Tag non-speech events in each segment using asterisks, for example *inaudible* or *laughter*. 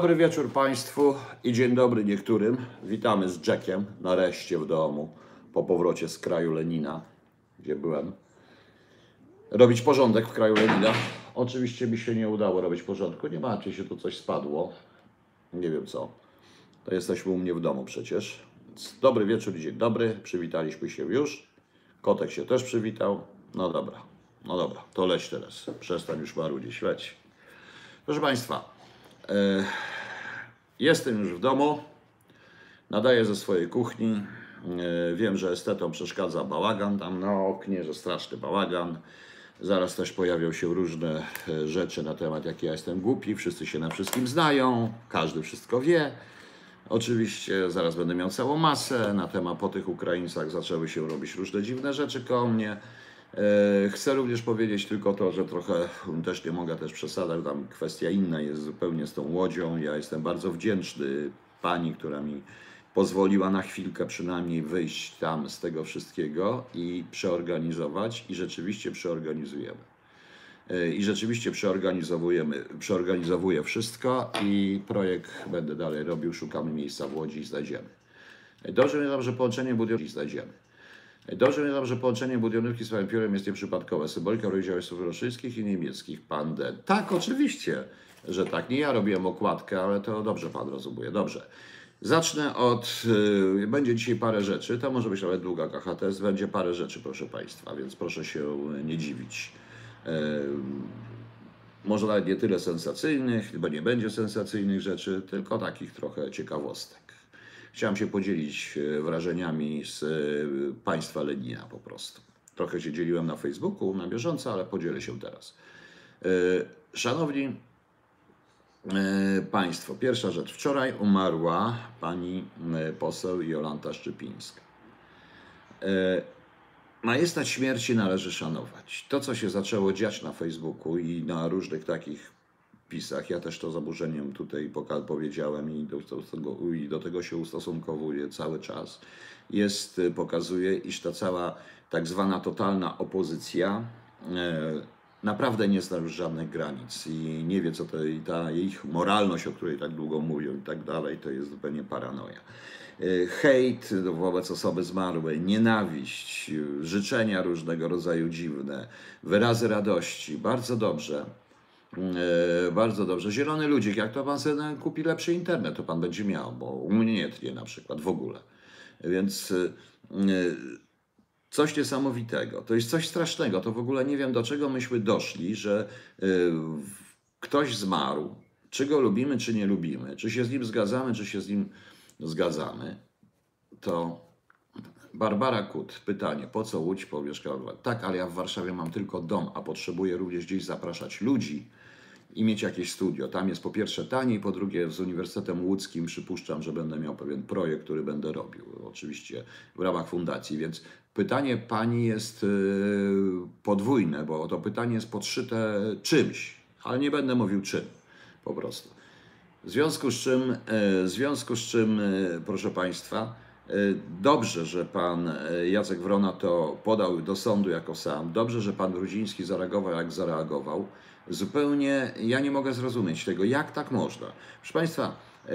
Dobry wieczór Państwu i dzień dobry niektórym. Witamy z Jackiem nareszcie w domu po powrocie z kraju Lenina, gdzie byłem. Robić porządek w kraju Lenina. Oczywiście mi się nie udało robić porządku. Nie macie się tu coś spadło. Nie wiem co. To jesteśmy u mnie w domu przecież. Dobry wieczór, dzień dobry. Przywitaliśmy się już. Kotek się też przywitał. No dobra, no dobra, to leć teraz. Przestań już marudzić, leć. Proszę Państwa, jestem już w domu. Nadaję ze swojej kuchni. E, wiem, że estetom przeszkadza bałagan tam na oknie, że straszny bałagan. Zaraz też pojawią się różne e, rzeczy na temat, jaki ja jestem głupi. Wszyscy się na wszystkim znają, każdy wszystko wie. Oczywiście zaraz będę miał całą masę na temat po tych Ukraińcach zaczęły się robić różne dziwne rzeczy koło mnie. E, Chcę również powiedzieć tylko to, że trochę też nie mogę też przesadzać, tam kwestia inna jest zupełnie z tą łodzią. Ja jestem bardzo wdzięczny pani, która mi pozwoliła na chwilkę przynajmniej wyjść tam z tego wszystkiego i przeorganizować i rzeczywiście przeorganizujemy. E, I rzeczywiście przeorganizowujemy, przeorganizowuję wszystko i projekt będę dalej robił. Szukamy miejsca w Łodzi i znajdziemy. E, Dobrze mnie że połączenie budynków znajdziemy. Dobrze mnie że połączenie budynówki z Piórem jest nieprzypadkowe. Symbolika rozdziałów rosyjskich i niemieckich. Pan D. Tak, oczywiście, że tak. Nie ja robiłem okładkę, ale to dobrze pan rozumie. Dobrze. Zacznę od. y, będzie dzisiaj parę rzeczy. To może być nawet długa KHTS. Będzie parę rzeczy, proszę państwa, więc proszę się nie dziwić. Może nawet nie tyle sensacyjnych, bo nie będzie sensacyjnych rzeczy, tylko takich trochę ciekawostek. Chciałem się podzielić e, wrażeniami z e, państwa Lenina po prostu. Trochę się dzieliłem na Facebooku, na bieżąco, ale podzielę się teraz. E, Szanowni Państwo, pierwsza rzecz. Wczoraj umarła pani poseł Jolanta Szczypińska. Majestat śmierci należy szanować. To, co się zaczęło dziać na Facebooku i na różnych takich pisach, ja też to z oburzeniem tutaj powiedziałem i do, tego, i do tego się ustosunkowuję cały czas, jest, y, pokazuje, iż ta cała tak zwana totalna opozycja e, naprawdę nie zna już żadnych granic i nie wie, co to i ta ich moralność, o której tak długo mówią i tak dalej, to jest zupełnie paranoja. E, Hejt wobec osoby zmarłej, nienawiść, y, życzenia różnego rodzaju dziwne, wyrazy radości, bardzo dobrze. E, Bardzo dobrze. Zielony ludzik, jak to pan sobie kupi lepszy internet, to pan będzie miał, bo u mnie nie tnie na przykład w ogóle. Więc e, coś niesamowitego. To jest coś strasznego. To w ogóle nie wiem, do czego myśmy doszli, że e, ktoś zmarł, czy go lubimy, czy nie lubimy, czy się z nim zgadzamy, czy się z nim zgadzamy, to Barbara Kut, pytanie, po co Łódź powierzchnia? Tak, ale ja w Warszawie mam tylko dom, a potrzebuję również gdzieś zapraszać ludzi i mieć jakieś studio. Tam jest po pierwsze taniej, po drugie z Uniwersytetem Łódzkim przypuszczam, że będę miał pewien projekt, który będę robił, oczywiście w ramach fundacji, więc pytanie pani jest yy, podwójne, bo to pytanie jest podszyte czymś, ale nie będę mówił czym, po prostu. W związku z czym, e, w związku z czym, e, proszę Państwa, e, dobrze, że pan e, Jacek Wrona to podał do sądu jako sam. Dobrze, że pan Grudziński zareagował, jak zareagował. Zupełnie ja nie mogę zrozumieć tego, jak tak można. Proszę Państwa, e,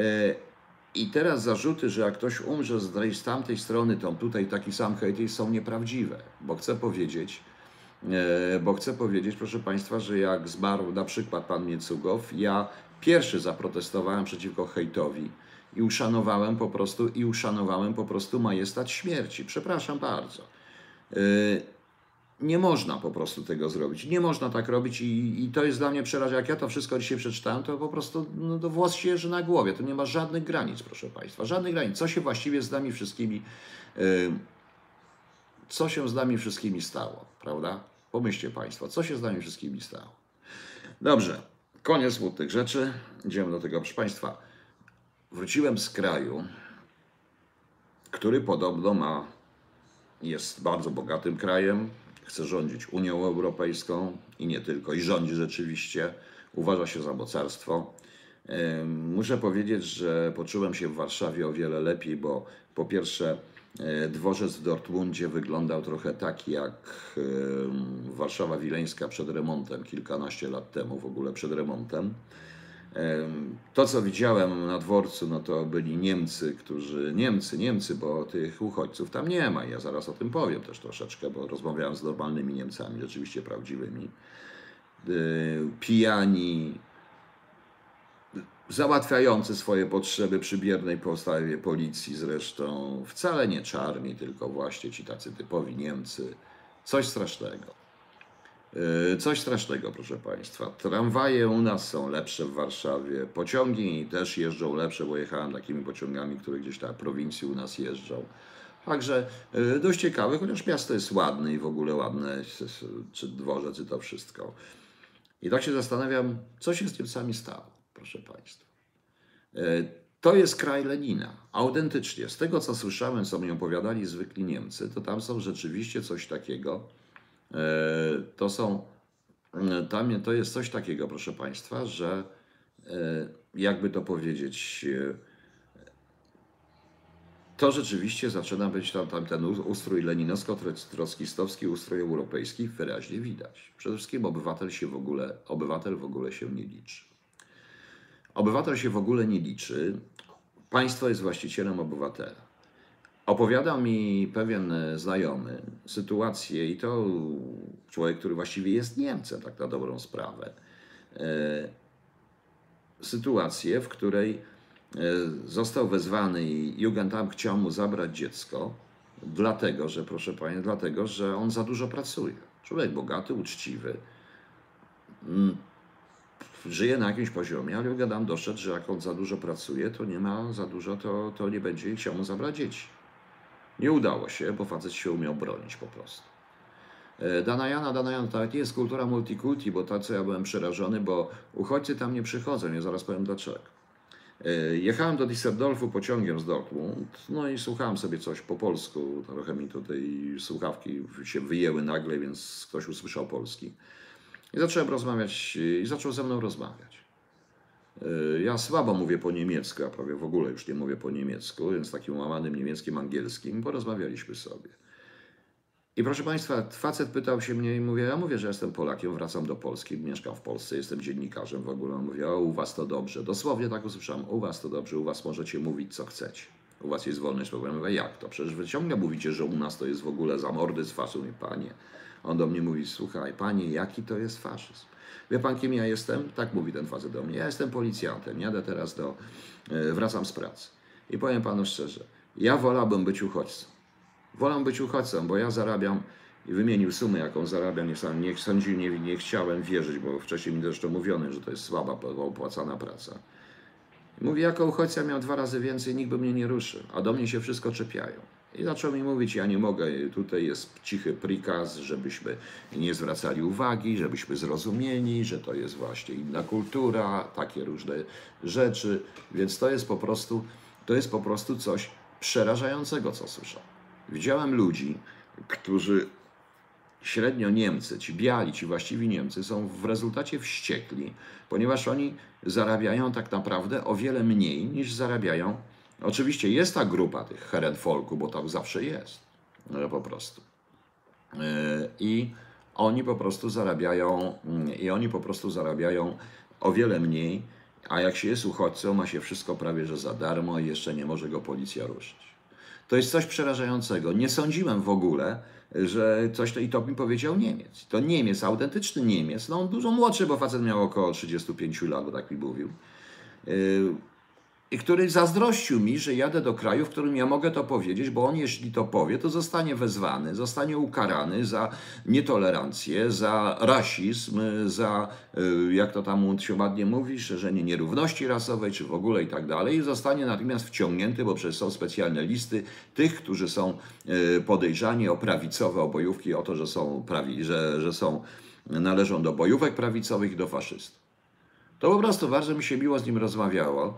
i teraz zarzuty, że jak ktoś umrze z tej- z tamtej strony, to tutaj taki sam hejt są nieprawdziwe, bo chcę powiedzieć, E, bo chcę powiedzieć, proszę Państwa, że jak zmarł na przykład pan Miecugow, ja pierwszy zaprotestowałem przeciwko hejtowi i uszanowałem po prostu i uszanowałem po prostu majestat śmierci. Przepraszam bardzo. Nie można po prostu tego zrobić. Nie można tak robić i, i to jest dla mnie przerażające. Jak ja to wszystko dzisiaj przeczytałem, to po prostu no, to włos się jeży na głowie. To nie ma żadnych granic, proszę Państwa. Żadnych granic. Co się właściwie z nami wszystkimi e, co się z nami wszystkimi stało, prawda? Pomyślcie Państwo, co się z nami wszystkimi stało. Dobrze, koniec smutnych rzeczy. Idziemy do tego, proszę Państwa. Wróciłem z kraju, który podobno ma, jest bardzo bogatym krajem, chce rządzić Unią Europejską i nie tylko, i rządzi rzeczywiście, uważa się za mocarstwo. Muszę powiedzieć, że poczułem się w Warszawie o wiele lepiej, bo po pierwsze e, dworzec w Dortmundzie wyglądał trochę tak jak Warszawa Wileńska przed remontem, kilkanaście lat temu w ogóle przed remontem. To, co widziałem na dworcu, no to byli Niemcy, którzy, Niemcy, Niemcy, bo tych uchodźców tam nie ma. Ja zaraz o tym powiem też troszeczkę, bo rozmawiałem z normalnymi Niemcami, rzeczywiście prawdziwymi. Y, Pijani, załatwiający swoje potrzeby przy biernej postawie policji zresztą, wcale nie czarni, tylko właśnie ci tacy typowi Niemcy. Coś strasznego. Yy, Coś strasznego, proszę Państwa. Tramwaje u nas są lepsze w Warszawie, pociągi też jeżdżą lepsze, bo jechałem takimi pociągami, które gdzieś tam w prowincji u nas jeżdżą. Także yy, dość ciekawe, chociaż miasto jest ładne i w ogóle ładne, czy dworzec, i to wszystko. I tak się zastanawiam, co się z Niemcami stało, proszę Państwa. E, To jest kraj Lenina. Autentycznie. Z tego, co słyszałem, co mi opowiadali zwykli Niemcy, to tam są rzeczywiście coś takiego. E, To są. e, Tam to jest coś takiego, proszę Państwa, że e, jakby to powiedzieć. To rzeczywiście zaczyna być tam, tam ten ustrój leninowsko-trockistowski, ustrój europejski wyraźnie widać. Przede wszystkim obywatel się w ogóle, obywatel w ogóle się nie liczy. Obywatel się w ogóle nie liczy. Państwo jest właścicielem obywatela. Opowiadał mi pewien e, znajomy sytuację, i to człowiek, który właściwie jest Niemcem, tak na dobrą sprawę. E, Sytuację, w której e, został wezwany i Jugendamt chciał mu zabrać dziecko, dlatego, że, proszę Pani, dlatego, że on za dużo pracuje. Człowiek bogaty, uczciwy, żyje na jakimś poziomie, ale Gadam doszedł, że jak on za dużo pracuje, to nie ma za dużo, to, to nie będzie chciał mu zabrać dzieci. Nie udało się, bo facet się umiał bronić po prostu. E, Danajana, to nie jest kultura multikulti, bo tak co ja byłem przerażony, bo uchodźcy tam nie przychodzą, ja zaraz powiem dlaczego. E, Jechałem do Düsseldorfu pociągiem z Dortmund, no i słuchałem sobie coś po polsku, trochę mi tutaj słuchawki się wyjęły nagle, więc ktoś usłyszał polski. I zacząłem rozmawiać, i zaczął ze mną rozmawiać. Y, Ja słabo mówię po niemiecku, a prawie w ogóle już nie mówię po niemiecku, więc takim łamanym niemieckim, angielskim porozmawialiśmy sobie. I proszę Państwa, facet pytał się mnie i mówię, ja mówię, że jestem Polakiem, wracam do Polski, mieszkam w Polsce, jestem dziennikarzem w ogóle. On mówi, o u Was to dobrze. Dosłownie tak usłyszałem, u Was to dobrze, u Was możecie mówić co chcecie. U Was jest wolność słowa. Ja mówię, jak to? Przecież Wy ciągle mówicie, że u nas to jest w ogóle zamordyzm, faszyzm i Panie. On do mnie mówi, słuchaj, Panie, jaki to jest faszyzm? Wie Pan, kim ja jestem? Tak mówi ten facet do mnie. Ja jestem policjantem, jadę teraz do, e, wracam z pracy. I powiem Panu szczerze, ja wolałbym być uchodźcą. Wolę być uchodźcą, bo ja zarabiam i wymienił sumę, jaką zarabiam. Nie, sam- nie sądził, nie, nie chciałem wierzyć, bo wcześniej mi zresztą mówiono, że to jest słaba, opłacana praca. Mówi, jako uchodźca miał dwa razy więcej, nikt by mnie nie ruszył, a do mnie się wszystko czepiają. I zaczął mi mówić, ja nie mogę, tutaj jest cichy prikaz, żebyśmy nie zwracali uwagi, żebyśmy zrozumieli, że to jest właśnie inna kultura, takie różne rzeczy, więc to jest po prostu, to jest po prostu coś przerażającego, co słyszę. Widziałem ludzi, którzy średnio Niemcy, ci biali, ci właściwi Niemcy są w rezultacie wściekli, ponieważ oni zarabiają tak naprawdę o wiele mniej niż zarabiają. Oczywiście jest ta grupa tych herenfolku, bo tam zawsze jest, e, po prostu. E, I oni po prostu zarabiają, mm, i oni po prostu zarabiają o wiele mniej, a jak się jest uchodźcą, ma się wszystko prawie że za darmo i jeszcze nie może go policja ruszyć. To jest coś przerażającego. Nie sądziłem w ogóle, że coś to i to mi powiedział Niemiec. To Niemiec, autentyczny Niemiec. No on dużo młodszy, bo facet miał około 35 lat, bo tak mi mówił. I który zazdrościł mi, że jadę do kraju, w którym ja mogę to powiedzieć, bo on jeśli to powie, to zostanie wezwany, zostanie ukarany za nietolerancję, za rasizm, za, y, jak to tam się ładnie mówi, szerzenie nierówności rasowej, czy w ogóle i tak dalej, i zostanie natychmiast wciągnięty, bo przecież są specjalne listy tych, którzy są y, podejrzani o prawicowe obojówki, o to, że są, prawi, że, że są, należą do bojówek prawicowych i do faszystów. To po prostu bardzo mi się miło z nim rozmawiało.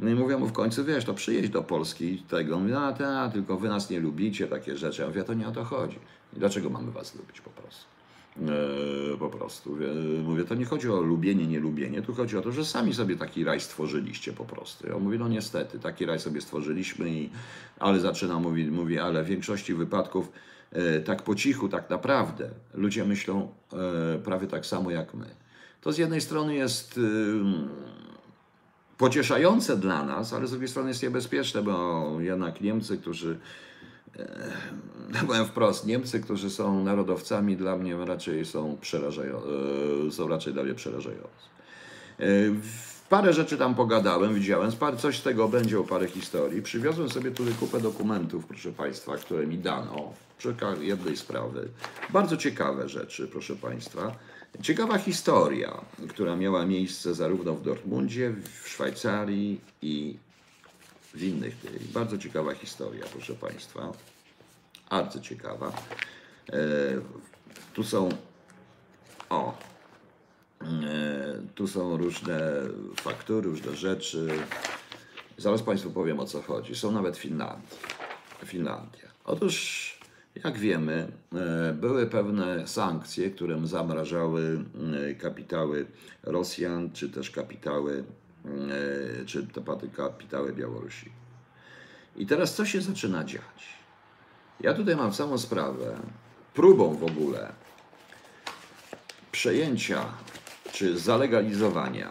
No i mówię mu w końcu, wiesz, to przyjedź do Polski tego. Mówi, a ta, tylko wy nas nie lubicie, takie rzeczy. Ja mówię, to nie o to chodzi. Dlaczego mamy was lubić po prostu? Eee, po prostu. Mówię, to nie chodzi o lubienie, nie lubienie, tu chodzi o to, że sami sobie taki raj stworzyliście po prostu. Ja mówię, no niestety, taki raj sobie stworzyliśmy, i, ale zaczyna, mówi, mówi, ale w większości wypadków e, tak po cichu, tak naprawdę, ludzie myślą e, prawie tak samo jak my. To z jednej strony jest... pocieszające dla nas, ale z drugiej strony jest niebezpieczne, bo jednak Niemcy, którzy, e, powiem wprost, Niemcy, którzy są narodowcami, dla mnie raczej są przerażające, są raczej dla mnie przerażające. E, Parę rzeczy tam pogadałem, widziałem, coś z tego będzie o parę historii. Przywiozłem sobie tutaj kupę dokumentów, proszę Państwa, które mi dano przy jednej sprawy. Bardzo ciekawe rzeczy, proszę Państwa. Ciekawa historia, która miała miejsce zarówno w Dortmundzie, w Szwajcarii i w innych. Bardzo ciekawa historia, proszę Państwa. Arcyciekawa. E, tu są, o, e, tu są różne faktury, różne rzeczy. Zaraz Państwu powiem o co chodzi. Są nawet Finlandii. Finlandia. Otóż jak wiemy, e, były pewne sankcje, które zamrażały e, kapitały Rosjan, czy też kapitały, e, czy kapitały Białorusi. I teraz co się zaczyna dziać? Ja tutaj mam samą sprawę, próbą w ogóle przejęcia czy zalegalizowania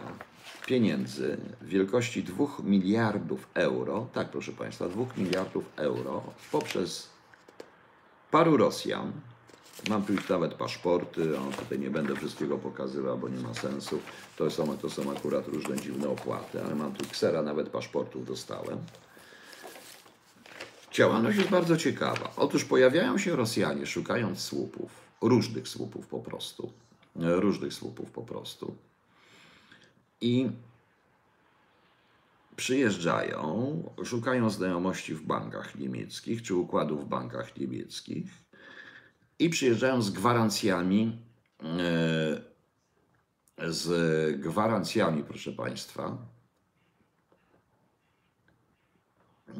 pieniędzy w wielkości 2 miliardów euro, tak proszę Państwa, 2 miliardów euro poprzez paru Rosjan. Mam tu już nawet paszporty, o, tutaj nie będę wszystkiego pokazywał, bo nie ma sensu. To są, to są akurat różne dziwne opłaty, ale mam tu ksera, nawet paszportów dostałem. Działalność jest bardzo ciekawa. Otóż pojawiają się Rosjanie szukając słupów, różnych słupów po prostu, różnych słupów po prostu. I przyjeżdżają, szukają znajomości w bankach niemieckich czy układów w bankach niemieckich i przyjeżdżają z gwarancjami, e, z gwarancjami, proszę Państwa, e,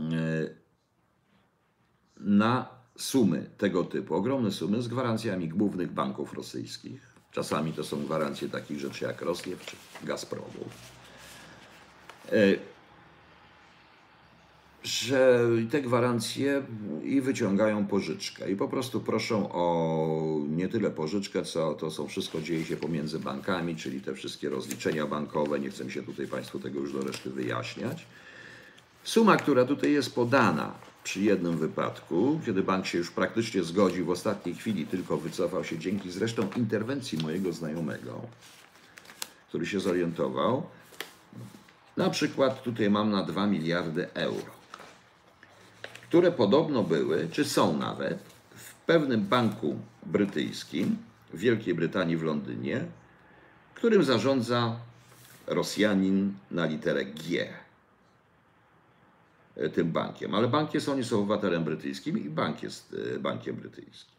na sumy tego typu, ogromne sumy z gwarancjami głównych banków rosyjskich. Czasami to są gwarancje takich rzeczy jak Rosniew czy Gazpromu. Że te gwarancje i wyciągają pożyczkę. I po prostu proszą o nie tyle pożyczkę, co to są wszystko dzieje się pomiędzy bankami, czyli te wszystkie rozliczenia bankowe. Nie chcę się tutaj Państwu tego już do reszty wyjaśniać. Suma, która tutaj jest podana przy jednym wypadku, kiedy bank się już praktycznie zgodził, w ostatniej chwili tylko wycofał się dzięki zresztą interwencji mojego znajomego, który się zorientował. Na przykład tutaj mam na 2 miliardy euro które podobno były, czy są nawet, w pewnym banku brytyjskim w Wielkiej Brytanii w Londynie, którym zarządza Rosjanin na literę G. E, tym bankiem. Ale bank jest, oni są obywatelem brytyjskim i bank jest e, bankiem brytyjskim.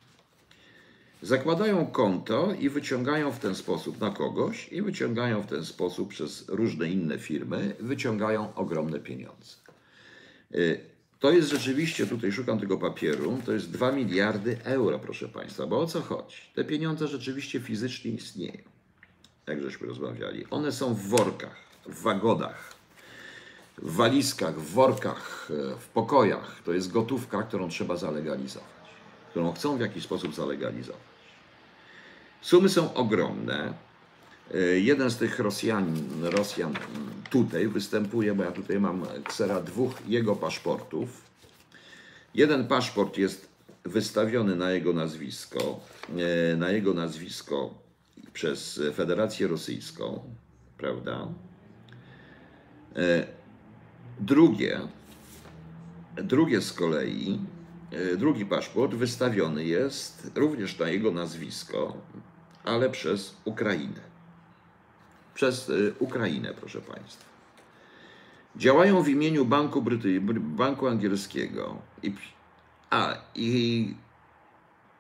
Zakładają konto i wyciągają w ten sposób na kogoś i wyciągają w ten sposób przez różne inne firmy, wyciągają ogromne pieniądze. To jest rzeczywiście, tutaj szukam tego papieru, to jest 2 miliardy euro, proszę Państwa. Bo o co chodzi? Te pieniądze rzeczywiście fizycznie istnieją, jak żeśmy rozmawiali. One są w workach, w wagodach, w walizkach, w workach, e, w pokojach. To jest gotówka, którą trzeba zalegalizować, którą chcą w jakiś sposób zalegalizować. Sumy są ogromne. E, jeden z tych Rosjan, Rosjan tutaj występuje, bo ja tutaj mam ksera dwóch jego paszportów. Jeden paszport jest wystawiony na jego nazwisko, e, na jego nazwisko przez Federację Rosyjską, prawda? E, drugie, drugie z kolei, drugi paszport wystawiony jest również na jego nazwisko, ale przez Ukrainę przez y, Ukrainę, proszę Państwa. Działają w imieniu Banku, Bryty... Banku Angielskiego. I, a, i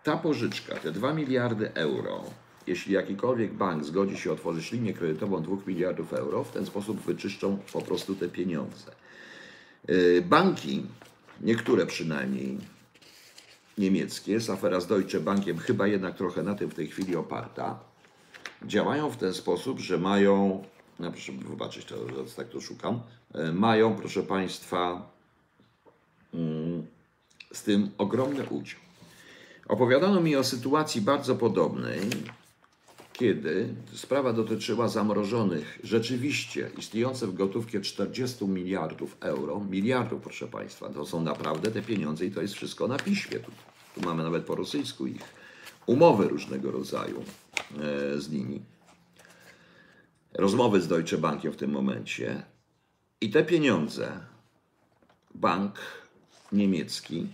ta pożyczka, te 2 miliardy euro, jeśli jakikolwiek bank zgodzi się otworzyć linię kredytową 2 miliardów euro, w ten sposób wyczyszczą po prostu te pieniądze. Y, banki, niektóre przynajmniej, niemieckie, jest afera z Deutsche Bankiem chyba jednak trochę na tym w tej chwili oparta, działają w ten sposób, że mają, no proszę wybaczyć, to, tak to szukam, e, mają, proszę Państwa, mm, z tym ogromny udział. Opowiadano mi o sytuacji bardzo podobnej kiedy sprawa dotyczyła zamrożonych, rzeczywiście istniejące w gotówce 40 miliardów euro, miliardów proszę Państwa, to są naprawdę te pieniądze i to jest wszystko na piśmie. Tu, tu mamy nawet po rosyjsku ich umowy różnego rodzaju z nimi. Rozmowy z Deutsche Bankiem w tym momencie. I te pieniądze bank niemiecki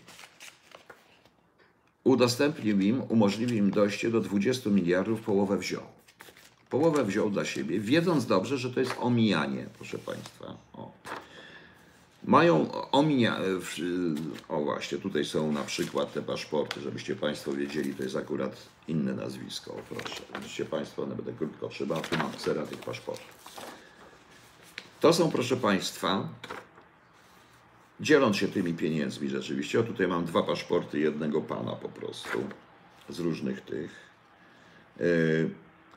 udostępnił im, umożliwił im dojście do 20 miliardów, połowę wziął. Połowę wziął dla siebie, wiedząc dobrze, że to jest omijanie, proszę Państwa. O. Mają omija... O właśnie, tutaj są na przykład te paszporty, żebyście Państwo wiedzieli, to jest akurat inne nazwisko, proszę. Widzicie Państwo, one będę krótko trzeba, tu mam sera tych paszportów. To są, proszę Państwa, dzieląc się tymi pieniędzmi rzeczywiście. O, tutaj mam dwa paszporty jednego pana po prostu z różnych tych. Yy,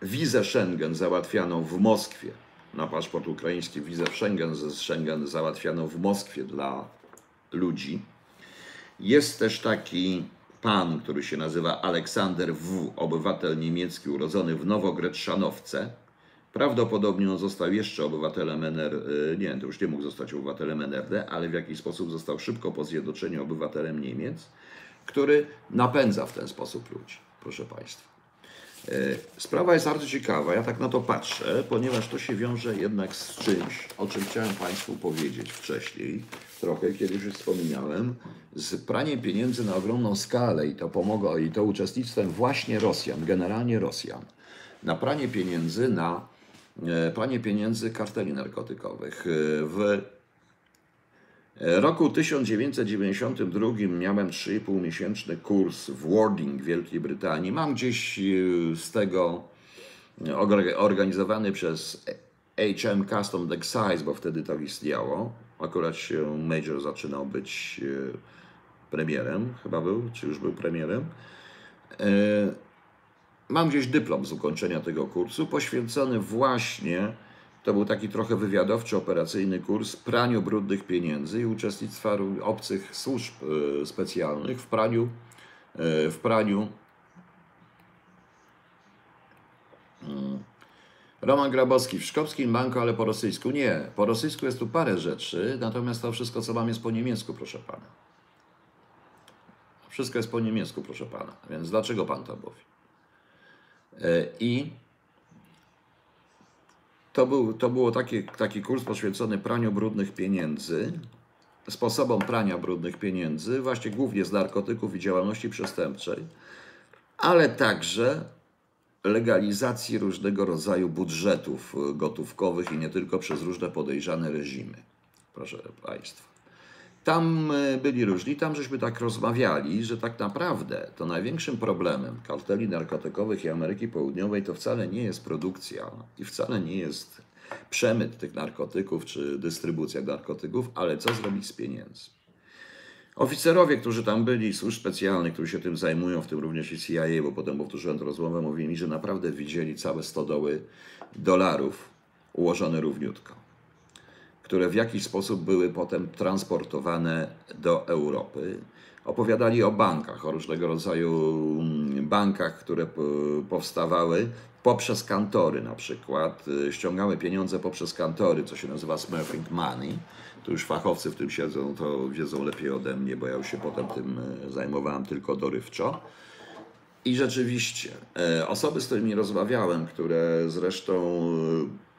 wizę Schengen załatwianą w Moskwie na paszport ukraiński, wizę Schengen z Schengen załatwianą w Moskwie dla ludzi. Jest też taki pan, który się nazywa Aleksander W., obywatel niemiecki urodzony w Nowogretrzanowce Prawdopodobnie on został jeszcze obywatelem NR, y, nie, to już nie mógł zostać obywatelem NRD, ale w jakiś sposób został szybko po zjednoczeniu obywatelem Niemiec, który napędza w ten sposób ludzi, proszę Państwa. Y, sprawa jest bardzo ciekawa, ja tak na to patrzę, ponieważ to się wiąże jednak z czymś, o czym chciałem Państwu powiedzieć wcześniej, trochę kiedyś już wspominałem, z praniem pieniędzy na ogromną skalę i to pomogło, i to uczestnictwem właśnie Rosjan, generalnie Rosjan, na pranie pieniędzy na E, pranie pieniędzy karteli narkotykowych. E, w roku 1992 miałem 3,5 miesięczny kurs w Warding w Wielkiej Brytanii. Mam gdzieś e, z tego organizowany przez HM Custom Excise, bo wtedy to istniało. Akurat się Major zaczynał być premierem, chyba był, czy już był premierem. Mam gdzieś dyplom z ukończenia tego kursu, poświęcony właśnie, to był taki trochę wywiadowczy, operacyjny kurs, praniu brudnych pieniędzy i uczestnictwa obcych służb e, specjalnych w praniu, e, w praniu mm, Roman Grabowski w Szkopskim Banku, ale po rosyjsku. Nie, po rosyjsku jest tu parę rzeczy, natomiast to wszystko, co mam, jest po niemiecku, proszę pana. Wszystko jest po niemiecku, proszę pana. Więc dlaczego pan to mówi? E, I to był, to było taki, taki kurs poświęcony praniu brudnych pieniędzy, sposobom prania brudnych pieniędzy, właśnie głównie z narkotyków i działalności przestępczej, ale także legalizacji różnego rodzaju budżetów gotówkowych i nie tylko przez różne podejrzane reżimy. Proszę Państwa. Tam e, byli różni, tam żeśmy tak rozmawiali, że tak naprawdę to największym problemem karteli narkotykowych i Ameryki Południowej to wcale nie jest produkcja i wcale nie jest przemyt tych narkotyków czy dystrybucja narkotyków, ale co zrobić z pieniędzmi. Oficerowie, którzy tam byli, służb specjalnych, którzy się tym zajmują, w tym również i CIA, bo potem powtórzyłem tę rozmowę, mówili mi, że naprawdę widzieli całe stodoły dolarów ułożone równiutko które w jakiś sposób były potem transportowane do Europy. Opowiadali o bankach, o różnego rodzaju mm, bankach, które powstawały poprzez kantory na przykład. Y, ściągały pieniądze poprzez kantory, co się nazywa smurfing money. Tu już fachowcy w tym siedzą, to wiedzą lepiej ode mnie, bo ja już się potem tym y, zajmowałem tylko dorywczo. I rzeczywiście, e, osoby, z którymi rozmawiałem, które zresztą E,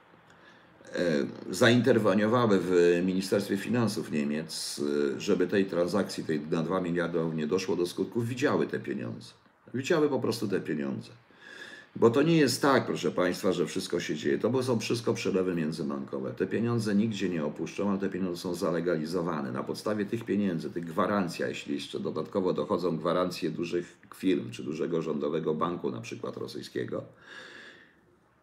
zainterweniowały w Ministerstwie Finansów Niemiec, e, żeby tej transakcji, tej na 2 miliardy nie doszło do skutków, widziały te pieniądze. Widziały po prostu te pieniądze. Bo to nie jest tak, proszę Państwa, że wszystko się dzieje. To są wszystko przelewy międzybankowe. Te pieniądze nigdzie nie opuszczą, ale te pieniądze są zalegalizowane. Na podstawie tych pieniędzy, tych gwarancji, jeśli jeszcze dodatkowo dochodzą gwarancje dużych firm czy dużego rządowego banku, na przykład rosyjskiego,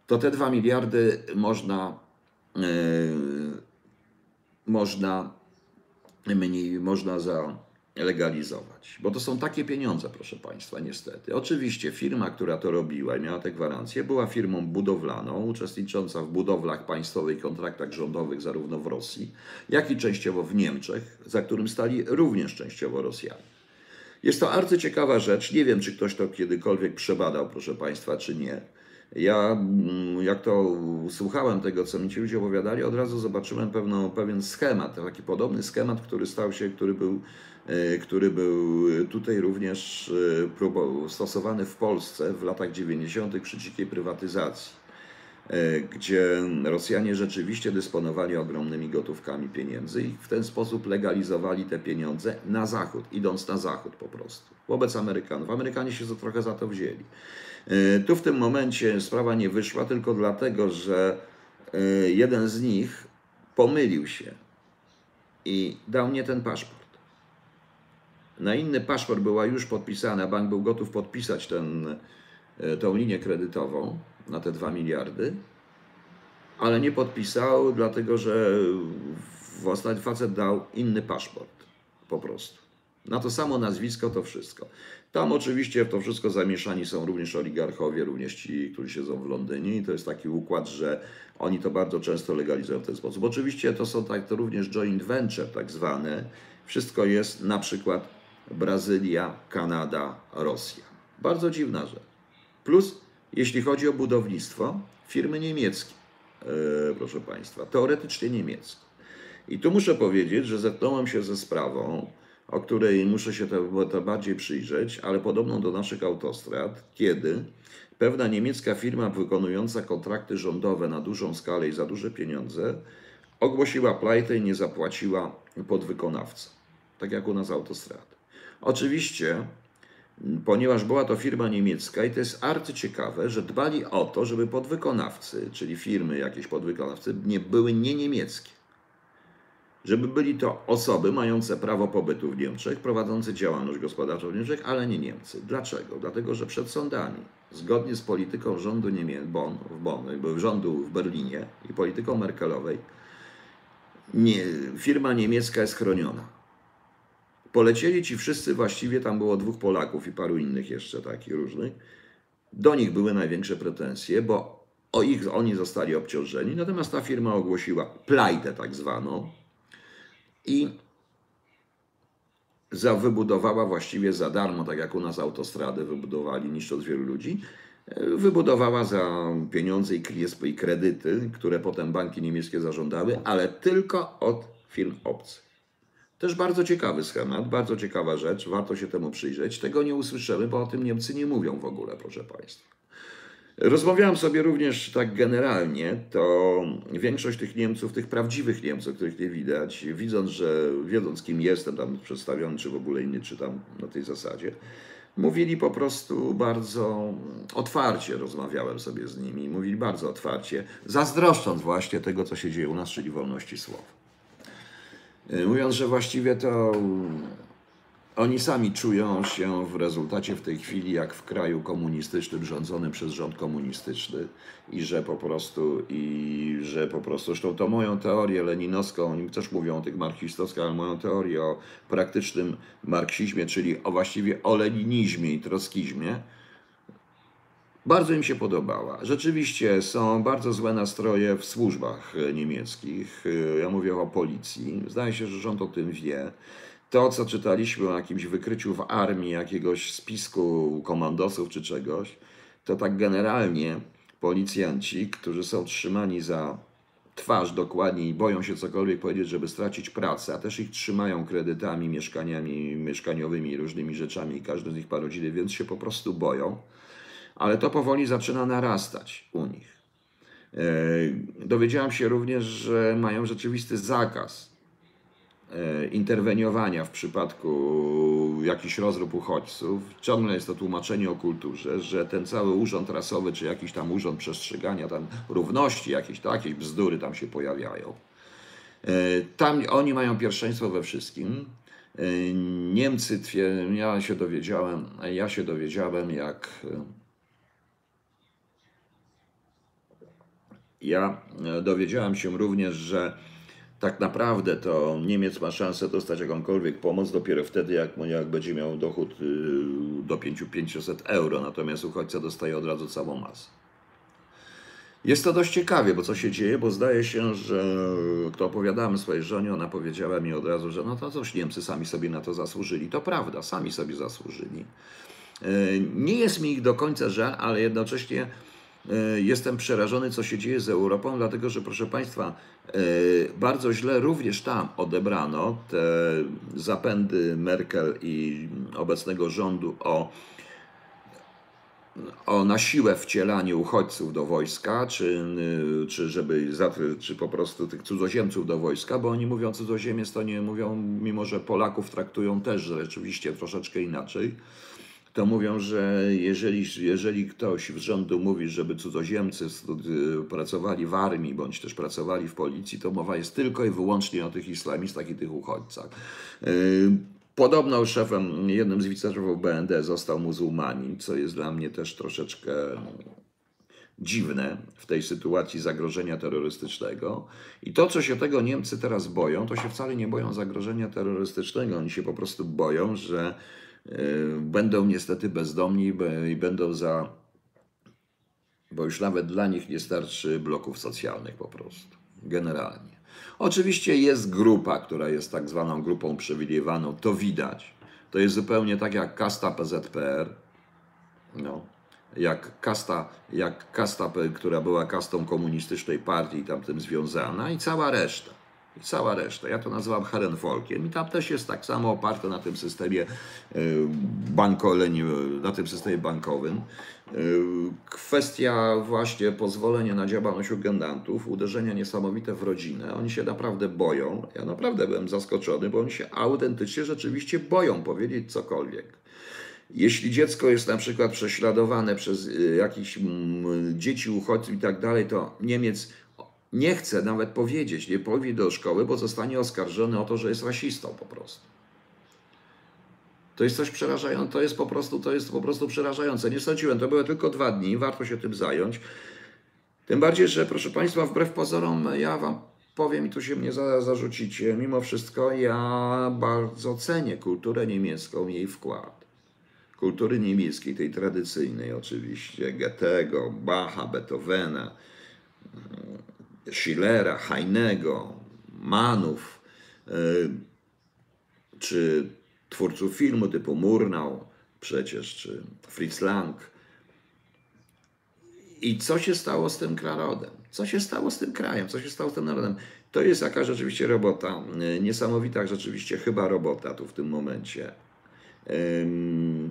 to te 2 miliardy można można, mniej, można zalegalizować. Bo to są takie pieniądze, proszę Państwa, niestety. Oczywiście firma, która to robiła i miała te gwarancje, była firmą budowlaną, uczestnicząca w budowlach państwowych, kontraktach rządowych zarówno w Rosji, jak i częściowo w Niemczech, za którym stali również częściowo Rosjanie. Jest to arcyciekawa rzecz. Nie wiem, czy ktoś to kiedykolwiek przebadał, proszę Państwa, czy nie Ja, mm, jak to słuchałem tego, co mi ci ludzie opowiadali, od razu zobaczyłem pewną, pewien schemat, taki podobny schemat, który stał się, który był, e, który był tutaj również e, stosowany w Polsce w latach 90. przy dzikiej prywatyzacji, e, gdzie Rosjanie rzeczywiście dysponowali ogromnymi gotówkami pieniędzy i w ten sposób legalizowali te pieniądze na zachód, idąc na zachód po prostu, wobec Amerykanów. Amerykanie się trochę za to wzięli. E, tu w tym momencie sprawa nie wyszła tylko dlatego, że e, jeden z nich pomylił się i dał nie ten paszport. Na inny paszport była już podpisana, bank był gotów podpisać ten, e, tą linię kredytową na te 2 miliardy, ale nie podpisał, dlatego że facet dał inny paszport po prostu. Na to samo nazwisko to wszystko. Tam oczywiście w to wszystko zamieszani są również oligarchowie, również ci, którzy siedzą w Londynie i to jest taki układ, że oni to bardzo często legalizują w ten sposób. Oczywiście to są tak, to również joint venture tak zwane. Wszystko jest na przykład Brazylia, Kanada, Rosja. Bardzo dziwna rzecz. Plus, jeśli chodzi o budownictwo, firmy niemieckie, yy, proszę Państwa, teoretycznie niemieckie. I tu muszę powiedzieć, że zetknąłem się ze sprawą, o której muszę się to, to bardziej przyjrzeć, ale podobną do naszych autostrad, kiedy pewna niemiecka firma wykonująca kontrakty rządowe na dużą skalę i za duże pieniądze ogłosiła plajtę i nie zapłaciła podwykonawcy, tak jak u nas autostrady. Oczywiście, ponieważ była to firma niemiecka i to jest arcyciekawe, że dbali o to, żeby podwykonawcy, czyli firmy jakieś podwykonawcy, nie były nie niemieckie żeby byli to osoby mające prawo pobytu w Niemczech, prowadzące działalność gospodarczą w Niemczech, ale nie Niemcy. Dlaczego? Dlatego, że przed sądami, zgodnie z polityką rządu Niemie Bonn, w Bonn, rządu w Berlinie i polityką Merkelowej, nie, firma niemiecka jest chroniona. Polecieli ci wszyscy, właściwie tam było dwóch Polaków i paru innych jeszcze takich różnych. Do nich były największe pretensje, bo o ich, oni zostali obciążeni, natomiast ta firma ogłosiła plajtę tak zwaną, i wybudowała właściwie za darmo, tak jak u nas autostrady wybudowali, niszcząc wielu ludzi, wybudowała za pieniądze i kredyty, które potem banki niemieckie zażądały, ale tylko od firm obcych. Też bardzo ciekawy schemat, bardzo ciekawa rzecz, warto się temu przyjrzeć. Tego nie usłyszymy, bo o tym Niemcy nie mówią w ogóle, proszę Państwa. Rozmawiałem sobie również tak generalnie, to większość tych Niemców, tych prawdziwych Niemców, których nie widać, widząc, że wiedząc kim jestem tam przedstawiony, czy w ogóle inny, czy tam na tej zasadzie, mówili po prostu bardzo otwarcie, rozmawiałem sobie z nimi, mówili bardzo otwarcie, zazdroszcząc właśnie tego, co się dzieje u nas, czyli wolności słowa. Mówiąc, że właściwie to oni sami czują się w rezultacie w tej chwili jak w kraju komunistycznym rządzonym przez rząd komunistyczny i że po prostu, i że po prostu, zresztą to moją teorię leninowską, oni też mówią o tych marksistowskich, ale moją teorię o praktycznym marksizmie, czyli o właściwie o leninizmie i trockizmie, bardzo im się podobała. Rzeczywiście są bardzo złe nastroje w służbach niemieckich. Ja mówię o policji. Zdaje się, że rząd o tym wie to, co czytaliśmy o jakimś wykryciu w armii jakiegoś spisku komandosów czy czegoś, to tak generalnie policjanci, którzy są trzymani za twarz dokładnie i boją się cokolwiek powiedzieć, żeby stracić pracę, a też ich trzymają kredytami, mieszkaniami mieszkaniowymi różnymi rzeczami i każdy z nich ma rodziny, więc się po prostu boją. Ale to powoli zaczyna narastać u nich. E, dowiedziałam się również, że mają rzeczywisty zakaz interweniowania w przypadku jakichś rozrób uchodźców. Ciągle jest to tłumaczenie o kulturze, że ten cały urząd rasowy, czy jakiś tam urząd przestrzegania tam równości, jakieś, to, jakieś bzdury tam się pojawiają. E, tam oni mają pierwszeństwo we wszystkim. E, Niemcy, ja się dowiedziałem, ja się dowiedziałem, jak ja dowiedziałem się również, że tak naprawdę to Niemiec ma szansę dostać jakąkolwiek pomoc dopiero wtedy, jak, jak będzie miał dochód y, do 500 euro, natomiast uchodźca dostaje od razu całą masę. Jest to dość ciekawie, bo co się dzieje, bo zdaje się, że kto opowiadałem swojej żonie, ona powiedziała mi od razu, że no to coś Niemcy sami sobie na to zasłużyli. To prawda, sami sobie zasłużyli. Y, nie jest mi ich do końca żal, ale jednocześnie jestem przerażony, co się dzieje z Europą, dlatego że, proszę Państwa, e, bardzo źle również tam odebrano te zapędy Merkel i obecnego rządu o o na siłę wcielanie uchodźców do wojska, czy, czy żeby czy po prostu tych cudzoziemców do wojska, bo oni mówią cudzoziemiec, to nie mówią, mimo że Polaków traktują też rzeczywiście troszeczkę inaczej, to mówią, że jeżeli, jeżeli ktoś z rządu mówi, żeby cudzoziemcy pracowali w armii, bądź też pracowali w policji, to mowa jest tylko i wyłącznie o tych islamistach i tych uchodźcach. Podobno szefem, jednym z wiceszefów BND został muzułmanin, co jest dla mnie też troszeczkę dziwne w tej sytuacji zagrożenia terrorystycznego. I to, co się tego Niemcy teraz boją, to się wcale nie boją zagrożenia terrorystycznego. Oni się po prostu boją, że y, będą niestety bezdomni i będą za. Bo już nawet dla nich nie starczy bloków socjalnych po prostu. Generalnie. Oczywiście jest grupa, która jest tak zwaną grupą przewidywaną, to widać. To jest zupełnie tak jak kasta PZPR, no, jak kasta, jak kasta, która była kastą komunistycznej partii tam tym związana i cała reszta. I cała reszta. Ja to nazywam Herenfolkiem i tam też jest tak samo oparte na tym systemie e, na tym systemie bankowym. E, kwestia właśnie pozwolenia na działalność ugandantów, uderzenia niesamowite w rodzinę. Oni się naprawdę boją. Ja naprawdę byłem zaskoczony, bo oni się autentycznie rzeczywiście boją powiedzieć cokolwiek. Jeśli dziecko jest na przykład prześladowane przez e, jakichś dzieci uchodźców i tak dalej, to Niemiec nie chce nawet powiedzieć, nie powie do szkoły, bo zostanie oskarżony o to, że jest rasistą po prostu. To jest coś przerażające, to jest po prostu, to jest po prostu przerażające. Nie sądziłem, to były tylko dwa dni, warto się tym zająć. Tym bardziej, że proszę Państwa, wbrew pozorom, ja Wam powiem i tu się mnie za, zarzucicie, mimo wszystko ja bardzo cenię kulturę niemiecką, jej wkład. Kultury niemieckiej, tej tradycyjnej oczywiście, Goethego, Bacha, Beethovena, Schillera, Heinego, Manów, e, czy twórców filmu typu Murnau przecież, czy Fritz Lang. I co się stało z tym narodem? Co się stało z tym krajem? Co się stało z tym narodem? To jest jakaś rzeczywiście robota, e, niesamowita rzeczywiście chyba robota tu w tym momencie.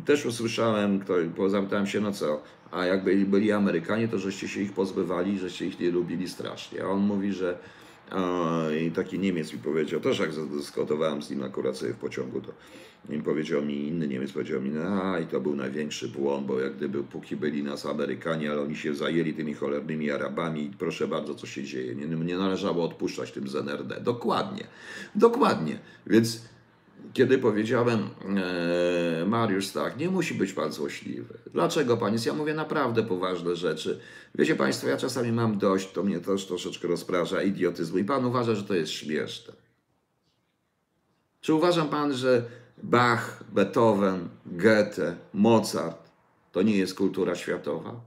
Też usłyszałem, zapytałem się, no co, a jakby byli Amerykanie, to żeście się ich pozbywali, żeście ich nie lubili strasznie. A on mówi, że i taki Niemiec mi powiedział, też jak zadyskutowałem z nim akurat sobie w pociągu, to powiedział mi, inny Niemiec powiedział mi, a i to był największy błąd, bo jak gdyby póki byli nas Amerykanie, ale oni się zajęli tymi cholernymi Arabami proszę bardzo, co się dzieje. Nie, nie należało odpuszczać tym z NRD. Dokładnie, dokładnie. Więc kiedy powiedziałem, e, Mariusz, tak, nie musi być pan złośliwy. Dlaczego pan jest? Ja mówię naprawdę poważne rzeczy. Wiecie państwo, ja czasami mam dość, to mnie też troszeczkę rozpraża idiotyzmu i pan uważa, że to jest śmieszne. Czy uważa pan, że Bach, Beethoven, Goethe, Mozart to nie jest kultura światowa?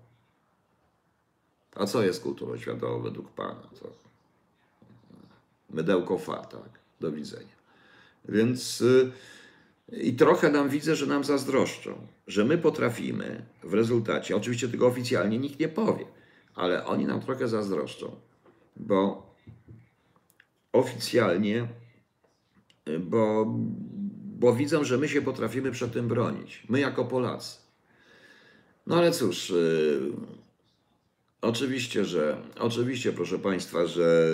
A co jest kulturą światową według pana? Co? Mydełko fa, tak. Do widzenia. Więc y, i trochę nam widzę, że nam zazdroszczą, że my potrafimy w rezultacie, oczywiście tego oficjalnie nikt nie powie, ale oni nam trochę zazdroszczą, bo oficjalnie, y, bo, bo widzą, że my się potrafimy przed tym bronić. My jako Polacy. No ale cóż, y, oczywiście, że oczywiście, proszę Państwa, że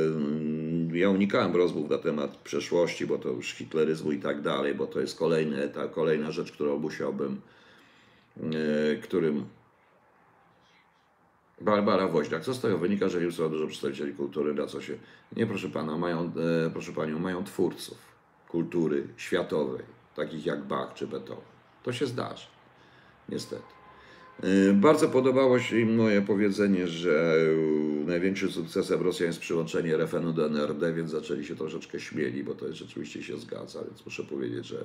ja unikałem rozmów na temat przeszłości, bo to już hitleryzmu i tak dalej, bo to jest kolejny, ta kolejna rzecz, którą musiałbym, e, którym Barbara Woźniak. Co z tego wynika, że już są dużo przedstawicieli kultury, na co się... Nie, proszę pana, mają, e, proszę panią, mają twórców kultury światowej, takich jak Bach czy Beethoven. To się zdarzy, niestety. E, bardzo podobało się im moje powiedzenie, że największym sukcesem Rosjan jest przyłączenie RFN-u do NRD, więc zaczęli się troszeczkę śmieli, bo to rzeczywiście się zgadza, więc muszę powiedzieć, że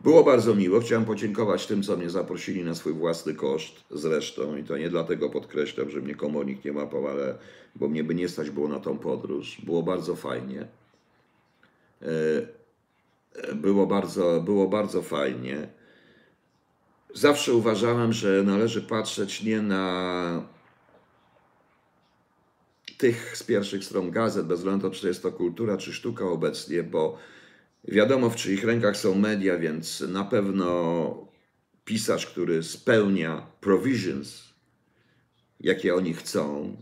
było bardzo miło. Chciałem podziękować tym, co mnie zaprosili na swój własny koszt zresztą i to nie dlatego podkreślam, że mnie komornik nie łapał, ale bo mnie by nie stać było na tą podróż. Było bardzo fajnie. E, było bardzo, było bardzo fajnie. Zawsze uważałem, że należy patrzeć nie na tych z pierwszych stron gazet, bez względu na to, czy jest to kultura, czy sztuka obecnie, bo wiadomo, w czyich rękach są media, więc na pewno pisarz, który spełnia provisions, jakie oni chcą,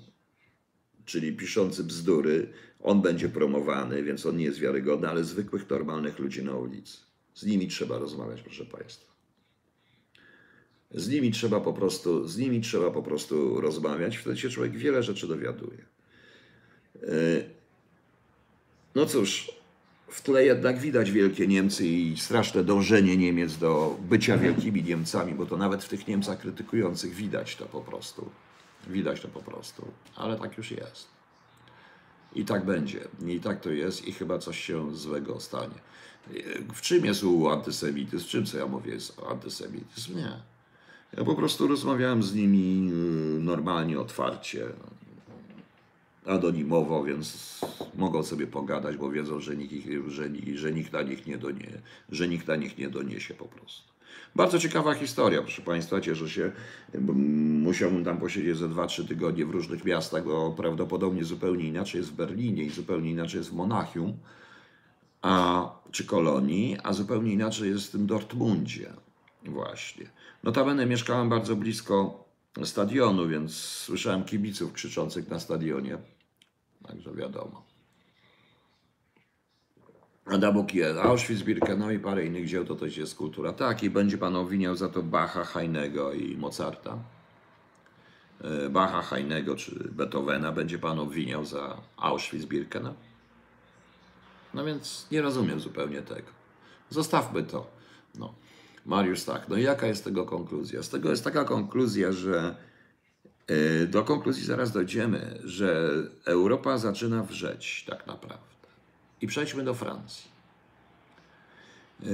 czyli piszący bzdury, on będzie promowany, więc on nie jest wiarygodny, ale zwykłych, normalnych ludzi na ulicy. Z nimi trzeba rozmawiać, proszę Państwa. Z nimi trzeba po prostu, z nimi trzeba po prostu rozmawiać. Wtedy się człowiek wiele rzeczy dowiaduje. E, no cóż, w tle jednak widać wielkie Niemcy i straszne dążenie Niemiec do bycia wielkimi Niemcami, bo to nawet w tych Niemcach krytykujących widać to po prostu. Widać to po prostu, ale tak już jest. I tak będzie. I tak to jest i chyba coś się złego stanie. W czym jest u antysemityzm? W czym, co ja mówię, jest antysemityzm? Nie. Ja po prostu rozmawiałem z nimi y, normalnie, otwarcie, anonimowo, więc mogą sobie pogadać, bo wiedzą, że nikt, że, że nikt na nich nie donie, że nikt na nich nie doniesie po prostu. Bardzo ciekawa historia, proszę Państwa. Cieszę się. Musiałbym tam posiedzieć ze 2-3 tygodnie w różnych miastach, bo prawdopodobnie zupełnie inaczej jest w Berlinie i zupełnie inaczej jest w Monachium a, czy Kolonii, a zupełnie inaczej jest w tym Dortmundzie. Właśnie. Notabene mieszkałem bardzo blisko stadionu, więc słyszałem kibiców krzyczących na stadionie. Także wiadomo. Adamuk jest Auschwitz-Birkenau i parę innych dzieł, to też jest kultura. Tak, i będzie pan obwiniał za to Bacha, Heinego i Mozarta. E, Bacha, Heinego czy Beethovena będzie pan obwiniał za Auschwitz-Birkenau. No więc nie rozumiem zupełnie tego. Zostawmy to. No. Mariusz tak, no i jaka jest tego konkluzja? Z tego jest taka konkluzja, że e, do konkluzji zaraz dojdziemy, że Europa zaczyna wrzeć tak naprawdę. I przejdźmy do Francji. E,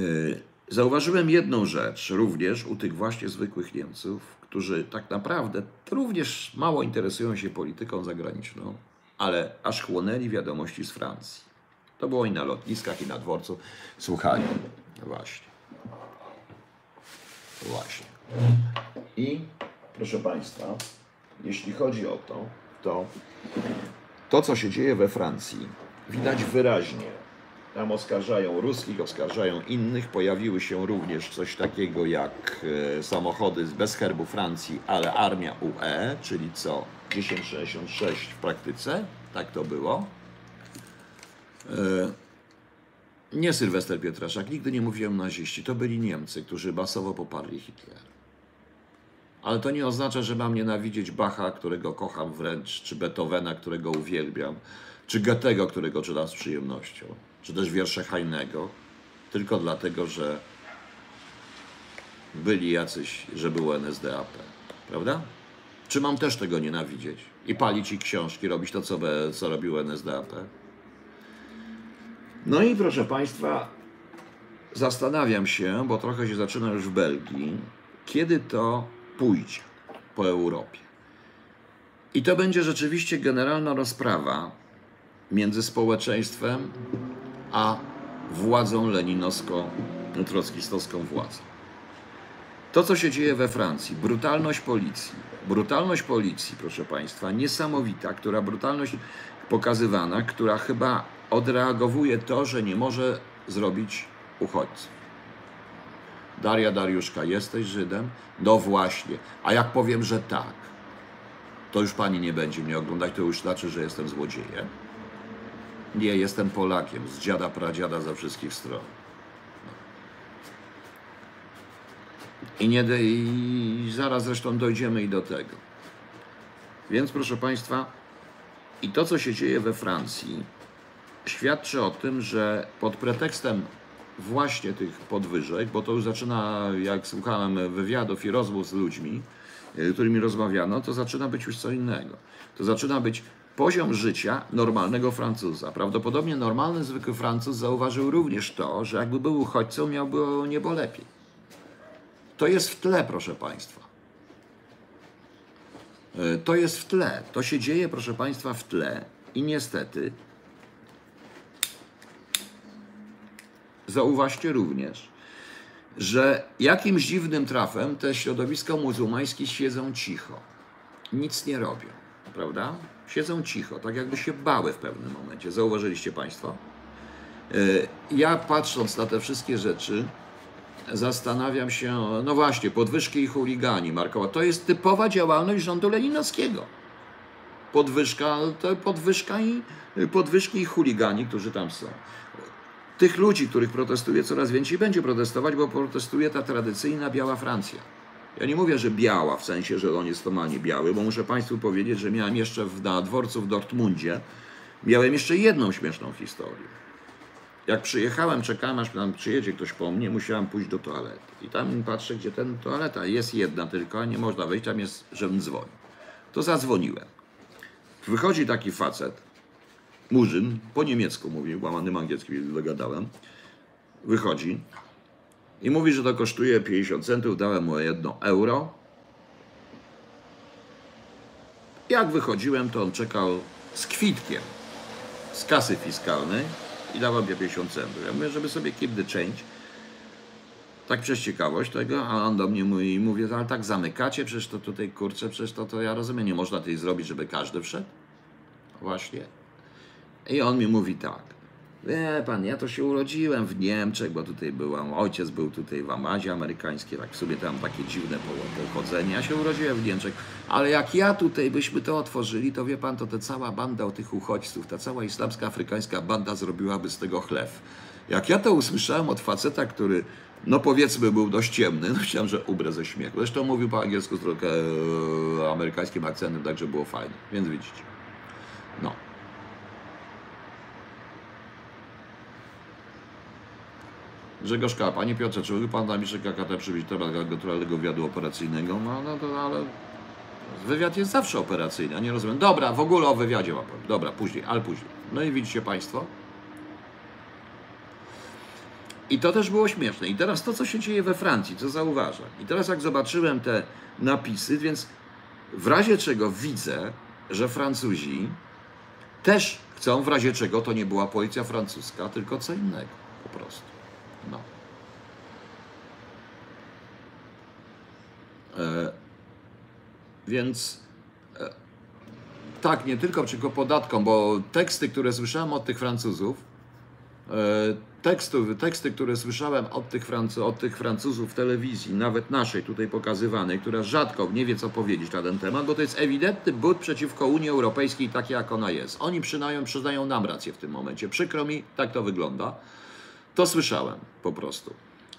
zauważyłem jedną rzecz również u tych właśnie zwykłych Niemców, którzy tak naprawdę również mało interesują się polityką zagraniczną, ale aż chłonęli wiadomości z Francji. To było i na lotniskach, i na dworcu. Słuchali. Właśnie. Właśnie. I proszę Państwa, jeśli chodzi o to, to to, co się dzieje we Francji, widać wyraźnie. Tam oskarżają ruskich, oskarżają innych. Pojawiły się również coś takiego jak e, samochody bez herbu Francji, ale armia UE, czyli co 1066 w praktyce. Tak to było. Nie Sylwester Pietraszak, nigdy nie mówiłem naziści. To byli Niemcy, którzy masowo poparli Hitlera. Ale to nie oznacza, że mam nienawidzieć Bacha, którego kocham wręcz, czy Beethovena, którego uwielbiam, czy Goethego, którego czytam z przyjemnością, czy też wiersze Heinego, tylko dlatego, że byli jacyś, że był NSDAP. Prawda? Czy mam też tego nienawidzieć? I palić ich książki, robić to, co, co robił NSDAP? No i proszę Państwa, zastanawiam się, bo trochę się zaczyna już w Belgii, kiedy to pójdzie po Europie. I to będzie rzeczywiście generalna rozprawa między społeczeństwem a władzą leninowsko-trockistowską władzą. To, co się dzieje we Francji, brutalność policji, brutalność policji, proszę Państwa, niesamowita, która brutalność pokazywana, która chyba odreagowuje to, że nie może zrobić uchodźców. Daria Dariuszka, jesteś Żydem? No właśnie. A jak powiem, że tak, to już pani nie będzie mnie oglądać, to już znaczy, że jestem złodziejem. Nie, jestem Polakiem, z dziada, pradziada, ze wszystkich stron. I, nie, I zaraz zresztą dojdziemy i do tego. Więc proszę Państwa, i to, co się dzieje we Francji, świadczy o tym, że pod pretekstem właśnie tych podwyżek, bo to już zaczyna, jak słuchałem wywiadów i rozmów z ludźmi, y, którymi rozmawiano, to zaczyna być już co innego. To zaczyna być poziom życia normalnego Francuza. Prawdopodobnie normalny, zwykły Francuz zauważył również to, że jakby był uchodźcą, miałby niebo lepiej. To jest w tle, proszę Państwa. Y, to jest w tle. To się dzieje, proszę Państwa, w tle. I niestety Zauważcie również, że jakimś dziwnym trafem te środowiska muzułmańskie siedzą cicho. Nic nie robią. prawda? Siedzą cicho, tak jakby się bały w pewnym momencie. Zauważyliście Państwo? E, Ja patrząc na te wszystkie rzeczy, zastanawiam się, no właśnie, podwyżki i chuligani Markowa. To jest typowa działalność rządu leninowskiego. Podwyżka, to podwyżka i, podwyżki i chuligani, którzy tam są. Tych ludzi, których protestuje coraz więcej, będzie protestować, bo protestuje ta tradycyjna biała Francja. Ja nie mówię, że biała, w sensie, że on jest totalnie biały, bo muszę Państwu powiedzieć, że miałem jeszcze w, na dworcu w Dortmundzie, miałem jeszcze jedną śmieszną historię. Jak przyjechałem, czekałem aż tam przyjedzie ktoś po mnie, musiałem pójść do toalety. I tam patrzę, gdzie ten toaleta. Jest jedna tylko, nie można wejść, tam jest, żebym dzwonił. To zadzwoniłem. Wychodzi taki facet, murzyn, po niemiecku mówił, łamanym angielskim dogadałem. Wychodzi i mówi, że to kosztuje 50 centów, dałem mu jedno euro. Jak wychodziłem, to on czekał z kwitkiem z kasy fiskalnej i dawał mi 50 centów. Ja mówię, żeby sobie keep the change. Tak przez ciekawość tego, a on do mnie mówi, mówi ale tak zamykacie, przecież to tutaj, kurczę, przecież to, to ja rozumiem, nie można tej zrobić, żeby każdy wszedł. Właśnie. I on mi mówi tak. Wie pan, ja to się urodziłem w Niemczech, bo tutaj byłam, ojciec był tutaj w Amazie amerykańskiej, tak sobie tam takie dziwne po- pochodzenie. Ja się urodziłem w Niemczech, ale jak ja tutaj byśmy to otworzyli, to wie pan, to ta cała banda o tych uchodźców, ta cała islamska, afrykańska banda zrobiłaby z tego chleb. Jak ja to usłyszałem od faceta, który, no powiedzmy, był dość ciemny, no myślałem, że ubrę ze śmiechu. Zresztą mówił po angielsku z trochę e, amerykańskim akcentem, także było fajne. Więc widzicie. No. Grzegorz K. Panie Piotrze, czy mógł Pan jeszcze KKT przybyć temat naturalnego wywiadu operacyjnego? No, no to ale... Wywiad jest zawsze operacyjny, a nie rozumiem. Dobra, w ogóle o wywiadzie mam powiem. Dobra, później, ale później. No i widzicie Państwo? I to też było śmieszne. I teraz to, co się dzieje we Francji, co zauważam. I teraz jak zobaczyłem te napisy, więc w razie czego widzę, że Francuzi też chcą, w razie czego to nie była policja francuska, tylko co innego po prostu. No. E, więc e, tak, nie tylko przeciwko podatkom, bo teksty, które słyszałem od tych Francuzów, e, tekstów, teksty, które słyszałem od tych, Francu, od tych Francuzów w telewizji, nawet naszej tutaj pokazywanej, która rzadko nie wie, co powiedzieć na ten temat, bo to jest ewidentny but przeciwko Unii Europejskiej, tak jak ona jest. Oni przyznają, przyznają nam rację w tym momencie. Przykro mi, tak to wygląda. To słyszałem po prostu.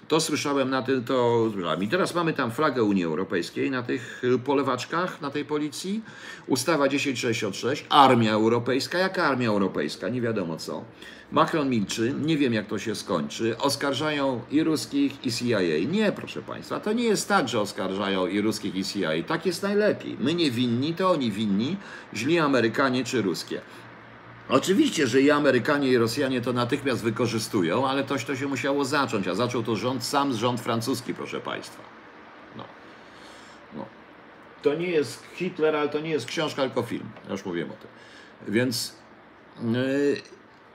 To słyszałem na tym, to. I teraz mamy tam flagę Unii Europejskiej na tych polewaczkach, na tej policji. Ustawa 1066, Armia Europejska. Jaka Armia Europejska? Nie wiadomo co. Macron milczy, nie wiem jak to się skończy. Oskarżają i ruskich, i CIA. Nie, proszę Państwa, to nie jest tak, że oskarżają i ruskich, i CIA. Tak jest najlepiej. My nie winni, to oni winni, źli Amerykanie czy ruskie. Oczywiście, że i Amerykanie, i Rosjanie to natychmiast wykorzystują, ale toś to się musiało zacząć, a zaczął to rząd, sam rząd francuski, proszę Państwa. No. No. To nie jest Hitler, ale to nie jest książka, tylko film. Już mówiłem o tym. Więc yy,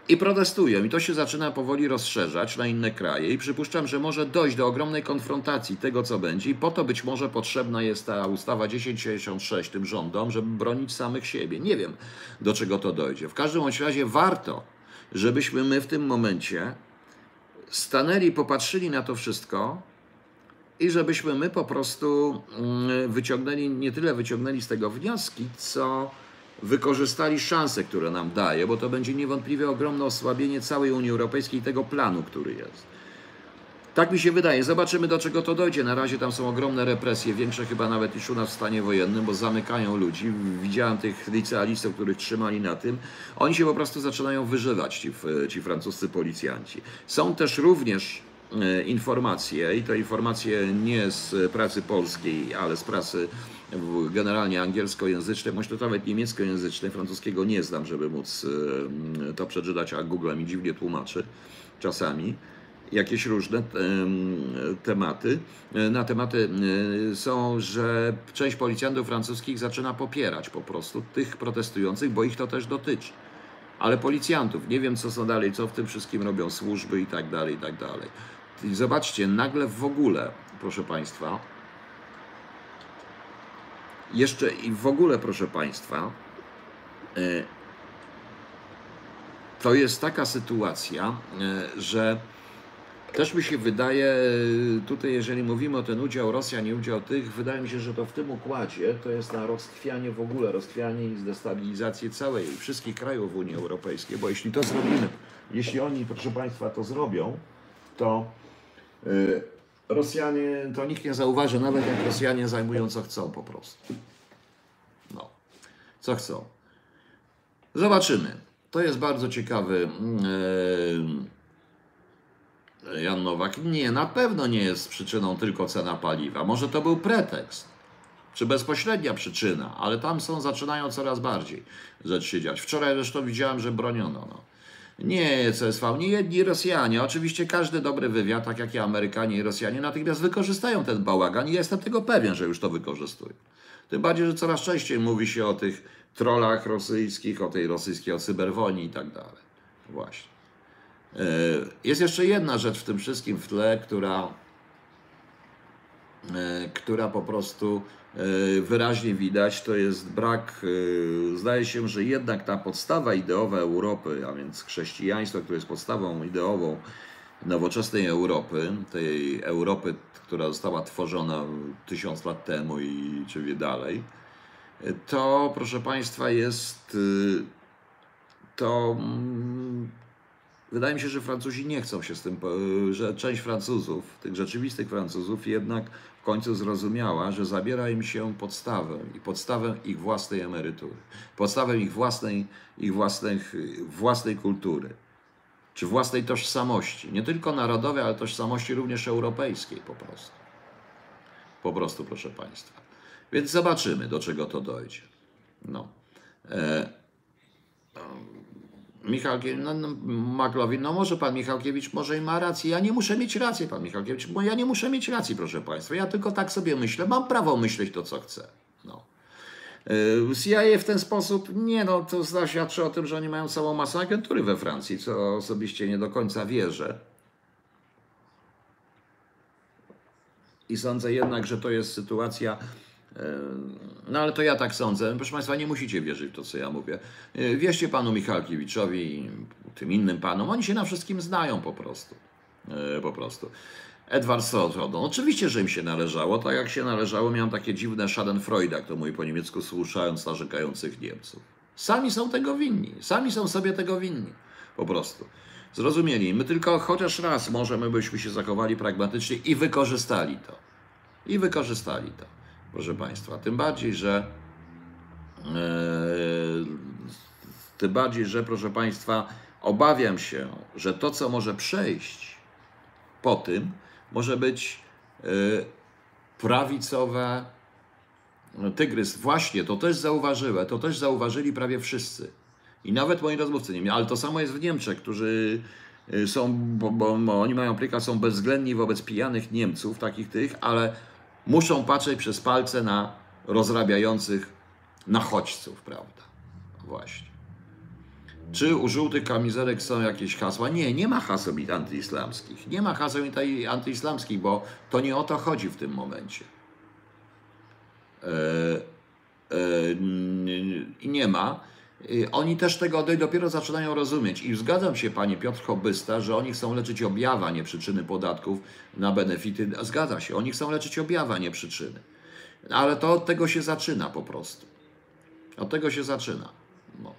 i protestują. I to się zaczyna powoli rozszerzać na inne kraje. I przypuszczam, że może dojść do ogromnej konfrontacji tego, co będzie. I po to być może potrzebna jest ta ustawa 1066 tym rządom, żeby bronić samych siebie. Nie wiem, do czego to dojdzie. W każdym razie warto, żebyśmy my w tym momencie stanęli, popatrzyli na to wszystko i żebyśmy my po prostu mm, wyciągnęli, nie tyle wyciągnęli z tego wnioski, co wykorzystali szanse, które nam daje, bo to będzie niewątpliwie ogromne osłabienie całej Unii Europejskiej i tego planu, który jest. Tak mi się wydaje. Zobaczymy, do czego to dojdzie. Na razie tam są ogromne represje, większe chyba nawet niż u nas w stanie wojennym, bo zamykają ludzi. Widziałem tych licealistów, których trzymali na tym. Oni się po prostu zaczynają wyżywać, ci, ci francuscy policjanci. Są też również e, informacje, i to informacje nie z pracy polskiej, ale z pracy generalnie angielskojęzycznej, bądź to nawet niemieckojęzycznej, francuskiego nie znam, żeby móc e, to przeczytać, a Google mi dziwnie tłumaczy czasami jakieś różne em, tematy. E, Na tematy e, są, że część policjantów francuskich zaczyna popierać po prostu tych protestujących, bo ich to też dotyczy. Ale policjantów, nie wiem co są dalej, co w tym wszystkim robią służby i tak dalej, i tak dalej. I zobaczcie, nagle w ogóle, proszę Państwa, jeszcze i w ogóle, proszę Państwa, E, to jest taka sytuacja, e, że też mi się wydaje, e, tutaj jeżeli mówimy o ten udział Rosjan i udział tych, wydaje mi się, że to w tym układzie to jest na rozchwianie w ogóle, rozchwianie i destabilizację całej, wszystkich krajów Unii Europejskiej, bo jeśli to zrobimy, jeśli oni, proszę Państwa, to zrobią, to Rosjanie, to nikt nie zauważy, nawet jak Rosjanie zajmują co chcą po prostu. No, co chcą. Zobaczymy. To jest bardzo ciekawy. Yy, Jan Nowak. Nie, na pewno nie jest przyczyną tylko cena paliwa. Może to był pretekst, czy bezpośrednia przyczyna, ale tam są, zaczynają coraz bardziej rzeczy się dziać. Wczoraj zresztą widziałem, że broniono. No. Nie, CSV, nie jedni Rosjanie. Oczywiście każdy dobry wywiad, tak jak i Amerykanie i Rosjanie, natychmiast wykorzystają ten bałagan i jestem tego pewien, że już to wykorzystują. Tym bardziej, że coraz częściej mówi się o tych trollach rosyjskich, o tej rosyjskiej, o i tak dalej. Właśnie. E, jest jeszcze jedna rzecz w tym wszystkim w tle, która, e, która po prostu wyraźnie widać, to jest brak, zdaje się, że jednak ta podstawa ideowa Europy, a więc chrześcijaństwo, które jest podstawą ideową nowoczesnej Europy, tej Europy, która została tworzona tysiąc lat temu i czy dalej, to proszę Państwa jest to mm, wydaje mi się, że Francuzi nie chcą się z tym, że część Francuzów, tych rzeczywistych Francuzów jednak w końcu zrozumiała, że zabiera im się podstawę i podstawę ich własnej emerytury, podstawę ich własnej, ich własnych, własnej kultury czy własnej tożsamości, nie tylko narodowej, ale tożsamości również europejskiej po prostu. Po prostu, proszę Państwa. Więc zobaczymy, do czego to dojdzie. No. E, Michał no, no, no może pan Michałkiewicz może i ma rację. Ja nie muszę mieć racji, pan Michałkiewicz, bo ja nie muszę mieć racji, proszę państwa. Ja tylko tak sobie myślę, mam prawo myśleć to, co chcę. No. E, CIA w ten sposób, nie no, to zaświadczy o tym, że oni mają całą masę agentury we Francji, co osobiście nie do końca wierzę. I sądzę jednak, że to jest sytuacja, no ale to ja tak sądzę. Proszę Państwa, nie musicie wierzyć w to, co ja mówię. E, wierzcie panu Michalkiewiczowi tym innym panom. Oni się na wszystkim znają po prostu. E, po prostu. Edward Snowden. Oczywiście, że im się należało. Tak jak się należało, miałem takie dziwne Schadenfreude, jak to mój po niemiecku słuchając narzekających Niemców. Sami są tego winni. Sami są sobie tego winni. Po prostu. Zrozumieli. My tylko chociaż raz możemy byśmy się zachowali pragmatycznie i wykorzystali to. I wykorzystali to proszę Państwa. Tym bardziej, że e, tym bardziej, że proszę Państwa, obawiam się, że to, co może przejść po tym, może być e, prawicowe no, tygrys. Właśnie, to też zauważyłem, to też zauważyli prawie wszyscy. I nawet moi rozmówcy nie ale to samo jest w Niemczech, którzy e, są, bo, bo, bo oni mają pryka, są bezwzględni wobec pijanych Niemców, takich tych, ale muszą patrzeć przez palce na rozrabiających nachodźców, prawda? Właśnie. Czy u żółtych kamizelek są jakieś hasła? Nie, nie ma haseł antyislamskich. Nie ma haseł antyislamskich, bo to nie o to chodzi w tym momencie. I nie ma. Y, oni też tego dopiero zaczynają rozumieć. I zgadzam się, panie Piotr Hobbysta, że oni chcą leczyć objawa, nie przyczyny podatków na benefity. Zgadza się, oni chcą leczyć objawa, nie przyczyny. Ale to od tego się zaczyna po prostu. Od tego się zaczyna. No.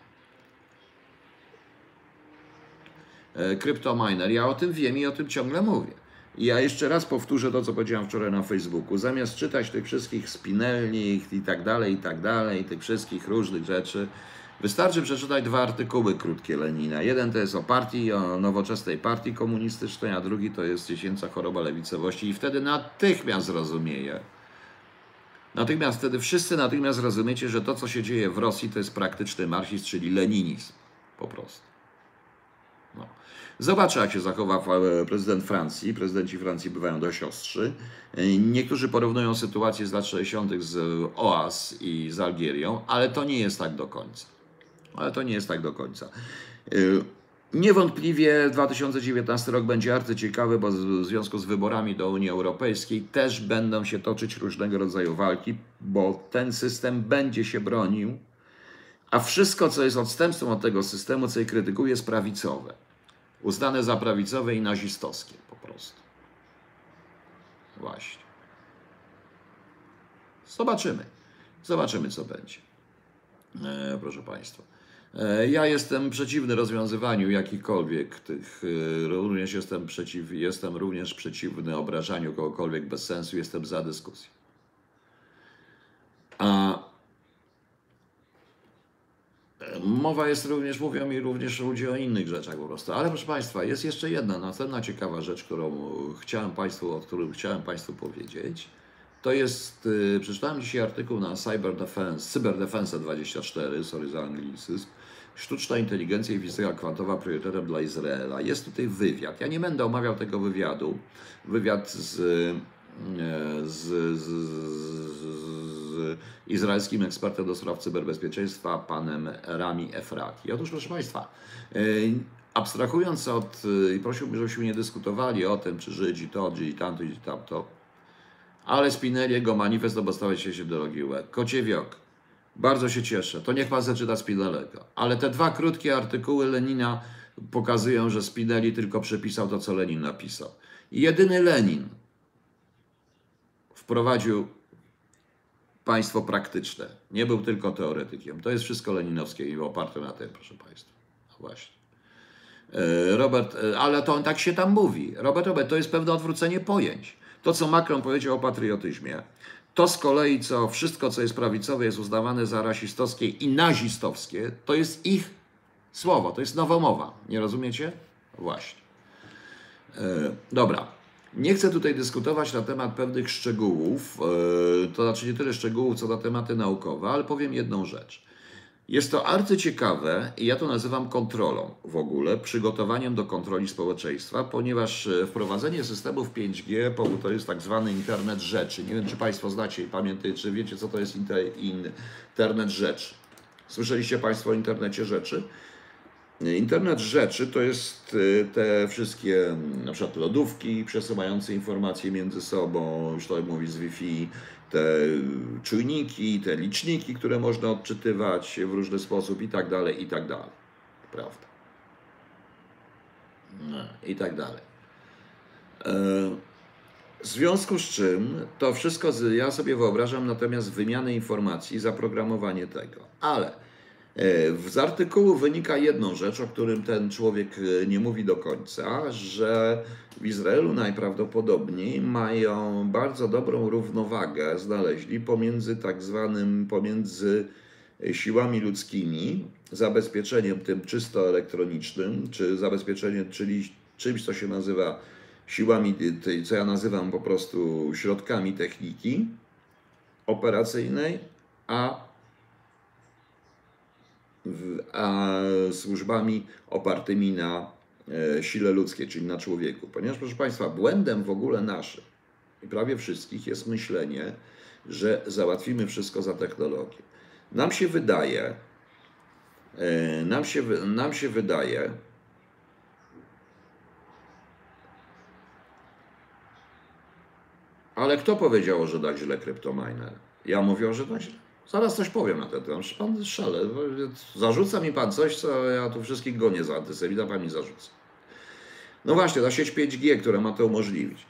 E, Kryptominer, ja o tym wiem i o tym ciągle mówię. I ja jeszcze raz powtórzę to, co powiedziałem wczoraj na Facebooku. Zamiast czytać tych wszystkich spinelni i tak dalej, i tak dalej, tych wszystkich różnych rzeczy, Wystarczy przeczytać dwa artykuły krótkie Lenina. Jeden to jest o partii, o nowoczesnej partii komunistycznej, a drugi to jest dziesięca choroba lewicowości i wtedy natychmiast zrozumieje. Natychmiast wtedy wszyscy natychmiast rozumiecie, że to, co się dzieje w Rosji, to jest praktyczny marxizm, czyli leninizm. Po prostu. No. Zobaczę, jak się zachowa prezydent Francji. Prezydenci Francji bywają dość ostrzy. Niektórzy porównują sytuację z lat 60. z OAS i z Algierią, ale to nie jest tak do końca ale to nie jest tak do końca. Y, niewątpliwie 2019 rok będzie bardzo ciekawy, bo w związku z wyborami do Unii Europejskiej też będą się toczyć różnego rodzaju walki, bo ten system będzie się bronił A wszystko, co jest odstępstwem od tego systemu, co je krytykuje, jest prawicowe. Uznane za prawicowe i nazistowskie po prostu. Właśnie. Zobaczymy. Zobaczymy, co będzie. E, proszę Państwa. E, ja jestem przeciwny rozwiązywaniu jakichkolwiek tych, e, również jestem, przeciw, jestem również przeciwny obrażaniu kogokolwiek bez sensu, jestem za dyskusją. A e, mowa jest również, mówią mi również ludzie o innych rzeczach po prostu. Ale proszę Państwa, jest jeszcze jedna następna ciekawa rzecz, którą chciałem Państwu, o którym chciałem Państwu powiedzieć. To jest, przeczytałem dzisiaj artykuł na Cyber Defense, Cyber Defense 24, sorry za anglicyzm. Sztuczna inteligencja i fizyka kwantowa priorytetem dla Izraela. Jest tutaj wywiad. Ja nie będę omawiał tego wywiadu. Wywiad z, y, z, z, z izraelskim ekspertem do spraw cyberbezpieczeństwa, panem Rami Efrati. Otóż, proszę Państwa, y, abstrahując od, i prosiłbym, żebyśmy nie dyskutowali o tym, czy Żydzi to, Żydzi tamto, Żydzi tamto, ale Spinelli, jego manifest o podstawie się ideologii łeb. Kociewiok. Bardzo się cieszę. To niech pan zaczyta Spinellego. Ale te dwa krótkie artykuły Lenina pokazują, że Spinelli tylko przepisał to, co Lenin napisał. I jedyny Lenin wprowadził państwo praktyczne. Nie był tylko teoretykiem. To jest wszystko leninowskie i oparte na tym, proszę państwa. No właśnie. E, Robert, e, ale to on tak się tam mówi. Robert, Robert, to jest pewne odwrócenie pojęć. To, co Macron powiedział o patriotyzmie, to z kolei, co wszystko, co jest prawicowe, jest uznawane za rasistowskie i nazistowskie, to jest ich słowo, to jest nowomowa. Nie rozumiecie? Właśnie. E, dobra. Nie chcę tutaj dyskutować na temat pewnych szczegółów, e, to znaczy nie tyle szczegółów, co na tematy naukowe, ale powiem jedną rzecz. Jest to arcyciekawe i ja to nazywam kontrolą w ogóle, przygotowaniem do kontroli społeczeństwa, ponieważ e, wprowadzenie systemów 5G to jest tak zwany internet rzeczy. Nie wiem, czy Państwo znacie i pamiętacie, czy wiecie, co to jest internet rzeczy. Słyszeliście Państwo o internecie rzeczy? Internet rzeczy to jest e, te wszystkie na przykład lodówki przesyłające informacje między sobą, już to mówi z Wi-Fi, te czujniki, te liczniki, które można odczytywać w różny sposób i tak dalej, i tak dalej. Prawda? No, I tak dalej. E, w związku z czym to wszystko, ja sobie wyobrażam natomiast wymianę informacji, zaprogramowanie tego. Ale z artykułu wynika jedną rzecz, o którym ten człowiek e, nie mówi do końca, że w Izraelu najprawdopodobniej mają bardzo dobrą równowagę, znaleźli pomiędzy tak zwanym, pomiędzy siłami ludzkimi, zabezpieczeniem tym czysto elektronicznym, czy zabezpieczeniem, czyli czymś, co się nazywa siłami, co ja nazywam po prostu środkami techniki operacyjnej, a, a służbami opartymi na E, sile ludzkiej, czyli na człowieku. Ponieważ, proszę Państwa, błędem w ogóle naszym i prawie wszystkich jest myślenie, że załatwimy wszystko za technologię. Nam się wydaje, e, nam się, nam się wydaje, ale kto powiedział, że tak źle kryptominer? Ja mówię, że tak źle. Zaraz coś powiem na ten temat. Pan szale. Zarzuca mi pan coś, co ja tu wszystkich gonię za antysemita, pan mi zarzuca. No właśnie, ta sieć 5G, która ma to umożliwić.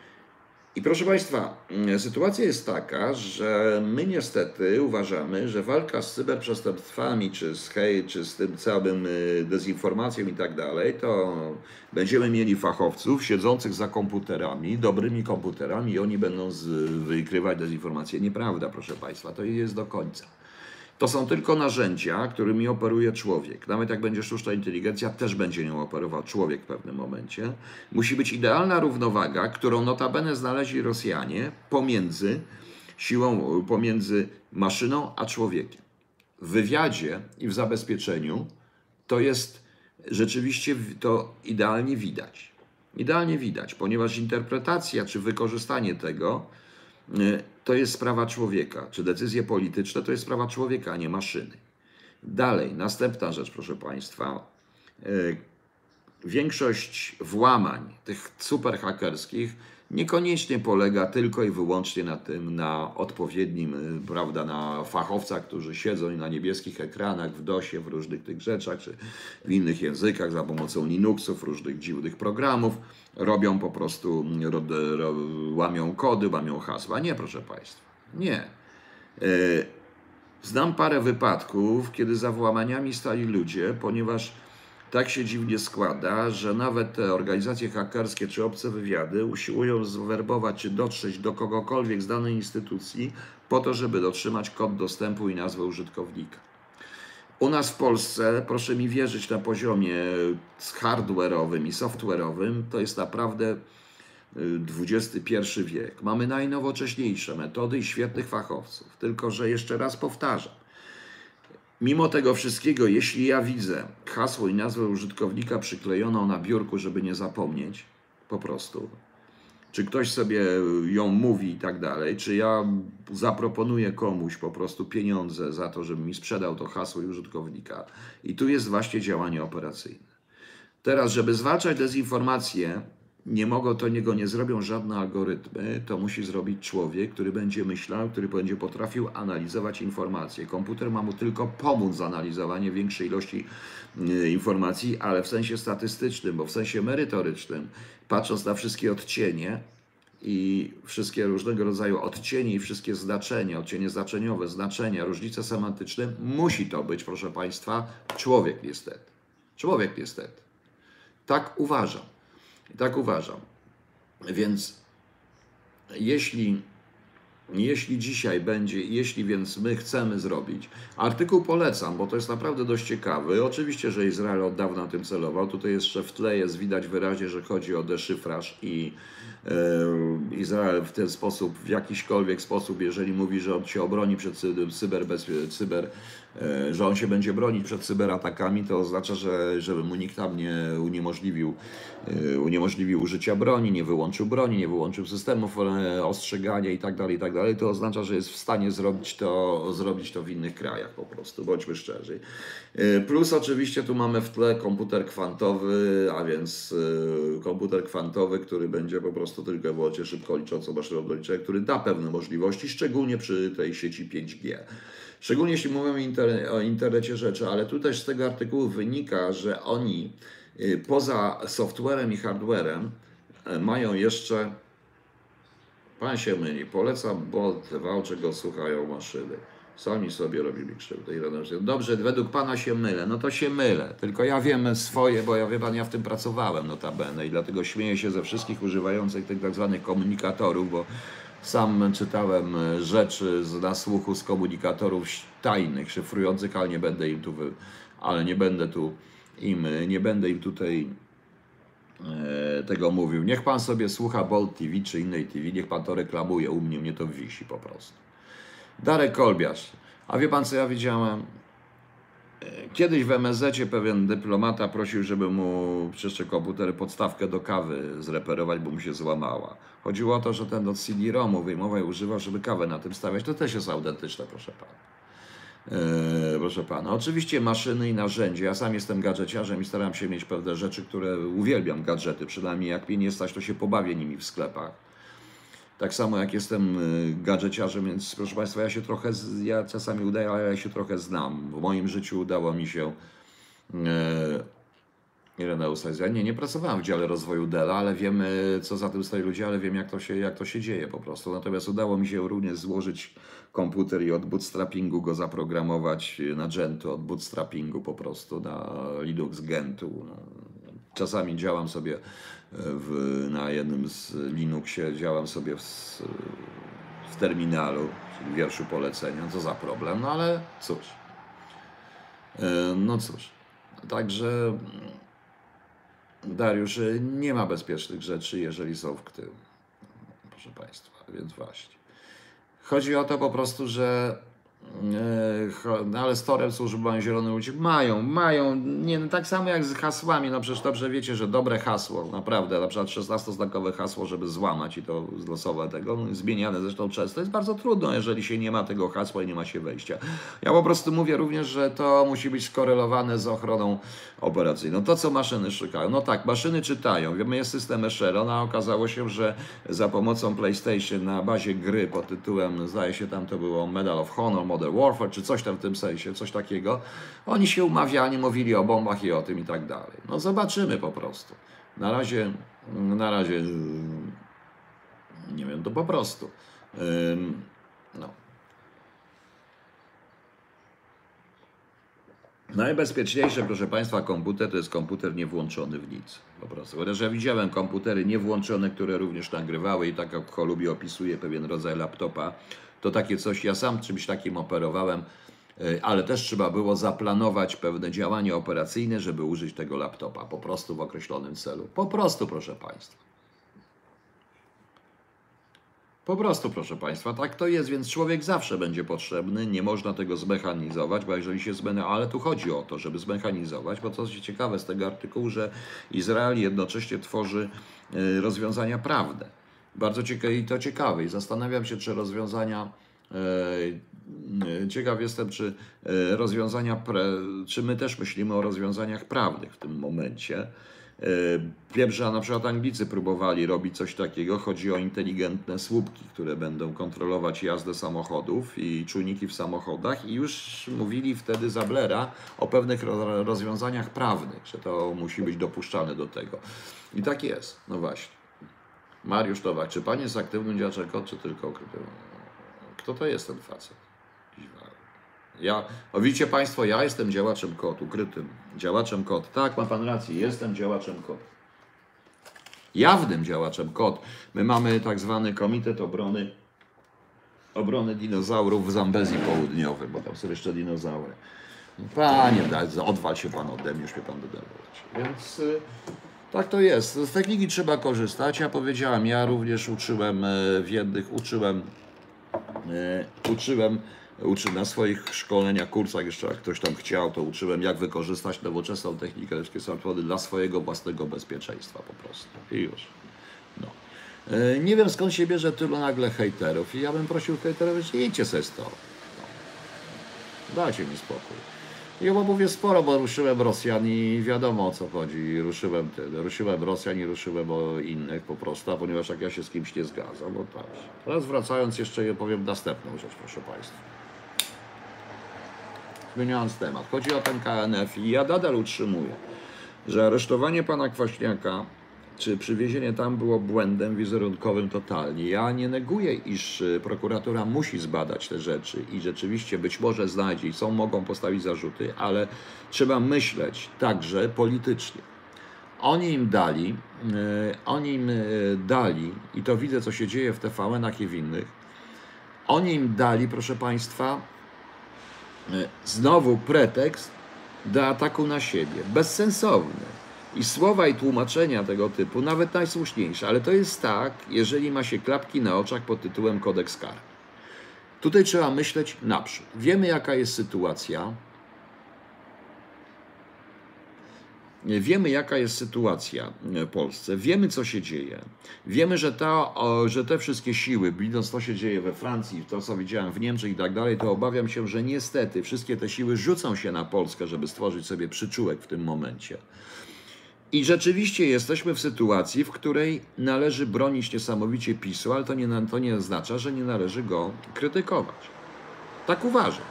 I proszę Państwa, mm, sytuacja jest taka, że my niestety uważamy, że walka z cyberprzestępstwami, czy z hej, czy z tym całym dezinformacją i tak dalej, to będziemy mieli fachowców siedzących za komputerami, dobrymi komputerami i oni będą z, wykrywać dezinformację. Nieprawda, proszę Państwa, to jest do końca. To są tylko narzędzia, którymi operuje człowiek. Nawet jak będzie sztuczna inteligencja, też będzie nią operował człowiek w pewnym momencie. Musi być idealna równowaga, którą notabene znaleźli Rosjanie pomiędzy siłą, pomiędzy maszyną a człowiekiem. W wywiadzie i w zabezpieczeniu to jest rzeczywiście to idealnie widać. Idealnie widać, ponieważ interpretacja czy wykorzystanie tego y, to jest sprawa człowieka, czy decyzje polityczne to jest sprawa człowieka, a nie maszyny. Dalej, następna rzecz, proszę Państwa. E, większość włamań tych superhakerskich niekoniecznie polega tylko i wyłącznie na tym, na odpowiednim, y, prawda, na fachowcach, którzy siedzą na niebieskich ekranach, w DOSie, w różnych tych rzeczach, czy w innych językach za pomocą Linuxów, różnych dziwnych programów, robią po prostu, ro, ro, łamią kody, łamią hasła. Nie, proszę Państwa, nie. Y, znam parę wypadków, kiedy za włamaniami stali ludzie, ponieważ tak się dziwnie składa, że nawet te organizacje hakerskie czy obce wywiady usiłują zwerbować czy dotrzeć do kogokolwiek z danej instytucji po to, żeby dotrzymać kod dostępu i nazwę użytkownika. U nas w Polsce, proszę mi wierzyć, na poziomie hardware'owym i software'owym, to jest naprawdę XXI y, wiek. Mamy najnowocześniejsze metody i świetnych fachowców. Tylko, że jeszcze raz powtarzam, Mimo tego wszystkiego, jeśli ja widzę hasło i nazwę użytkownika przyklejoną na biurku, żeby nie zapomnieć, po prostu, czy ktoś sobie ją mówi i tak dalej, czy ja zaproponuję komuś po prostu pieniądze za to, żeby mi sprzedał to hasło i użytkownika. I tu jest właśnie działanie operacyjne. Teraz, żeby zwalczać dezinformację, nie mogą, to niego nie zrobią żadne algorytmy, to musi zrobić człowiek, który będzie myślał, który będzie potrafił analizować informacje. Komputer ma mu tylko pomóc w analizowaniu większej ilości y, informacji, ale w sensie statystycznym, bo w sensie merytorycznym, patrząc na wszystkie odcienie, i wszystkie różnego rodzaju odcienie i wszystkie znaczenia, odcienie znaczeniowe, znaczenia, różnice semantyczne, musi to być, proszę Państwa, człowiek niestety. Człowiek niestety. Tak uważam. Tak uważam. Więc jeśli, jeśli dzisiaj będzie, jeśli więc my chcemy zrobić, artykuł polecam, bo to jest naprawdę dość ciekawy. Oczywiście, że Izrael od dawna tym celował. Tutaj jeszcze w tle jest widać wyraźnie, że chodzi o deszyfraż i e, Izrael w ten sposób, w jakiśkolwiek sposób, jeżeli mówi, że on się obroni przed cyber, cyber że on się będzie bronić przed cyberatakami, to oznacza, że mu nikt tam nie uniemożliwił, e, uniemożliwił użycia broni, nie wyłączył broni, nie wyłączył systemów e, ostrzegania itd., tak itd., tak to oznacza, że jest w stanie zrobić to, zrobić to w innych krajach po prostu, bądźmy szczerzy. Plus oczywiście tu mamy w tle komputer kwantowy, a więc komputer kwantowy, który będzie po prostu tylko wyłącznie szybko liczącą maszynę do który da pewne możliwości, szczególnie przy tej sieci 5G. Szczególnie jeśli mówimy o internecie rzeczy, ale tu też z tego artykułu wynika, że oni y, poza softwarem i hardwarem y, mają jeszcze, pan się myli, polecam Bolt, czego słuchają maszyny. Sami sobie robili krzywdę. Dobrze, według Pana się mylę. No to się mylę. Tylko ja wiem swoje, bo ja wie Pan, ja w tym pracowałem notabene i dlatego śmieję się ze wszystkich używających tych tak zwanych komunikatorów, bo sam czytałem e, rzeczy z nasłuchu z komunikatorów tajnych, szyfrujących, ale nie będę im tu, ale nie będę tu im, nie będę im tutaj e, tego mówił. Niech pan sobie słucha Bolt TV czy innej TV, niech pan to reklamuje, u mnie mnie to wisi po prostu. Darek Kolbiarz. A wie pan co ja widziałem? Kiedyś w MSZ pewien dyplomata prosił, żeby mu przyszły komputer podstawkę do kawy zreperować, bo mu się złamała. Chodziło o to, że ten od CD-ROMu wyjmował i używał, żeby kawę na tym stawiać. To też jest autentyczne, proszę pana. Eee, proszę pana. Oczywiście maszyny i narzędzia. Ja sam jestem gadżeciarzem i staram się mieć pewne rzeczy, które uwielbiam gadżety. Przynajmniej jak mnie nie stać, to się pobawię nimi w sklepach. Tak samo jak jestem y, gadżeciarzem, więc proszę Państwa, ja się trochę, ja czasami udaję, ale ja się trochę znam. W moim życiu udało mi się Irena Ustajs. Ja nie, nie pracowałem w dziale rozwoju Dela, ale wiem, co za tym stoi ludzie, ale wiem, jak to, się, jak to się dzieje po prostu. Natomiast udało mi się również złożyć komputer i od bootstrappingu go zaprogramować na Gentu, od bootstrappingu po prostu na Linux Gentu. No, czasami działam sobie w, na jednym z Linuxie, działam sobie w, w terminalu, czyli wierszu polecenia, co za problem, no ale cóż. E, no cóż, także Dariusz, nie ma bezpiecznych rzeczy, jeżeli są w tył. Proszę Państwa, więc właśnie. Chodzi o to po prostu, że E, Ale z torem służby Zielony Łódź mają, mają, nie, no tak samo jak z hasłami, no przecież dobrze wiecie, że dobre hasło, naprawdę, na przykład 16-znakowe hasło, żeby złamać i to losowe tego, no, zmieniane zresztą często, jest bardzo trudno, jeżeli się nie ma tego hasła i nie ma się wejścia. Ja po prostu mówię również, że to musi być skorelowane z ochroną operacyjną. To, co maszyny szukają, no tak, maszyny czytają, wiemy, jest system Echelon, a okazało się, że za pomocą PlayStation na bazie gry pod tytułem, zdaje się tam to było Medal of Honor, Modern Warfare, czy coś tam w tym sensie, coś takiego, oni się umawiali, mówili o bombach i o tym i tak dalej. No zobaczymy po prostu. Na razie, na razie, nie wiem, to po prostu. No. Najbezpieczniejsze, proszę Państwa, komputer to jest komputer nie włączony w nic. Po prostu. Chociaż ja widziałem komputery niewłączone, które również nagrywały i tak jak Cholubi opisuje pewien rodzaj laptopa, to takie coś, ja sam czymś takim operowałem, y, ale też trzeba było zaplanować pewne działanie operacyjne, żeby użyć tego laptopa po prostu w określonym celu. Po prostu, proszę Państwa. Po prostu, proszę Państwa, tak to jest, więc człowiek zawsze będzie potrzebny, nie można tego zmechanizować, bo jeżeli się zmechanizować, ale tu chodzi o to, żeby zmechanizować, bo co jest ciekawe z tego artykułu, że Izrael jednocześnie tworzy y, rozwiązania prawne. Bardzo ciekawe i to ciekawe i zastanawiam się, czy rozwiązania y, y, Ciekaw jestem, czy y, rozwiązania, czy my też myślimy o rozwiązaniach prawnych w tym momencie. E, Wiem, że na przykład Anglicy próbowali robić coś takiego. Chodzi o inteligentne słupki, które będą kontrolować jazdę samochodów i czujniki w samochodach i już mówili wtedy za Blera o pewnych ro- rozwiązaniach prawnych, że to musi być dopuszczane do tego. I tak jest, no właśnie. Mariusz Towak, czy pan jest aktywnym działaczem KOT, czy tylko ukrytym? Kto to jest ten facet? Ja, o widzicie Państwo, ja jestem działaczem KOT, ukrytym działaczem KOT. Tak, ma Pan rację, jestem działaczem KOT. Jawnym działaczem KOT. My mamy tak zwany Komitet Obrony Obrony Dinozaurów w Zambezji Południowej, bo tam są jeszcze dinozaury. Panie, odwal się Pan ode mnie, już mnie Pan denerwować. Więc y, tak to jest. Z techniki trzeba korzystać. Ja powiedziałem, ja również uczyłem y, w jednych, uczyłem E, uczyłem, uczy na swoich szkoleniach, kursach, jeszcze jak ktoś tam chciał, to uczyłem, jak wykorzystać nowoczesną technikę ludzkie smartfony dla swojego własnego bezpieczeństwa po prostu. I już. No. E, Nie wiem skąd się bierze tylu nagle hejterów i ja bym prosił hejterów, że jedźcie se z to. No. Dajcie mi spokój. Ja bo mówię sporo, bo ruszyłem Rosjan i wiadomo o co chodzi. Ruszyłem, tyle. ruszyłem Rosjan i ruszyłem o innych po prostu, ponieważ jak ja się z kimś nie zgadzam, bo tak. Teraz wracając jeszcze powiem następną rzecz, proszę Państwa. Zmieniając temat. Chodzi o ten KNF i ja nadal utrzymuję, że aresztowanie pana Kwaśniaka czy przywiezienie tam było błędem wizerunkowym totalnie. Ja nie neguję, iż y, prokuratura musi zbadać te rzeczy i rzeczywiście być może znajdzie i są, mogą postawić zarzuty, ale trzeba myśleć także politycznie. Oni im dali, y, oni im y, dali, i to widzę, co się dzieje w TVN-ach i w innych, oni im dali, proszę Państwa, znowu pretekst do ataku na siebie. Bezsensowny. I słowa i tłumaczenia tego typu, nawet najsłuszniejsze, ale to jest tak, jeżeli ma się klapki na oczach pod tytułem kodeks karny. Tutaj trzeba myśleć naprzód. Wiemy, jaka jest sytuacja. Wiemy, jaka jest sytuacja w Polsce, wiemy, co się dzieje. Wiemy, że, ta, że te wszystkie siły, widząc to się dzieje we Francji, to co widziałem w Niemczech i tak dalej, to obawiam się, że niestety wszystkie te siły rzucą się na Polskę, żeby stworzyć sobie przyczółek w tym momencie. I rzeczywiście jesteśmy w sytuacji, w której należy bronić niesamowicie PiSu, ale to nie, to nie oznacza, że nie należy go krytykować. Tak uważam.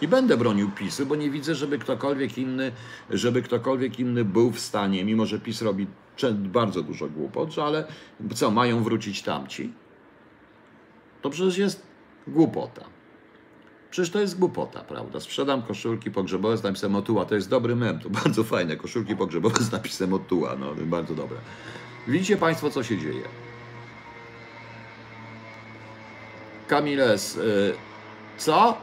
I będę bronił PiSu, bo nie widzę, żeby ktokolwiek inny, żeby ktokolwiek inny był w stanie, mimo że PiS robi bardzo dużo głupot, ale co, mają wrócić tamci? To przecież jest głupota. Przecież to jest głupota, prawda? Sprzedam koszulki pogrzebowe z napisem Otuła. To jest dobry mem, to bardzo fajne. Koszulki pogrzebowe z napisem Otuła, no bardzo dobre. Widzicie Państwo, co się dzieje. Kamiles, y, co?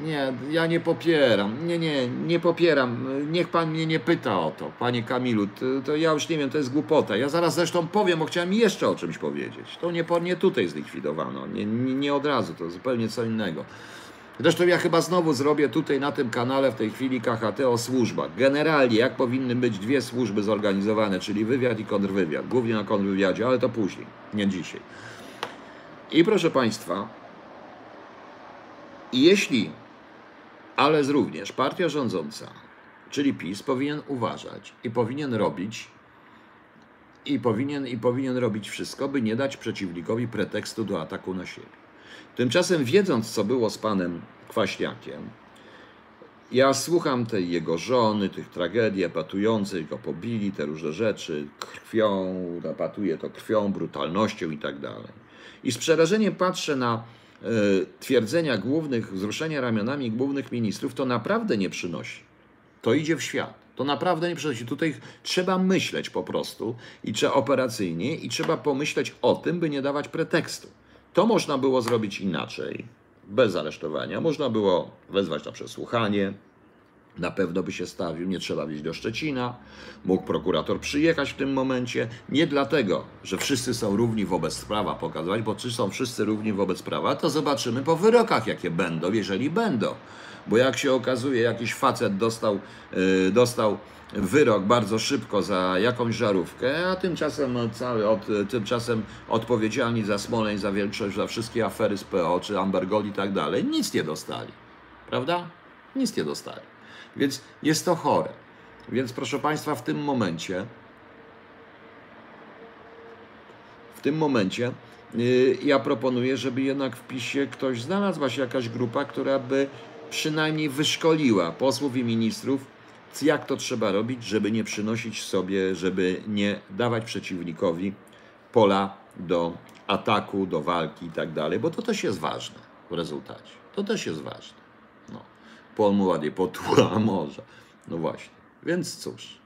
Nie, ja nie popieram. Nie, nie, nie popieram. Niech pan mnie nie pyta o to, panie Kamilu. To, to ja już nie wiem, to jest głupota. Ja zaraz zresztą powiem, bo chciałem jeszcze o czymś powiedzieć. To nie, nie tutaj zlikwidowano, nie, nie, nie od razu, to zupełnie co innego. Zresztą ja chyba znowu zrobię tutaj na tym kanale w tej chwili KHT o służbach. Generalnie jak powinny być dwie służby zorganizowane, czyli wywiad i kontrwywiad. Głównie na kontrwywiadzie, ale to później, nie dzisiaj. I proszę Państwa, jeśli, ale również partia rządząca, czyli PiS, powinien uważać i powinien robić i powinien, i powinien robić wszystko, by nie dać przeciwnikowi pretekstu do ataku na siebie. Tymczasem, wiedząc, co było z panem Kwaśniakiem, ja słucham tej jego żony, tych tragedii epatujących, go pobili, te różne rzeczy, krwią, napatuje to krwią, brutalnością i tak dalej. I z przerażeniem patrzę na y, twierdzenia głównych, wzruszenia ramionami głównych ministrów, to naprawdę nie przynosi. To idzie w świat. To naprawdę nie przynosi. Tutaj trzeba myśleć po prostu i trzeba operacyjnie i trzeba pomyśleć o tym, by nie dawać pretekstu. To można było zrobić inaczej, bez aresztowania. Można było wezwać na przesłuchanie, na pewno by się stawił, nie trzeba iść do Szczecina. Mógł prokurator przyjechać w tym momencie. Nie dlatego, że wszyscy są równi wobec prawa pokazywać, bo czy są wszyscy równi wobec prawa, to zobaczymy po wyrokach, jakie będą, jeżeli będą. Bo jak się okazuje, jakiś facet dostał, yy, dostał wyrok bardzo szybko za jakąś żarówkę, a tymczasem, cały, od, tymczasem odpowiedzialni za Smoleń, za większość, za wszystkie afery z PO, czy Amber Gold i tak dalej, nic nie dostali. Prawda? Nic nie dostali. Więc jest to chore. Więc proszę Państwa, w tym momencie, w tym momencie yy, ja proponuję, żeby jednak w PiSie ktoś znalazła się jakaś grupa, która by przynajmniej wyszkoliła posłów i ministrów, jak to trzeba robić, żeby nie przynosić sobie, żeby nie dawać przeciwnikowi pola do ataku, do walki i tak dalej, bo to też jest ważne w rezultacie. To też jest ważne. No. Pol mu ładnie potula *laughs* morza. No właśnie. Więc cóż.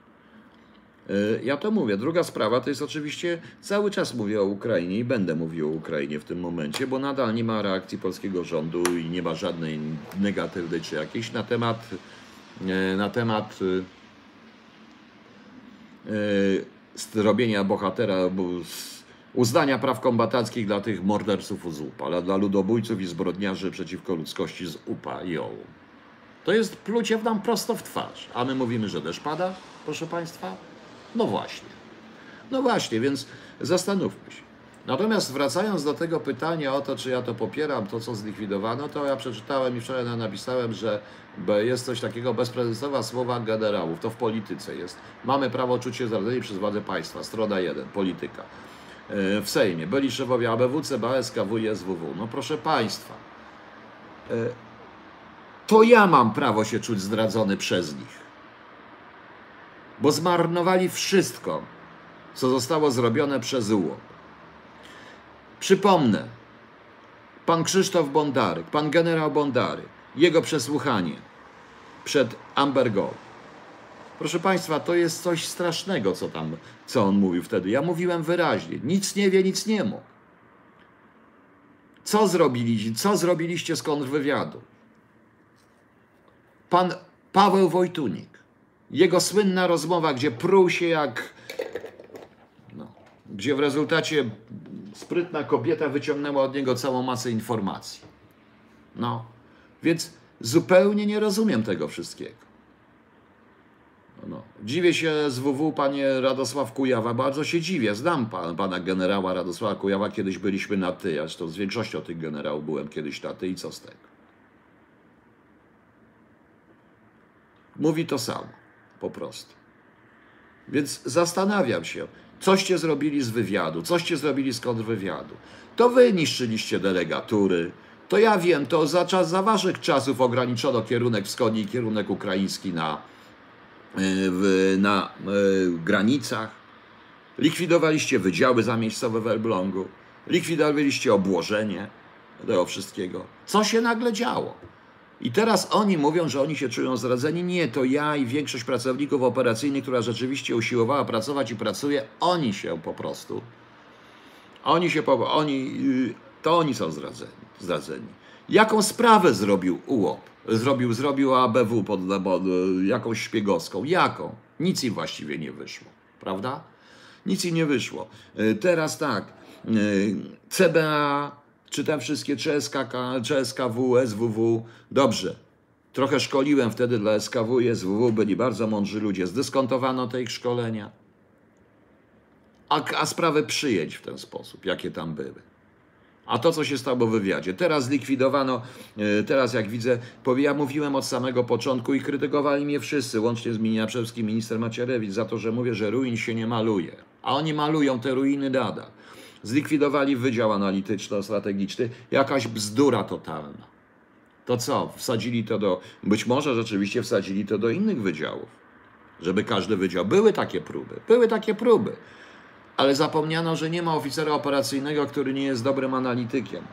Y, ja to mówię. Druga sprawa to jest oczywiście, cały czas mówię o Ukrainie i będę mówił o Ukrainie w tym momencie, bo nadal nie ma reakcji polskiego rządu i nie ma żadnej negatywnej czy jakiejś na temat, na temat zrobienia y, bohatera, uznania praw kombatanckich dla tych morderców z UPA, dla ludobójców i zbrodniarzy przeciwko ludzkości z UPA i OU. To jest plucie nam prosto w twarz. A my mówimy, że deszcz pada, proszę Państwa? No właśnie. No właśnie, więc zastanówmy się. Natomiast wracając do tego pytania o to, czy ja to popieram, to co zlikwidowano, to ja przeczytałem i wczoraj napisałem, że jest coś takiego bezprezesowa słowa generałów, to w polityce jest. Mamy prawo czuć się zdradzeni przez władze państwa, strona 1, polityka. E, w Sejmie byli szefowie ABW, CBS, KW i SWW. No proszę Państwa, e, to ja mam prawo się czuć zdradzony przez nich bo zmarnowali wszystko, co zostało zrobione przez UOP. Przypomnę, pan Krzysztof Bondaryk, pan generał Bondaryk, jego przesłuchanie przed Amber Gold. Proszę Państwa, to jest coś strasznego, co tam, co on mówił wtedy. Ja mówiłem wyraźnie, nic nie wie, nic nie mógł. Co zrobiliście, co zrobiliście z kontrwywiadu? Pan Paweł Wojtunik jego słynna rozmowa, gdzie pruł się jak. No, gdzie w rezultacie sprytna kobieta wyciągnęła od niego całą masę informacji. No, więc zupełnie nie rozumiem tego wszystkiego. No, dziwię się z WW, panie Radosław Kujawa, bardzo się dziwię. Znam pan, pana generała Radosława Kujawa, kiedyś byliśmy na ty, zresztą z większością tych generałów byłem kiedyś na ty i co z tego? Mówi to samo po prostu. Więc zastanawiam się, coście zrobili z wywiadu, coście zrobili z kontrwywiadu. To wy niszczyliście delegatury. To ja wiem, to za, czas, za waszych czasów ograniczono kierunek wschodni i kierunek ukraiński na, e, w, na y, granicach. Likwidowaliście wydziały zamiejscowe w Elblągu. Likwidowaliście obłożenie tego wszystkiego. Co się nagle działo? I teraz oni mówią, że oni się czują zdradzeni. Nie, to ja i większość pracowników operacyjnych, która rzeczywiście usiłowała pracować i pracuje, oni się po prostu, oni się, oni, y, to oni są zdradzeni. zdradzeni. Jaką sprawę zrobił UOP? Zrobił, zrobił ABW pod, pod jakąś szpiegowską. Jaką? Nic im właściwie nie wyszło, prawda? Nic im nie wyszło. Y, teraz tak, y, CBA Czy te wszystkie czy, SKK, SWW? Dobrze. Trochę szkoliłem wtedy dla SKW i SWW, byli bardzo mądrzy ludzie. Zdyskontowano te ich szkolenia. A, a sprawę przyjęć w ten sposób, jakie tam były. A to, co się stało w wywiadzie. Teraz zlikwidowano, e, teraz jak widzę, ja mówiłem od samego początku i krytykowali mnie wszyscy, łącznie z Miniaczewskim, minister Macierewicz, za to, że mówię, że ruin się nie maluje. A oni malują te ruiny nadal. Zlikwidowali Wydział Analityczno-Strategiczny. Jakaś bzdura totalna. To co? Wsadzili to do. Być może rzeczywiście wsadzili to do innych wydziałów. Żeby każdy wydział. Były takie próby. Były takie próby. Ale zapomniano, że nie ma oficera operacyjnego, który nie jest dobrym analitykiem.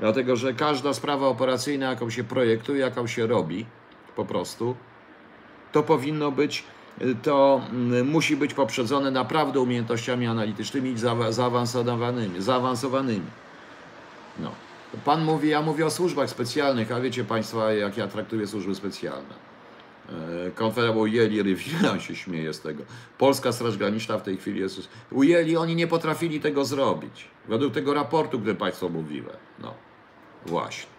Dlatego, że każda sprawa operacyjna, jaką się projektuje, jaką się robi, po prostu, to powinno być, to mm, musi być poprzedzone naprawdę umiejętnościami analitycznymi zaawansowanymi. zaawansowanymi. No. Pan mówi, ja mówię o służbach specjalnych, a wiecie Państwo, jak ja traktuję służby specjalne. E, Konfederał ujęli *laughs* Rywina się śmieje z tego. Polska Straż Graniczna w tej chwili jest. Ujęli, oni nie potrafili tego zrobić. Według tego raportu, który Państwu mówiłem. No, właśnie.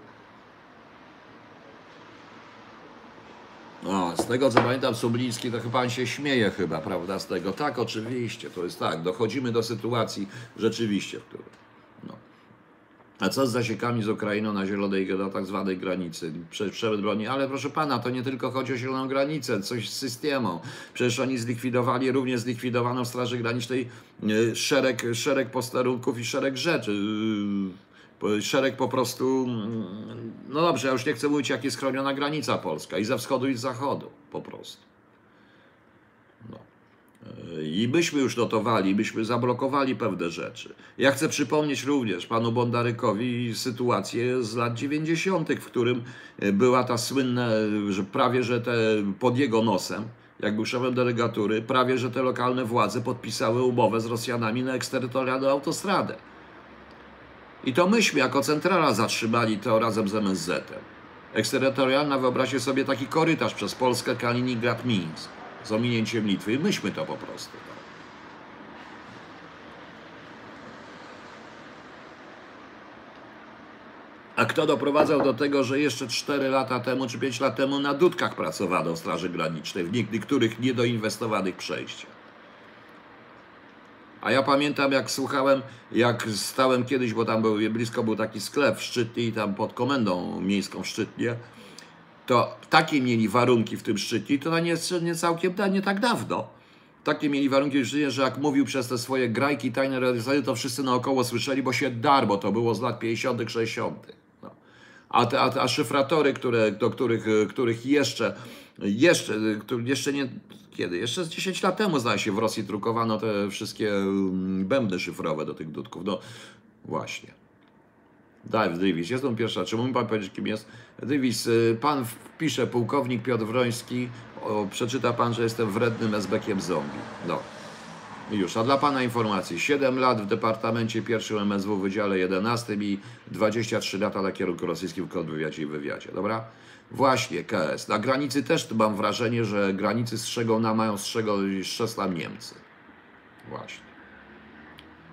No, z tego co pamiętam, Subliński to chyba pan się śmieje chyba, prawda, z tego. Tak, oczywiście, to jest tak. Dochodzimy do sytuacji rzeczywiście, w której. No. A co z zasiekami z Ukrainą na zielonej, na tak zwanej granicy? Prze- broni, ale proszę pana, to nie tylko chodzi o zieloną granicę, coś z systemem. Przecież oni zlikwidowali, również zlikwidowano w Straży Granicznej y, szereg, szereg posterunków i szereg rzeczy. y, po- Szereg po prostu, mm, no dobrze, ja już nie chcę mówić, jak jest chroniona granica polska i ze wschodu i z zachodu, po prostu. No. I byśmy już notowali, byśmy zablokowali pewne rzeczy. Ja chcę przypomnieć również panu Bondarykowi sytuację z lat 90., w którym e, była ta słynna, e, że prawie że te pod jego nosem, jak był szefem delegatury, prawie że te lokalne władze podpisały umowę z Rosjanami na eksterytorialną autostradę. I to myśmy jako centrala zatrzymali to razem z MSZ-em. Eksterytorialna, wyobraźcie sobie taki korytarz przez Polskę, Kaliningrad, Mińsk z ominięciem Litwy. I myśmy to po prostu. No. A kto doprowadzał do tego, że jeszcze 4 lata temu czy 5 lat temu na dudkach pracowano w Straży Granicznej, w niektórych niedoinwestowanych przejściach? A ja pamiętam, jak słuchałem, jak stałem kiedyś, bo tam był, blisko był taki sklep w Szczytnie i tam pod komendą miejską w Szczytnie, to takie mieli warunki w tym Szczytnie, to nie, nie całkiem, nie tak dawno. Takie mieli warunki w Szczytnie, że jak mówił przez te swoje grajki tajne radiostacji, to wszyscy naokoło słyszeli, bo się dar, bo to było z lat 50., 60. No. A, te, a, te- a szyfratory, które, do których, których jeszcze, jeszcze, jeszcze nie, kiedy? Jeszcze z 10 lat temu, zdaje się, w Rosji drukowano te wszystkie mm, bębny szyfrowe do tych dudków. No właśnie. Dave Davis, jest on pierwsza. Czy mógł pan powiedzieć, kim jest? Davis, y, pan wpisze pułkownik Piotr Wroński. O, przeczyta pan, że jestem wrednym esbekiem zombie. No. Już. A dla pana informacji. 7 lat w Departamencie pierwszym MSW Wydziale 11 i 23 lata na kierunku rosyjskim w kontrwywiadzie i wywiadzie. Dobra? Właśnie, KS. Na granicy też mam wrażenie, że granicy strzegą nam mają strzegą nam Niemcy. Właśnie.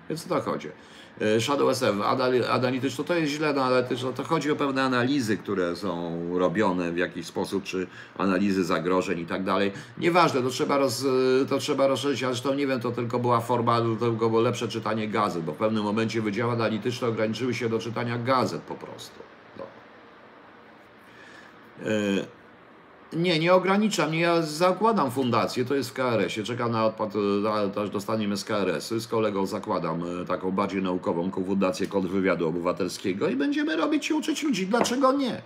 Więc o to chodzi. E, Shadow SF, anali- analityczno to jest źle, no ale też to chodzi o pewne analizy, które są robione w jakiś sposób, czy analizy zagrożeń i tak dalej. Nieważne, to trzeba, roz, to trzeba rozszerzyć, a zresztą nie wiem, to tylko była forma, to tylko było lepsze czytanie gazet, bo w pewnym momencie wydziały analityczne ograniczyły się do czytania gazet po prostu. E, nie, nie ograniczam. Ja zakładam fundację, to jest w KRS-ie. Czekam na odpad, aż dostaniemy z KRS-u. Z kolegą zakładam e, taką bardziej naukową fundację kontrwywiadu obywatelskiego i będziemy robić i uczyć ludzi. Dlaczego nie?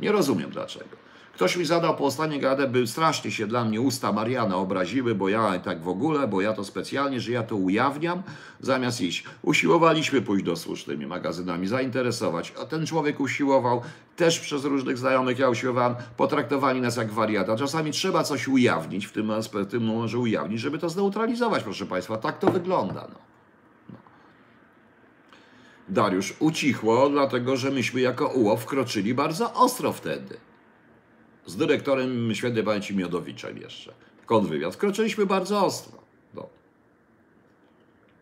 Nie rozumiem dlaczego. Ktoś mi zadał po ostatniej gadę, by strasznie się dla mnie usta Mariana obraziły, bo ja tak w ogóle, bo ja to specjalnie, że ja to ujawniam, zamiast iść. Usiłowaliśmy pójść do słusznymi magazynami, zainteresować, a ten człowiek usiłował, też przez różnych znajomych ja usiłowałem, potraktowali nas jak wariata. Czasami trzeba coś ujawnić, w tym, aspe- w tym może ujawnić, żeby to zneutralizować, proszę Państwa. Tak to wygląda. No. Dariusz ucichło, dlatego że myśmy jako UO wkroczyli bardzo ostro wtedy. Z dyrektorem świętej pamięci Miodowiczem jeszcze. Kontrwywiad. Wkroczyliśmy bardzo ostro. No.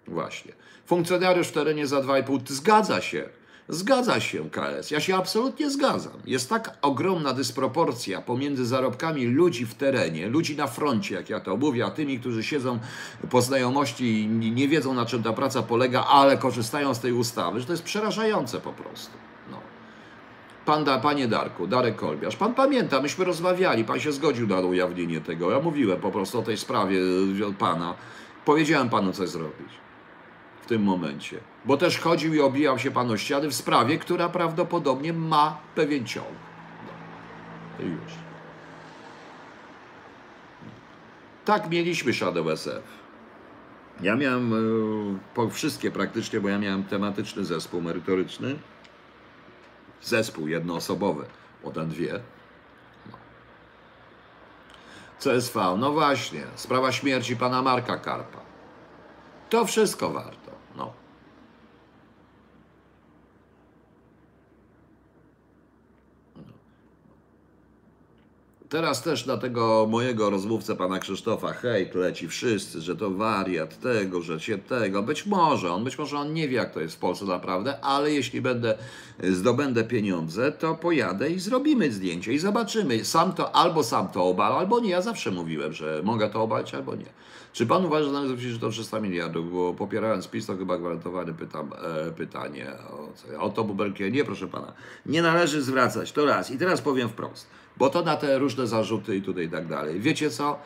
Właśnie. Funkcjonariusz w terenie za 2,5 zgadza się. Zgadza się KS, ja się absolutnie zgadzam. Jest tak ogromna dysproporcja pomiędzy zarobkami ludzi w terenie, ludzi na froncie, jak ja to mówię, a tymi, którzy siedzą po znajomości i nie wiedzą na czym ta praca polega, ale korzystają z tej ustawy, że to jest przerażające po prostu. Pan da, panie Darku, Darek Kolbiarz, pan pamięta, myśmy rozmawiali, pan się zgodził na ujawnienie tego. Ja mówiłem po prostu o tej sprawie e, pana. Powiedziałem panu, co zrobić w tym momencie. Bo też chodził i obijał się pan o ściany w sprawie, która prawdopodobnie ma pewien ciąg. No. Już. Tak mieliśmy Shadow SF. Ja miałem e, po wszystkie praktycznie, bo ja miałem tematyczny zespół merytoryczny. Zespół jednoosobowy, potem dwie. CSV, no właśnie, sprawa śmierci pana Marka Karpa. To wszystko warto. No. Teraz też na tego mojego rozmówcę, pana Krzysztofa, hejt leci wszyscy, że to wariat tego, że się tego. Być może on, być może on nie wie, jak to jest w Polsce naprawdę, ale jeśli będę, zdobędę pieniądze, to pojadę i zrobimy zdjęcie i zobaczymy. Sam to, albo sam to obal, albo nie. Ja zawsze mówiłem, że mogę to obalić, albo nie. Czy pan uważa, że należy że to 300 miliardów, bo popierając PiS, to chyba gwarantowany pytam, e, pytanie o, o to bubelkie. Nie, proszę pana, nie należy zwracać, to raz. I teraz powiem wprost, bo to na te różne zarzuty i tutaj i tak dalej. Wiecie co?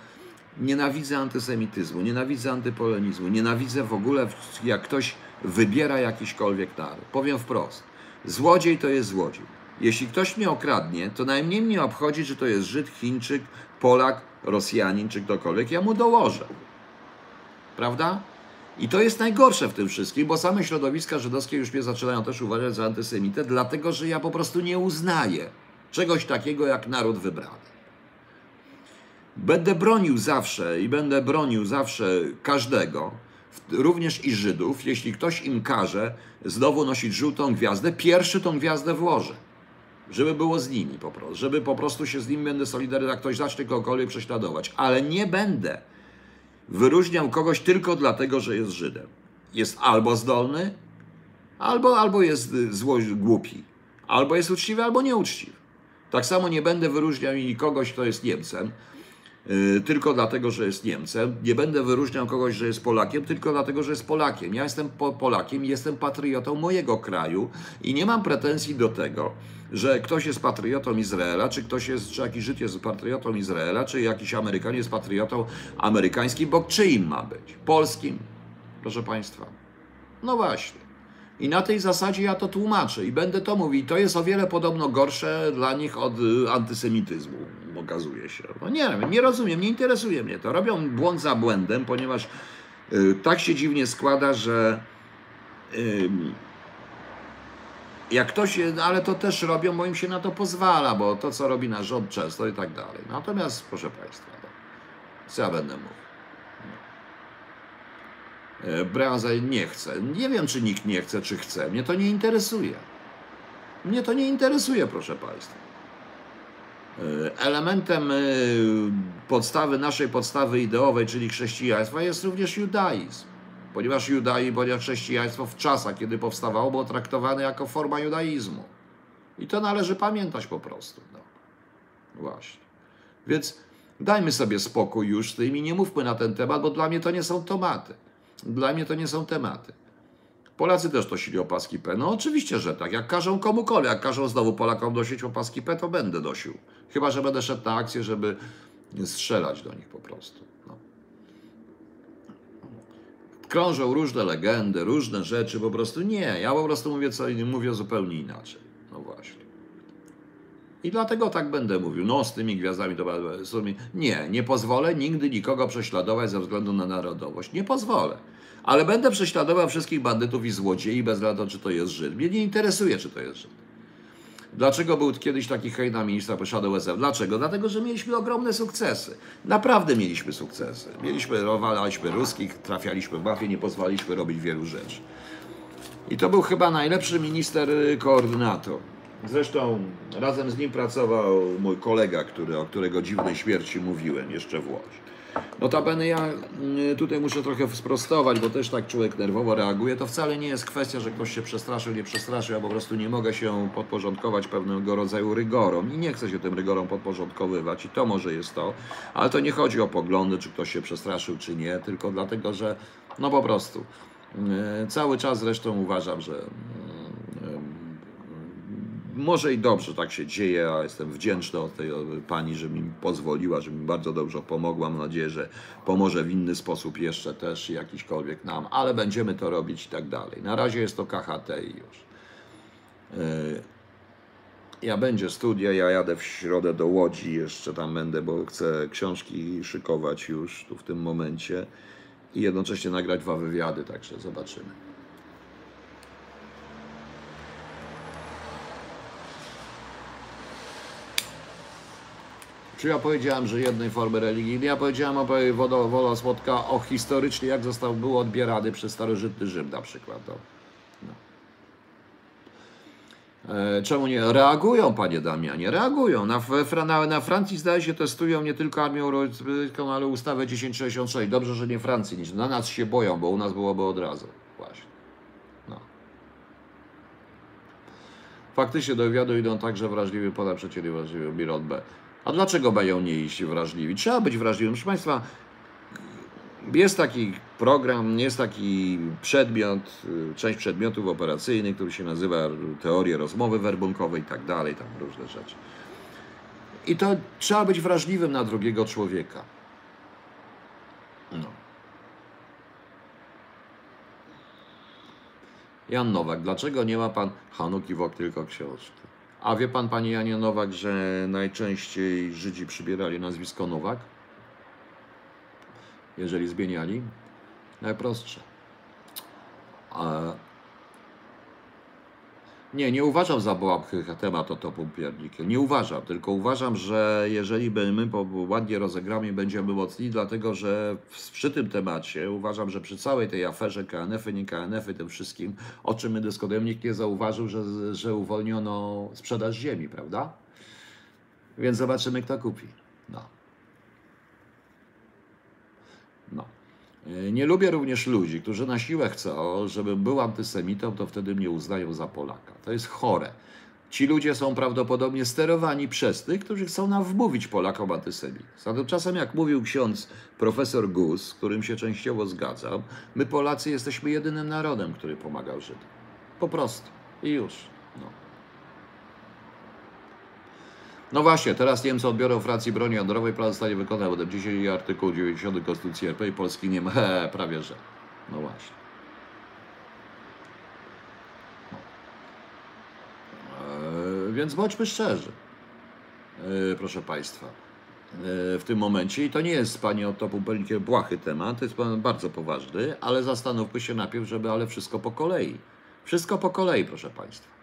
Nienawidzę antysemityzmu, nienawidzę antypolenizmu, nienawidzę w ogóle, jak ktoś wybiera jakiśkolwiek naród. Powiem wprost, złodziej to jest złodziej. Jeśli ktoś mnie okradnie, to najmniej mnie obchodzi, czy to jest Żyd, Chińczyk, Polak, Rosjanin czy ktokolwiek, ja mu dołożę. Prawda? I to jest najgorsze w tym wszystkim, bo same środowiska żydowskie już mnie zaczynają też uważać za antysemitę, dlatego że ja po prostu nie uznaję czegoś takiego jak naród wybrany. Będę bronił zawsze i będę bronił zawsze każdego, również i Żydów, jeśli ktoś im każe znowu nosić żółtą gwiazdę, pierwszy tą gwiazdę włożę. Żeby było z nimi po prostu, żeby po prostu się z nimi będę solidarny, jak ktoś zacznie kogokolwiek prześladować, ale nie będę wyróżniał kogoś tylko dlatego, że jest Żydem. Jest albo zdolny, albo, albo jest y, zło, głupi, albo jest uczciwy, albo nieuczciwy. Tak samo nie będę wyróżniał i kogoś, kto jest Niemcem, yy, tylko dlatego, że jest Niemcem. Nie będę wyróżniał kogoś, że jest Polakiem, tylko dlatego, że jest Polakiem. Ja jestem po Polakiem, jestem patriotą mojego kraju i nie mam pretensji do tego, że ktoś jest patriotą Izraela, czy ktoś jest, czy jakiś Żyd jest patriotą Izraela, czy jakiś Amerykan jest patriotą amerykańskim, bo czyim ma być? Polskim, proszę Państwa. No właśnie. I na tej zasadzie ja to tłumaczę i będę to mówił. To jest o wiele podobno gorsze dla nich od y, antysemityzmu, okazuje się. No nie wiem, nie rozumiem, nie interesuje mnie to. Robią błąd za błędem, ponieważ y, tak się dziwnie składa, że y, jak ktoś, ale to też robią, bo im się na to pozwala, bo to, co robi nasz rząd często i tak dalej. Natomiast, proszę Państwa, no, co ja będę mówił? No. Bręza nie chce. Nie wiem, czy nikt nie chce, czy chce. Mnie to nie interesuje. Mnie to nie interesuje, proszę Państwa. E, elementem e, podstawy, naszej podstawy ideowej, czyli chrześcijaństwa, jest również judaizm ponieważ judaizm, ponieważ chrześcijaństwo w czasach, kiedy powstawało, było traktowane jako forma judaizmu. I to należy pamiętać po prostu. No. Właśnie. Więc dajmy sobie spokój już z tym i nie mówmy na ten temat, bo dla mnie to nie są tematy. Dla mnie to nie są tematy. Polacy też nosili opaski P. No oczywiście, że tak. Jak każą komukolwiek, jak każą znowu Polakom nosić opaski P, to będę nosił. Chyba, że będę szedł na akcję, żeby strzelać do nich po prostu. krążą różne legendy, różne rzeczy, po prostu nie. Ja po prostu mówię co mówię zupełnie inaczej. No właśnie. I dlatego tak będę mówił. No, z tymi gwiazdami to Nie, nie pozwolę nigdy nikogo prześladować ze względu na narodowość. Nie pozwolę. Ale będę prześladował wszystkich bandytów i złodziei bez względu czy to jest Żyd. Mnie nie interesuje, czy to jest Żyd. Dlaczego był kiedyś taki hejt na ministra Shadow SF? Dlaczego? Dlatego, że mieliśmy ogromne sukcesy. Naprawdę mieliśmy sukcesy. Mieliśmy, rowaliśmy ruskich, trafialiśmy w mafię, nie pozwaliliśmy robić wielu rzeczy. I to był chyba najlepszy minister y, koordynator. Zresztą razem z nim pracował mój kolega, który, o którego dziwnej śmierci mówiłem jeszcze w Łodzi. Notabene ja mm, tutaj muszę trochę sprostować, bo też tak człowiek nerwowo reaguje. To wcale nie jest kwestia, że ktoś się przestraszył, nie przestraszył. Ja po prostu nie mogę się podporządkować pewnego rodzaju rygorom i nie chcę się tym rygorom podporządkowywać i to może jest to. Ale to nie chodzi o poglądy, czy ktoś się przestraszył, czy nie, tylko dlatego, że no po prostu. mm, Cały czas zresztą uważam, że mm, może i dobrze tak się dzieje, a jestem wdzięczny od tej pani, że mi pozwoliła, że mi bardzo dobrze pomogła. Mam nadzieję, że pomoże w inny sposób jeszcze też jakiśkolwiek nam, ale będziemy to robić i tak dalej. Na razie jest to KHT i już. Yy, Ja będzie studia, ja jadę w środę do Łodzi, jeszcze tam będę, bo chcę książki szykować już tu w tym momencie i jednocześnie nagrać dwa wywiady, także zobaczymy. Czy ja powiedziałem, że jednej formy religii? Ja powiedziałem o Wola, Wola Słodka o historycznie, jak został był odbierany przez starożytny Rzym na przykład. No. No. E, Czemu nie? Reagują, panie Damianie, reagują. Na, na, na Francji zdaje się testują nie tylko armię europejską, ale ustawę 1066. Dobrze, że nie Francji, niż na nas się boją, bo u nas byłoby od razu. Właśnie. No. Faktycznie do wywiadu idą także wrażliwi poda przecięli wrażliwy Mirot B. A dlaczego mają nie iść wrażliwi? Trzeba być wrażliwym. Proszę Państwa, jest taki program, jest taki przedmiot, część przedmiotów operacyjnych, który się nazywa teorie rozmowy werbunkowej i tak dalej, tam różne rzeczy. I to trzeba być wrażliwym na drugiego człowieka. No. Jan Nowak, dlaczego nie ma pan Hanuki Wok, tylko książki? A wie pan, panie Janie Nowak, że najczęściej Żydzi przybierali nazwisko Nowak? Jeżeli zmieniali? Najprostsze. A... Nie, nie uważam za byłabych temat o to piernikiem. Nie uważam, tylko uważam, że jeżeli my ładnie rozegramy, będziemy mocni, dlatego że przy tym temacie uważam, że przy całej tej aferze KNF-y, nie KNF-y, tym wszystkim, o czym my dyskutujemy, nikt nie zauważył, że, że uwolniono sprzedaż ziemi, prawda? Więc zobaczymy, kto kupi. No. Nie lubię również ludzi, którzy na siłę chcą, żebym był antysemitą, to wtedy mnie uznają za Polaka. To jest chore. Ci ludzie są prawdopodobnie sterowani przez tych, którzy chcą nam wmówić Polakom antysemit. Zatem czasem, jak mówił ksiądz profesor Gus, z którym się częściowo zgadzam, my Polacy jesteśmy jedynym narodem, który pomagał Żydom. Po prostu. I już. No. No właśnie, teraz Niemcy odbiorą Francji broń jądrowej, plan zostanie wykonany potem dzisiaj artykuł 90 Konstytucji RP i Polski nie ma, *laughs* prawie że. No właśnie. E, więc bądźmy szczerzy, e, proszę Państwa, e, w tym momencie. I to nie jest, Panie Otto Pumpelnikiem, błahy temat, to jest bardzo poważny, ale zastanówmy się najpierw, żeby, ale wszystko po kolei. Wszystko po kolei, proszę Państwa.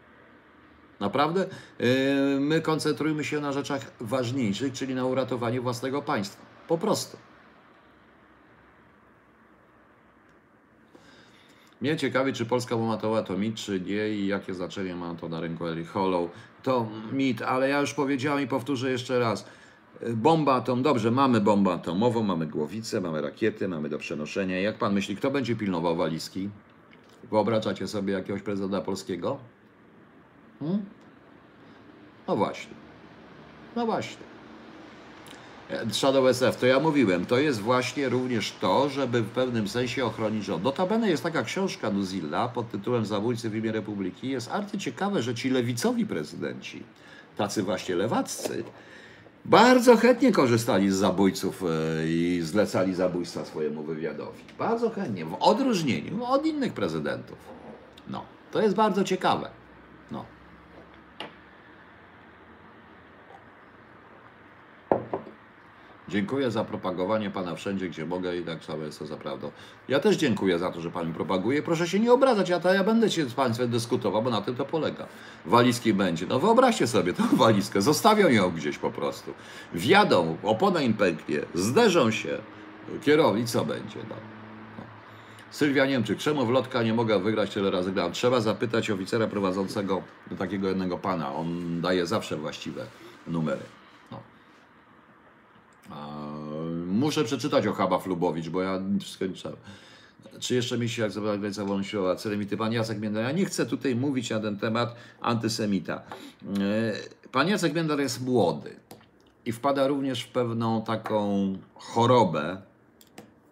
Naprawdę yy, my koncentrujmy się na rzeczach ważniejszych, czyli na uratowaniu własnego państwa. Po prostu. Mnie ciekawi, czy Polska bomatowa to mit, czy nie i jakie znaczenie ma to na rynku Eli Hollow. To mit, ale ja już powiedziałem i powtórzę jeszcze raz. Yy, Bomba atom, dobrze, mamy bombę atomową, mamy głowicę, mamy rakiety, mamy do przenoszenia. Jak pan myśli, kto będzie pilnował walizki? Wyobrażacie sobie jakiegoś prezydenta polskiego? Hmm? No właśnie. No właśnie. E, Shadow SF, to ja mówiłem, to jest właśnie również to, żeby w pewnym sensie ochronić rząd. Notabene jest taka książka Nuzilla pod tytułem Zabójcy w imię Republiki. Jest arty ciekawe, że ci lewicowi prezydenci, tacy właśnie lewaccy, bardzo chętnie korzystali z zabójców e, i zlecali zabójstwa swojemu wywiadowi. Bardzo chętnie, w odróżnieniu od innych prezydentów. No, to jest bardzo ciekawe. No. Dziękuję za propagowanie Pana wszędzie, gdzie mogę i tak samo jest to za prawdą. Ja też dziękuję za to, że Pan mi propaguje. Proszę się nie obrażać, ja, to, ja będę się z Państwem dyskutował, bo na tym to polega. Walizki będzie. No wyobraźcie sobie tą *laughs* walizkę, zostawią ją gdzieś po prostu. Wjadą, opona im pęknie, zderzą się, kierownik co będzie. No. No. Sylwia Niemczyk, czemu w lotka nie mogę wygrać tyle razy gram? Trzeba zapytać oficera prowadzącego takiego jednego pana. On daje zawsze właściwe numery. No. A, Muszę przeczytać o Chaba Flubowicz, bo ja czytałem. Czy jeszcze mi się, jak zabrała granica wolnościowa, ceremity? Pan Jacek Międar. Ja nie chcę tutaj mówić na ten temat antysemita. E, Pan Jacek Międar jest młody i wpada również w pewną taką chorobę.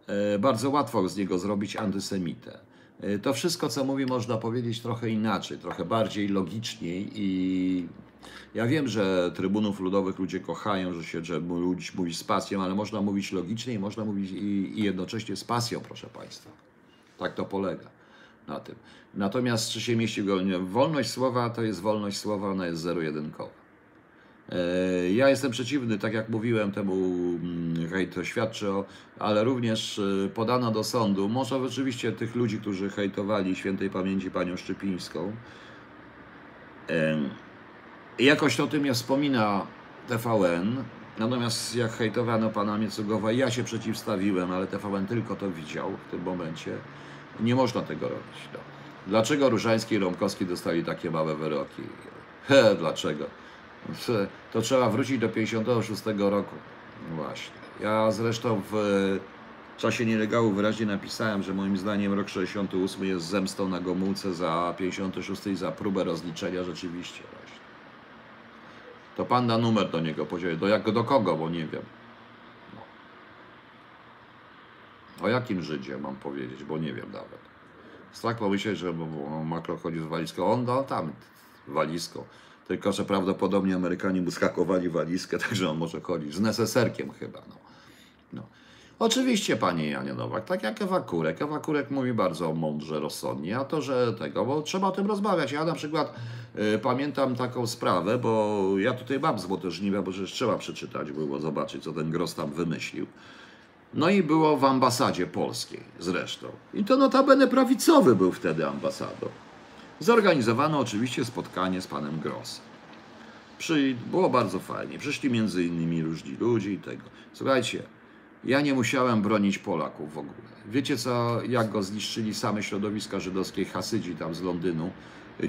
E, Bardzo łatwo z niego zrobić antysemitę. E, To wszystko, co mówi, można powiedzieć trochę inaczej, trochę bardziej logiczniej i ja wiem, że trybunów ludowych ludzie kochają, że się że ludzi mówi z pasją, ale można mówić logicznie i można mówić i, i jednocześnie z pasją, proszę Państwa. Tak to polega na tym. Natomiast czy się mieści go- wolność słowa, to jest wolność słowa, ona jest zero-jedynkowa. E, Ja jestem przeciwny, tak jak mówiłem, temu mm, hejt to świadczy o, ale również e, podano do sądu, może oczywiście tych ludzi, którzy hejtowali świętej pamięci panią Szczypińską. Jakoś o tym nie wspomina TVN, natomiast jak hejtowano pana Miecugowa, ja się przeciwstawiłem, ale TVN tylko to widział w tym momencie. Nie można tego robić. No. Dlaczego Różański i Rąkowski dostali takie małe wyroki? He, dlaczego? To trzeba wrócić do 56 roku. Właśnie. Ja zresztą w czasie nielegalu wyraźnie napisałem, że moim zdaniem rok 68 jest zemstą na Gomułce za 56 i za próbę rozliczenia rzeczywiście. To pan da numer do niego, powiedział, do, jak, do kogo, bo nie wiem. No. O jakim Żydzie mam powiedzieć, bo nie wiem nawet. Strach pomyśleć, że Macron chodzi z walizką, on dał tam walizką. Tylko, że prawdopodobnie Amerykanie mu skakowali walizkę, *laughs* także on może chodzić z neseserkiem chyba. No. No. Oczywiście, panie Janie Nowak, tak jak Ewa Kurek. Ewa Kurek mówi bardzo mądrze, rozsądnie, a to, że tego, bo trzeba o tym rozmawiać. Ja na przykład y, pamiętam taką sprawę, bo ja tutaj mam złote żniwa, bo przecież trzeba przeczytać, było zobaczyć, co ten Gros tam wymyślił. No i było w ambasadzie polskiej zresztą. I to notabene prawicowy był wtedy ambasador. Zorganizowano oczywiście spotkanie z panem Grossem. Przy, było bardzo fajnie. Przyszli między innymi różni ludzie i tego. Słuchajcie, ja nie musiałem bronić Polaków w ogóle. Wiecie co, jak go zniszczyli same środowiska żydowskie, Hasydzi tam z Londynu,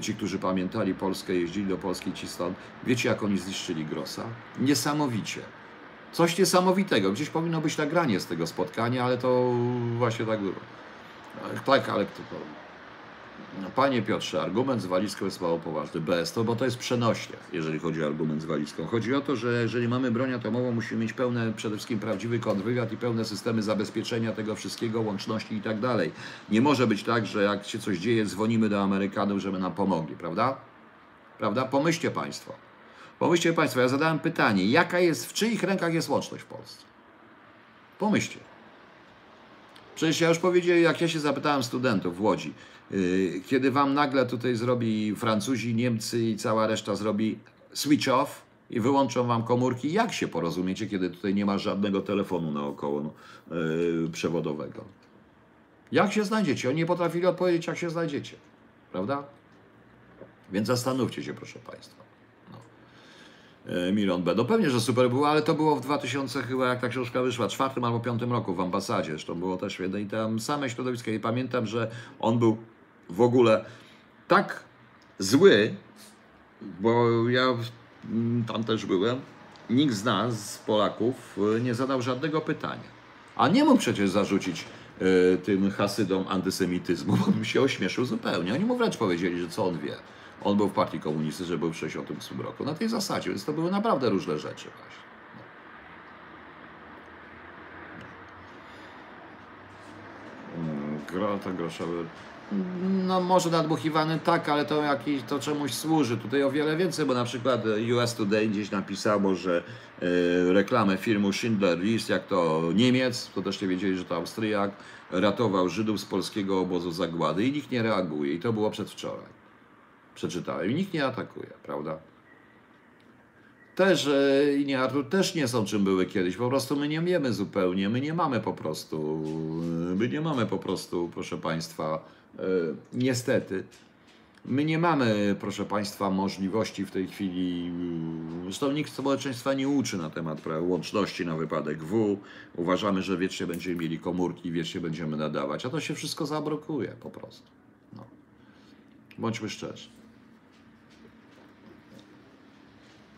ci, którzy pamiętali Polskę, jeździli do Polski, ci stąd. Wiecie, jak oni zniszczyli Grossa? Niesamowicie. Coś niesamowitego. Gdzieś powinno być nagranie z tego spotkania, ale to właśnie tak było. Tak, ale to... No, Panie Piotrze, argument z walizką jest mało poważny. Bez to, bo to jest przenośnia, jeżeli chodzi o argument z walizką. Chodzi o to, że jeżeli mamy broń atomową, musimy mieć pełne, przede wszystkim prawdziwy kontrwywiad i pełne systemy zabezpieczenia tego wszystkiego, łączności i tak dalej. Nie może być tak, że jak się coś dzieje, dzwonimy do Amerykanów, żeby nam pomogli, prawda? Prawda? Pomyślcie Państwo. Pomyślcie Państwo, ja zadałem pytanie, jaka jest, w czyich rękach jest łączność w Polsce? Pomyślcie. Przecież ja już powiedziałem, jak ja się zapytałem studentów w Łodzi, yy, kiedy wam nagle tutaj zrobi Francuzi, Niemcy i cała reszta zrobi switch off i wyłączą wam komórki, jak się porozumiecie, kiedy tutaj nie ma żadnego telefonu naokoło no, yy, przewodowego? Jak się znajdziecie? Oni nie potrafili odpowiedzieć, jak się znajdziecie. Prawda? Więc zastanówcie się, proszę Państwa. E, Milion B. No pewnie, że super było, ale to było w 2000 chyba, jak ta książka wyszła, czwartym albo piątym roku w ambasadzie, zresztą było też świetne i tam same środowisko i pamiętam, że on był w ogóle tak zły, bo ja mm, tam też byłem, nikt z nas, z Polaków, y, nie zadał żadnego pytania. A nie mógł przecież zarzucić y, tym hasydom antysemityzmu, bo bym się ośmieszył zupełnie. Oni mu wręcz powiedzieli, że co on wie. On był w partii komunistycznej, że był w 1968 roku. Na tej zasadzie, więc to były naprawdę różne rzeczy właśnie. Gro, to groszowy. No może nadmuchiwany tak, ale to jakiś, to czemuś służy. Tutaj o wiele więcej, bo na przykład US Today gdzieś napisało, że e, reklamę filmu Schindler List, jak to Niemiec, to też nie wiedzieli, że to Austriak, ratował Żydów z polskiego obozu zagłady i nikt nie reaguje. I to było przedwczoraj. Przeczytałem i nikt nie atakuje, prawda? Też e, i nie Artur też nie są czym były kiedyś. Po prostu my nie wiemy zupełnie. My nie mamy po prostu. e, My nie mamy po prostu, proszę Państwa, e, niestety. My nie mamy, proszę Państwa, możliwości w tej chwili. Zresztą nikt społeczeństwa nie uczy na temat łączności na wypadek W. Uważamy, że wiecznie będziemy mieli komórki, wiecznie będziemy nadawać, a to się wszystko zablokuje po prostu. No. Bądźmy szczerzy.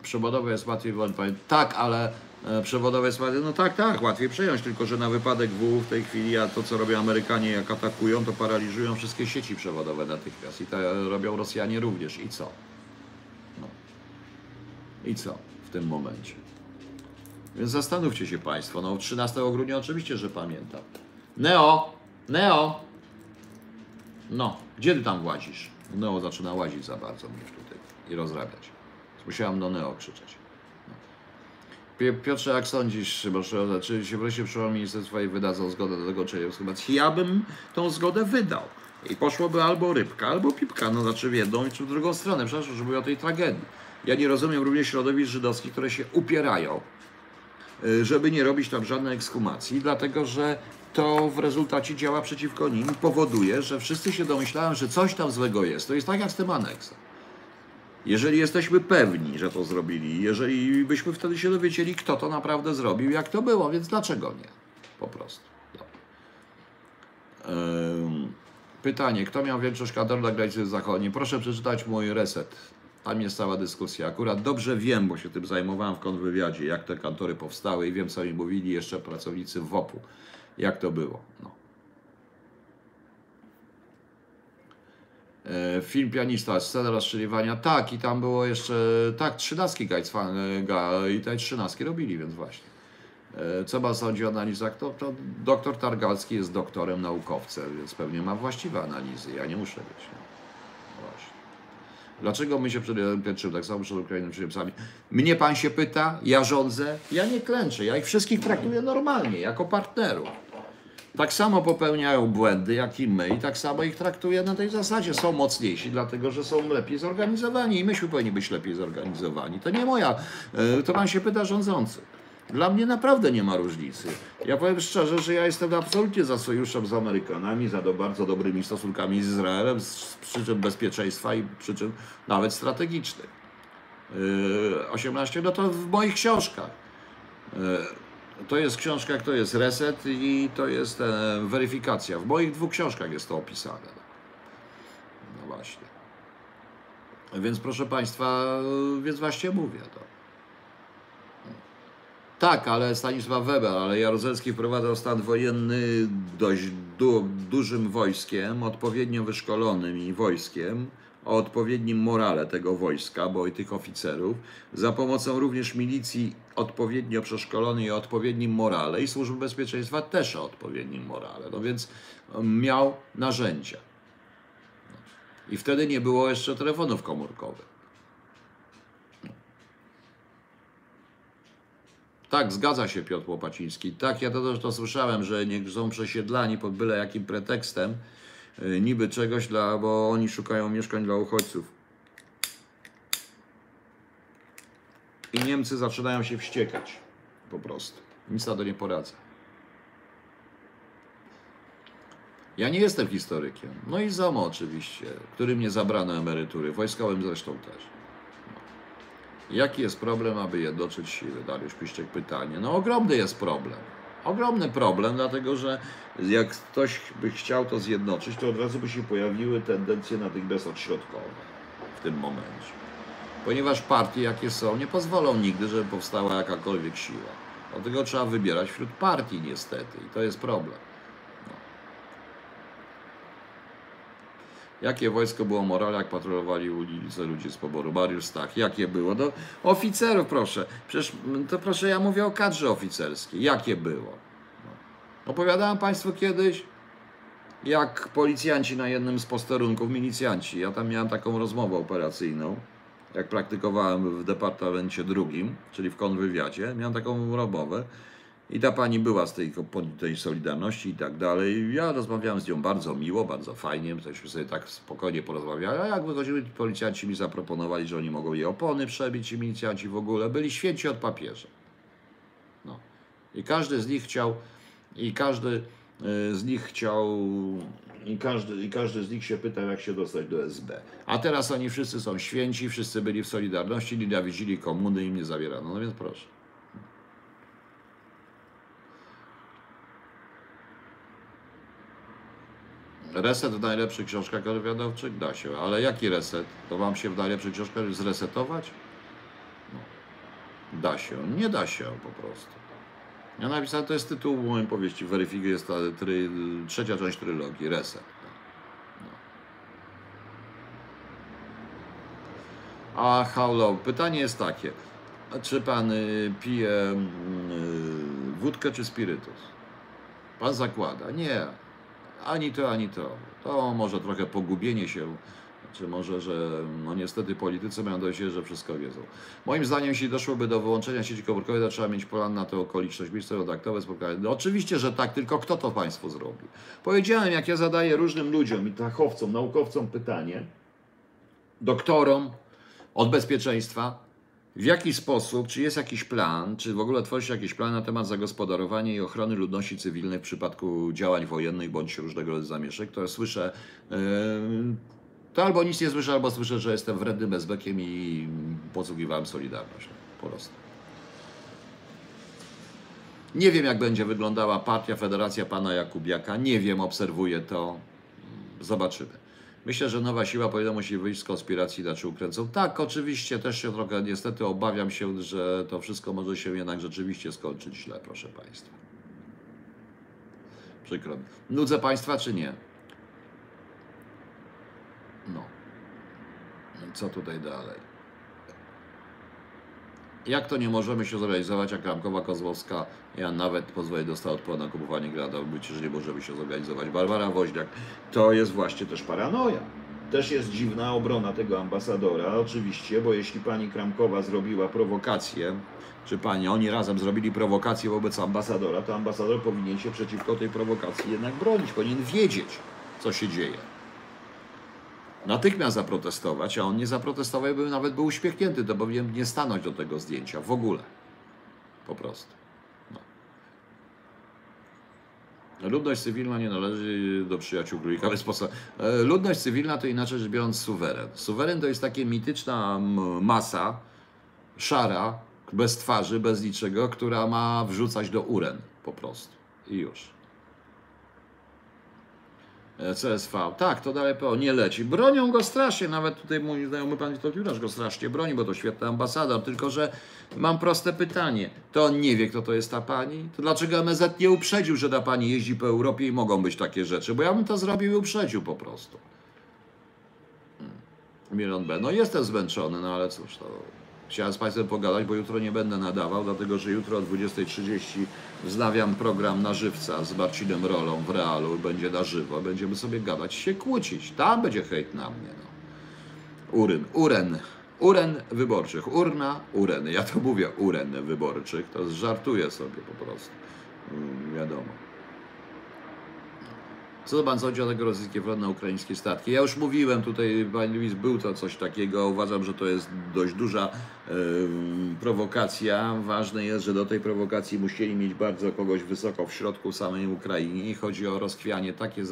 Przebudowa jest łatwiej wyłączyć. Tak, ale e, przewodowe spady. No tak, tak, łatwiej przejąć, tylko że na wypadek W w tej chwili, a to co robią Amerykanie, jak atakują, to paraliżują wszystkie sieci przewodowe natychmiast. I to robią Rosjanie również. I co? No. I co w tym momencie? Więc zastanówcie się Państwo. No 13 grudnia oczywiście, że pamiętam. Neo! Neo! No, gdzie ty tam łazisz? Neo zaczyna łazić za bardzo mnie tutaj i rozrabiać. Musiałam do Neo krzyczeć. Piotrze, jak sądzisz, Boże, czy się wreszcie przyszło ministerstwa i wydadzą zgodę do tego schemacji? Ja bym tą zgodę wydał. I poszłoby albo rybka, albo pipka, no znaczy w jedną czy w drugą stronę, przepraszam, że mówię o tej tragedii. Ja nie rozumiem również środowisk żydowskich, które się upierają, y, żeby nie robić tam żadnej ekshumacji, dlatego że to w rezultacie działa przeciwko nim powoduje, że wszyscy się domyślają, że coś tam złego jest. To jest tak jak z tym aneksem. Jeżeli jesteśmy pewni, że to zrobili, jeżeli byśmy wtedy się dowiedzieli, kto to naprawdę zrobił, jak to było, więc dlaczego nie? Po prostu. Pytanie, kto miał większość kadr na granicy zachodniej? Proszę przeczytać mój reset. Tam jest cała dyskusja. Akurat dobrze wiem, bo się tym zajmowałem w kontrwywiadzie, jak te kantory powstały i wiem, co mi mówili jeszcze pracownicy WOP-u. Jak to było. No. Film pianista, scena rozstrzeliwania, tak, i tam było jeszcze, tak, trzynastki Gajcwan, e, i te trzynastki robili, więc właśnie. E, Co ma sądzi o analizach? To, to doktor Targalski jest doktorem, naukowcem, więc pewnie ma właściwe analizy, ja nie muszę być. No. Właśnie. Dlaczego my się przed klęczymy, tak samo przed Ukrainą przyjemcami? Mnie pan się pyta, ja rządzę, ja nie klęczę, ja ich wszystkich traktuję normalnie, jako partnerów. Tak samo popełniają błędy, jak i my, i tak samo ich traktuję na tej zasadzie. Są mocniejsi, dlatego że są lepiej zorganizowani i myśmy powinni być lepiej zorganizowani. To nie moja, e, to pan się pyta rządzący. Dla mnie naprawdę nie ma różnicy. Ja powiem szczerze, że ja jestem absolutnie za sojuszem z Amerykanami, za do bardzo dobrymi stosunkami z Izraelem, z przyczyn bezpieczeństwa i przyczyn nawet strategicznych. Yy, 18, no to w moich książkach. To jest książka, to jest reset i to jest e, weryfikacja. W moich dwóch książkach jest to opisane. No właśnie. Więc proszę Państwa, więc właśnie mówię to. Tak, ale Stanisław Weber, ale Jaruzelski wprowadzał stan wojenny dość du, dużym wojskiem, odpowiednio wyszkolonym i wojskiem, o odpowiednim morale tego wojska, bo i tych oficerów, za pomocą również milicji odpowiednio przeszkolonej o odpowiednim morale i służby bezpieczeństwa też o odpowiednim morale. No więc um, miał narzędzia. I wtedy nie było jeszcze telefonów komórkowych. Tak, zgadza się Piotr Łopaciński. Tak, ja to też to słyszałem, że nie są przesiedlani pod byle jakim pretekstem, niby czegoś, dla, bo oni szukają mieszkań dla uchodźców. I Niemcy zaczynają się wściekać. Po prostu. Nic na to nie poradzę. Ja nie jestem historykiem. No i ZOMO oczywiście, którym nie zabrano emerytury, wojskowym zresztą też. Jaki jest problem, aby jednoczyć siły? Dariusz Piszczek pytanie. No ogromny jest problem. Ogromny problem, dlatego że jak ktoś by chciał to zjednoczyć, to od razu by się pojawiły tendencje natychmiast odśrodkowe w tym momencie. Ponieważ partie, jakie są, nie pozwolą nigdy, żeby powstała jakakolwiek siła. Dlatego trzeba wybierać wśród partii niestety i to jest problem. Jakie wojsko było morale, jak patrolowali ulice ludzie z poboru? Mariusz Stach, jakie było? No, oficerów proszę. Przecież to proszę, ja mówię o kadrze oficerskiej. Jakie było? No. Opowiadałem Państwu kiedyś, jak policjanci na jednym z posterunków, milicjanci, ja tam miałem taką rozmowę operacyjną, jak praktykowałem w departamencie drugim, czyli w konwywiadzie, miałem taką rozmowę i ta pani była z tej, tej Solidarności i tak dalej. Ja rozmawiałem z nią bardzo miło, bardzo fajnie, myśmy sobie tak spokojnie porozmawiali, a jak wychodzili policjanci mi zaproponowali, że oni mogą jej opony przebić i milicjanci w ogóle byli święci od papieża. No. I każdy z nich chciał, i każdy y, z nich chciał, i każdy, i każdy z nich się pytał, jak się dostać do SB. A teraz oni wszyscy są święci, wszyscy byli w Solidarności, nienawidzili komuny, im nie zawierano. No więc proszę. Reset w najlepszych książkach wywiadowczych? Da się, ale jaki reset? To wam się w najlepszych książkach zresetować? No. Da się. Nie da się po prostu. Ja napisałem, to jest tytuł mojej powieści, weryfikuję, jest ta try, trzecia część trylogii, Reset. No. A Haulo, pytanie jest takie, czy pan y, pije y, wódkę czy spirytus? Pan zakłada, nie, ani to, ani to. To może trochę pogubienie się czy może, że no niestety politycy mają do siebie, że wszystko wiedzą. Moim zdaniem, jeśli doszłoby do wyłączenia sieci komórkowej, to trzeba mieć plan na tę okoliczność, miejsce kontaktowe, spotkanie. No oczywiście, że tak, tylko kto to państwu zrobi? Powiedziałem, jak ja zadaję różnym ludziom i fachowcom, naukowcom pytanie, doktorom od bezpieczeństwa, w jaki sposób, czy jest jakiś plan, czy w ogóle tworzy się jakiś plan na temat zagospodarowania i ochrony ludności cywilnej w przypadku działań wojennych bądź różnego rodzaju zamieszek, to słyszę yy, to albo nic nie słyszę, albo słyszę, że jestem wrednym bezbekiem i podsługiwałem Solidarność. Po prostu. Nie wiem, jak będzie wyglądała partia, federacja pana Jakubiaka. Nie wiem, obserwuję to. Zobaczymy. Myślę, że nowa siła powinna musi wyjść z konspiracji, znaczy ukręcą. Tak, oczywiście, też się trochę niestety obawiam się, że to wszystko może się jednak rzeczywiście skończyć źle, proszę Państwa. Przykro mi. Nudzę Państwa, czy nie? No. no co tutaj dalej? Jak to nie możemy się zorganizować, jak Ramkowa Kozłowska, ja nawet pozwolę dostał odpowiedź na kupowanie grada, być, że nie możemy się zorganizować. Barbara Woźniak, to jest właśnie też paranoja. Też jest dziwna obrona tego ambasadora, oczywiście, bo jeśli pani Kramkowa zrobiła prowokację, czy pani, oni razem zrobili prowokację wobec ambasadora, to ambasador powinien się przeciwko tej prowokacji jednak bronić, powinien wiedzieć, co się dzieje natychmiast zaprotestować, a on nie zaprotestował, by nawet był uśmiechnięty, to powinien nie stanąć do tego zdjęcia w ogóle. Po prostu. No. Ludność cywilna nie należy do przyjaciół królika. Sposób. E, ludność cywilna to inaczej rzecz biorąc suweren. Suweren to jest taka mityczna masa, szara, bez twarzy, bez niczego, która ma wrzucać do uren po prostu. I już. E, CSV. Tak, to dalej PO nie leci. Bronią go strasznie, nawet tutaj mój znajomy pan Witold go strasznie broni, bo to świetny ambasador, tylko że mam proste pytanie. To on nie wie, kto to jest ta pani? To dlaczego MZ nie uprzedził, że ta pani jeździ po Europie i mogą być takie rzeczy? Bo ja bym to zrobił i uprzedził po prostu. Hmm. Miron B. No jestem zmęczony, no ale cóż, to Chciałem z Państwem pogadać, bo jutro nie będę nadawał, dlatego że jutro o 20.30 wznawiam program na żywca z Marcinem Rolą w Realu. Będzie na żywo, będziemy sobie gadać, się kłócić. Tam będzie hejt na mnie. No. Uryn, uren, uren wyborczych. Urna, ureny. Ja to mówię uren wyborczych, to żartuję sobie po prostu. Mm, wiadomo. Co pan sądzi o tego rosyjskie front na ukraińskie statki? Ja już mówiłem tutaj, pani Luis, był to coś takiego. Uważam, że to jest dość duża yy, prowokacja. Ważne jest, że do tej prowokacji musieli mieć bardzo kogoś wysoko w środku samej Ukrainie. I chodzi o rozkwianie takie,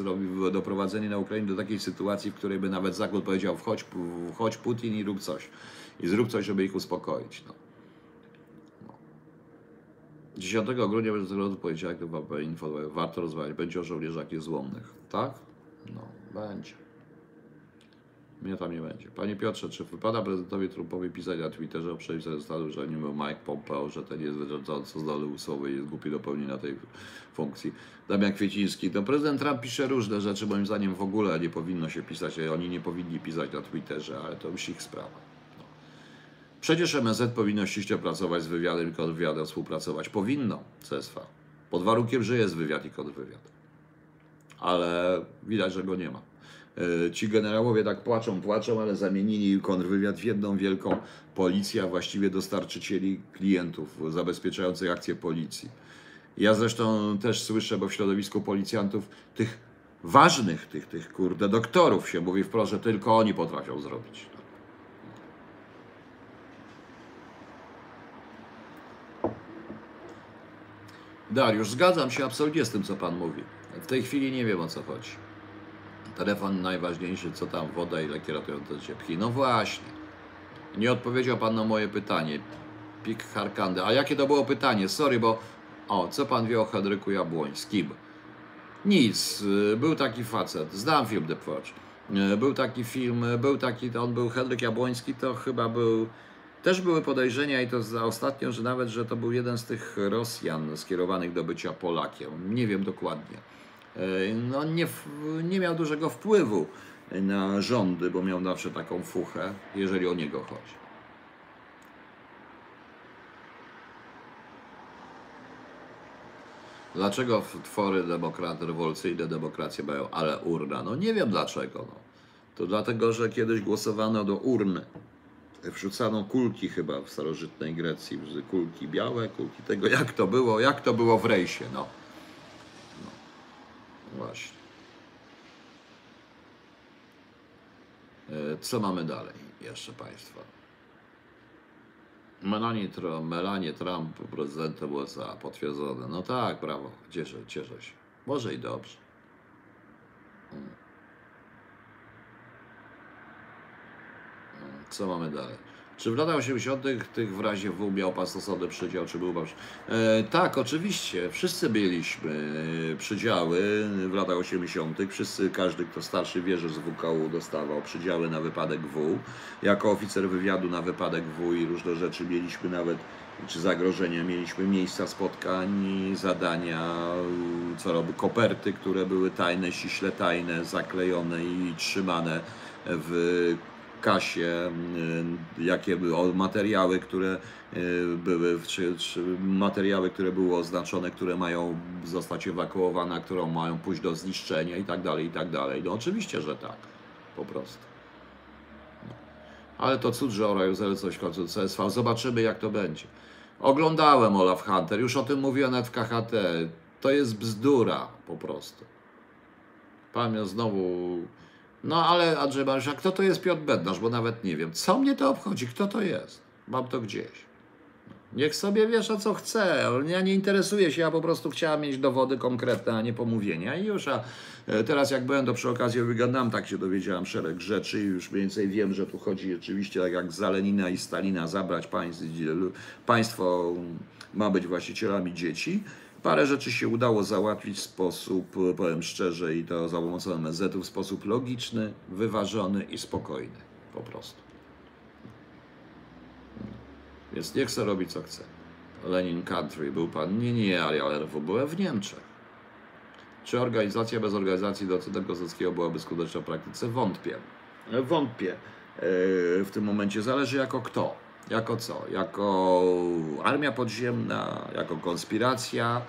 doprowadzenie na Ukrainę do takiej sytuacji, w której by nawet Zachód powiedział wchodź, wchodź Putin i rób coś. I zrób coś, żeby ich uspokoić. No. 10 grudnia będzie tego poniedziałek to info, warto rozmawiać, będzie o żołnierzach niezłomnych, tak? No, będzie. Mnie tam nie będzie. Panie Piotrze, czy wypada prezydentowi Trumpowi pisać na Twitterze o przejściu stanu, że nie był Mike Pompeo, że ten jest wyrządzący zdolny usłowy i jest głupi do pełnienia tej funkcji? Damian Kwieciński. No prezydent Trump pisze różne rzeczy, moim zdaniem w ogóle nie powinno się pisać, oni nie powinni pisać na Twitterze, ale to już ich sprawa. Przecież MSZ powinno ściśle pracować z wywiadem i kontrwywiadem, współpracować. Powinno, CSV. Pod warunkiem, że jest wywiad i kontrwywiad. Ale widać, że go nie ma. E, ci generałowie tak płaczą, płaczą, ale zamienili kontrwywiad w jedną wielką policję, a właściwie dostarczycieli klientów zabezpieczających akcję policji. Ja zresztą też słyszę, bo w środowisku policjantów tych ważnych, tych, tych kurde doktorów się mówi wprost, że tylko oni potrafią zrobić. Dariusz, zgadzam się absolutnie z tym, co Pan mówi. W tej chwili nie wiem, o co chodzi. Telefon najważniejszy, co tam, woda i leki ratujące ciepki. No właśnie. Nie odpowiedział Pan na moje pytanie. Pik Harkandy. A jakie to było pytanie? Sorry, bo... O, co Pan wie o Henryku Jabłońskim? Nic. Był taki facet. Znam film The Forge. Był taki film, był taki, on był Henryk Jabłoński, to chyba był Też były podejrzenia i to za ostatnio, że nawet, że to był jeden z tych Rosjan skierowanych do bycia Polakiem. Nie wiem dokładnie. E, No nie, nie miał dużego wpływu na rządy, bo miał zawsze taką fuchę, jeżeli o niego chodzi. Dlaczego twory demokrat, rewolucyjne demokracje mają ale urna? No nie wiem dlaczego. No. To dlatego, że kiedyś głosowano do urny. Wrzucano kulki chyba w starożytnej Grecji, kulki białe, kulki tego, jak to było, jak to było w rejsie, no. no. Właśnie. E, Co mamy dalej jeszcze Państwa? Melanie, Melanie Trump prezydentem USA potwierdzone. No tak, brawo, cieszę, cieszę się. Może i dobrze. Co mamy dalej? Czy w latach 80. tych w razie W miał pan stosowny przydział, czy był pan... E, tak, oczywiście. Wszyscy mieliśmy przydziały w latach 80. Wszyscy, każdy, kto starszy wie, że z WKU dostawał przydziały na wypadek W. Jako oficer wywiadu na wypadek W i różne rzeczy mieliśmy nawet, czy zagrożenia, mieliśmy miejsca spotkań, zadania, co robi, koperty, które były tajne, ściśle tajne, zaklejone i trzymane w kasie, y, jakie materiały, które y, były, czy, czy materiały, które były oznaczone, które mają zostać ewakuowane, które mają pójść do zniszczenia i tak dalej, i tak dalej. No oczywiście, że tak, po prostu. No. Ale to cud, że Orajuzel coś w końcu CSV. Zobaczymy, jak to będzie. Oglądałem Olaf Hunter, już o tym mówiłem nawet w KHT. To jest bzdura po prostu. Pamiętam znowu. No ale Andrzej Marysia, kto to jest Piotr Bednarz? Bo nawet nie wiem. Co mnie to obchodzi? Kto to jest? Mam to gdzieś. Niech sobie wiesza co chce. Ja nie interesuję się, ja po prostu chciałem mieć dowody konkretne, a nie pomówienia. I już, a e, teraz jak byłem, to przy okazji wygadam, tak się dowiedziałem szereg rzeczy i już mniej więcej wiem, że tu chodzi rzeczywiście tak jak za Lenina i Stalina zabrać państw, państwo ma być właścicielami dzieci. Parę rzeczy się udało załatwić w sposób, powiem szczerze, i to za pomocą MSZ-u, w sposób logiczny, wyważony i spokojny. Po prostu. Więc niech se robi co chce. Lenin Country był pan. Nie, nie, ale ja byłem w Niemczech. Czy organizacja bez organizacji docenta Kozackiego byłaby skuteczna w praktyce? Wątpię. Wątpię. E, W tym momencie zależy jako kto. Jako co? Jako armia podziemna, jako konspiracja,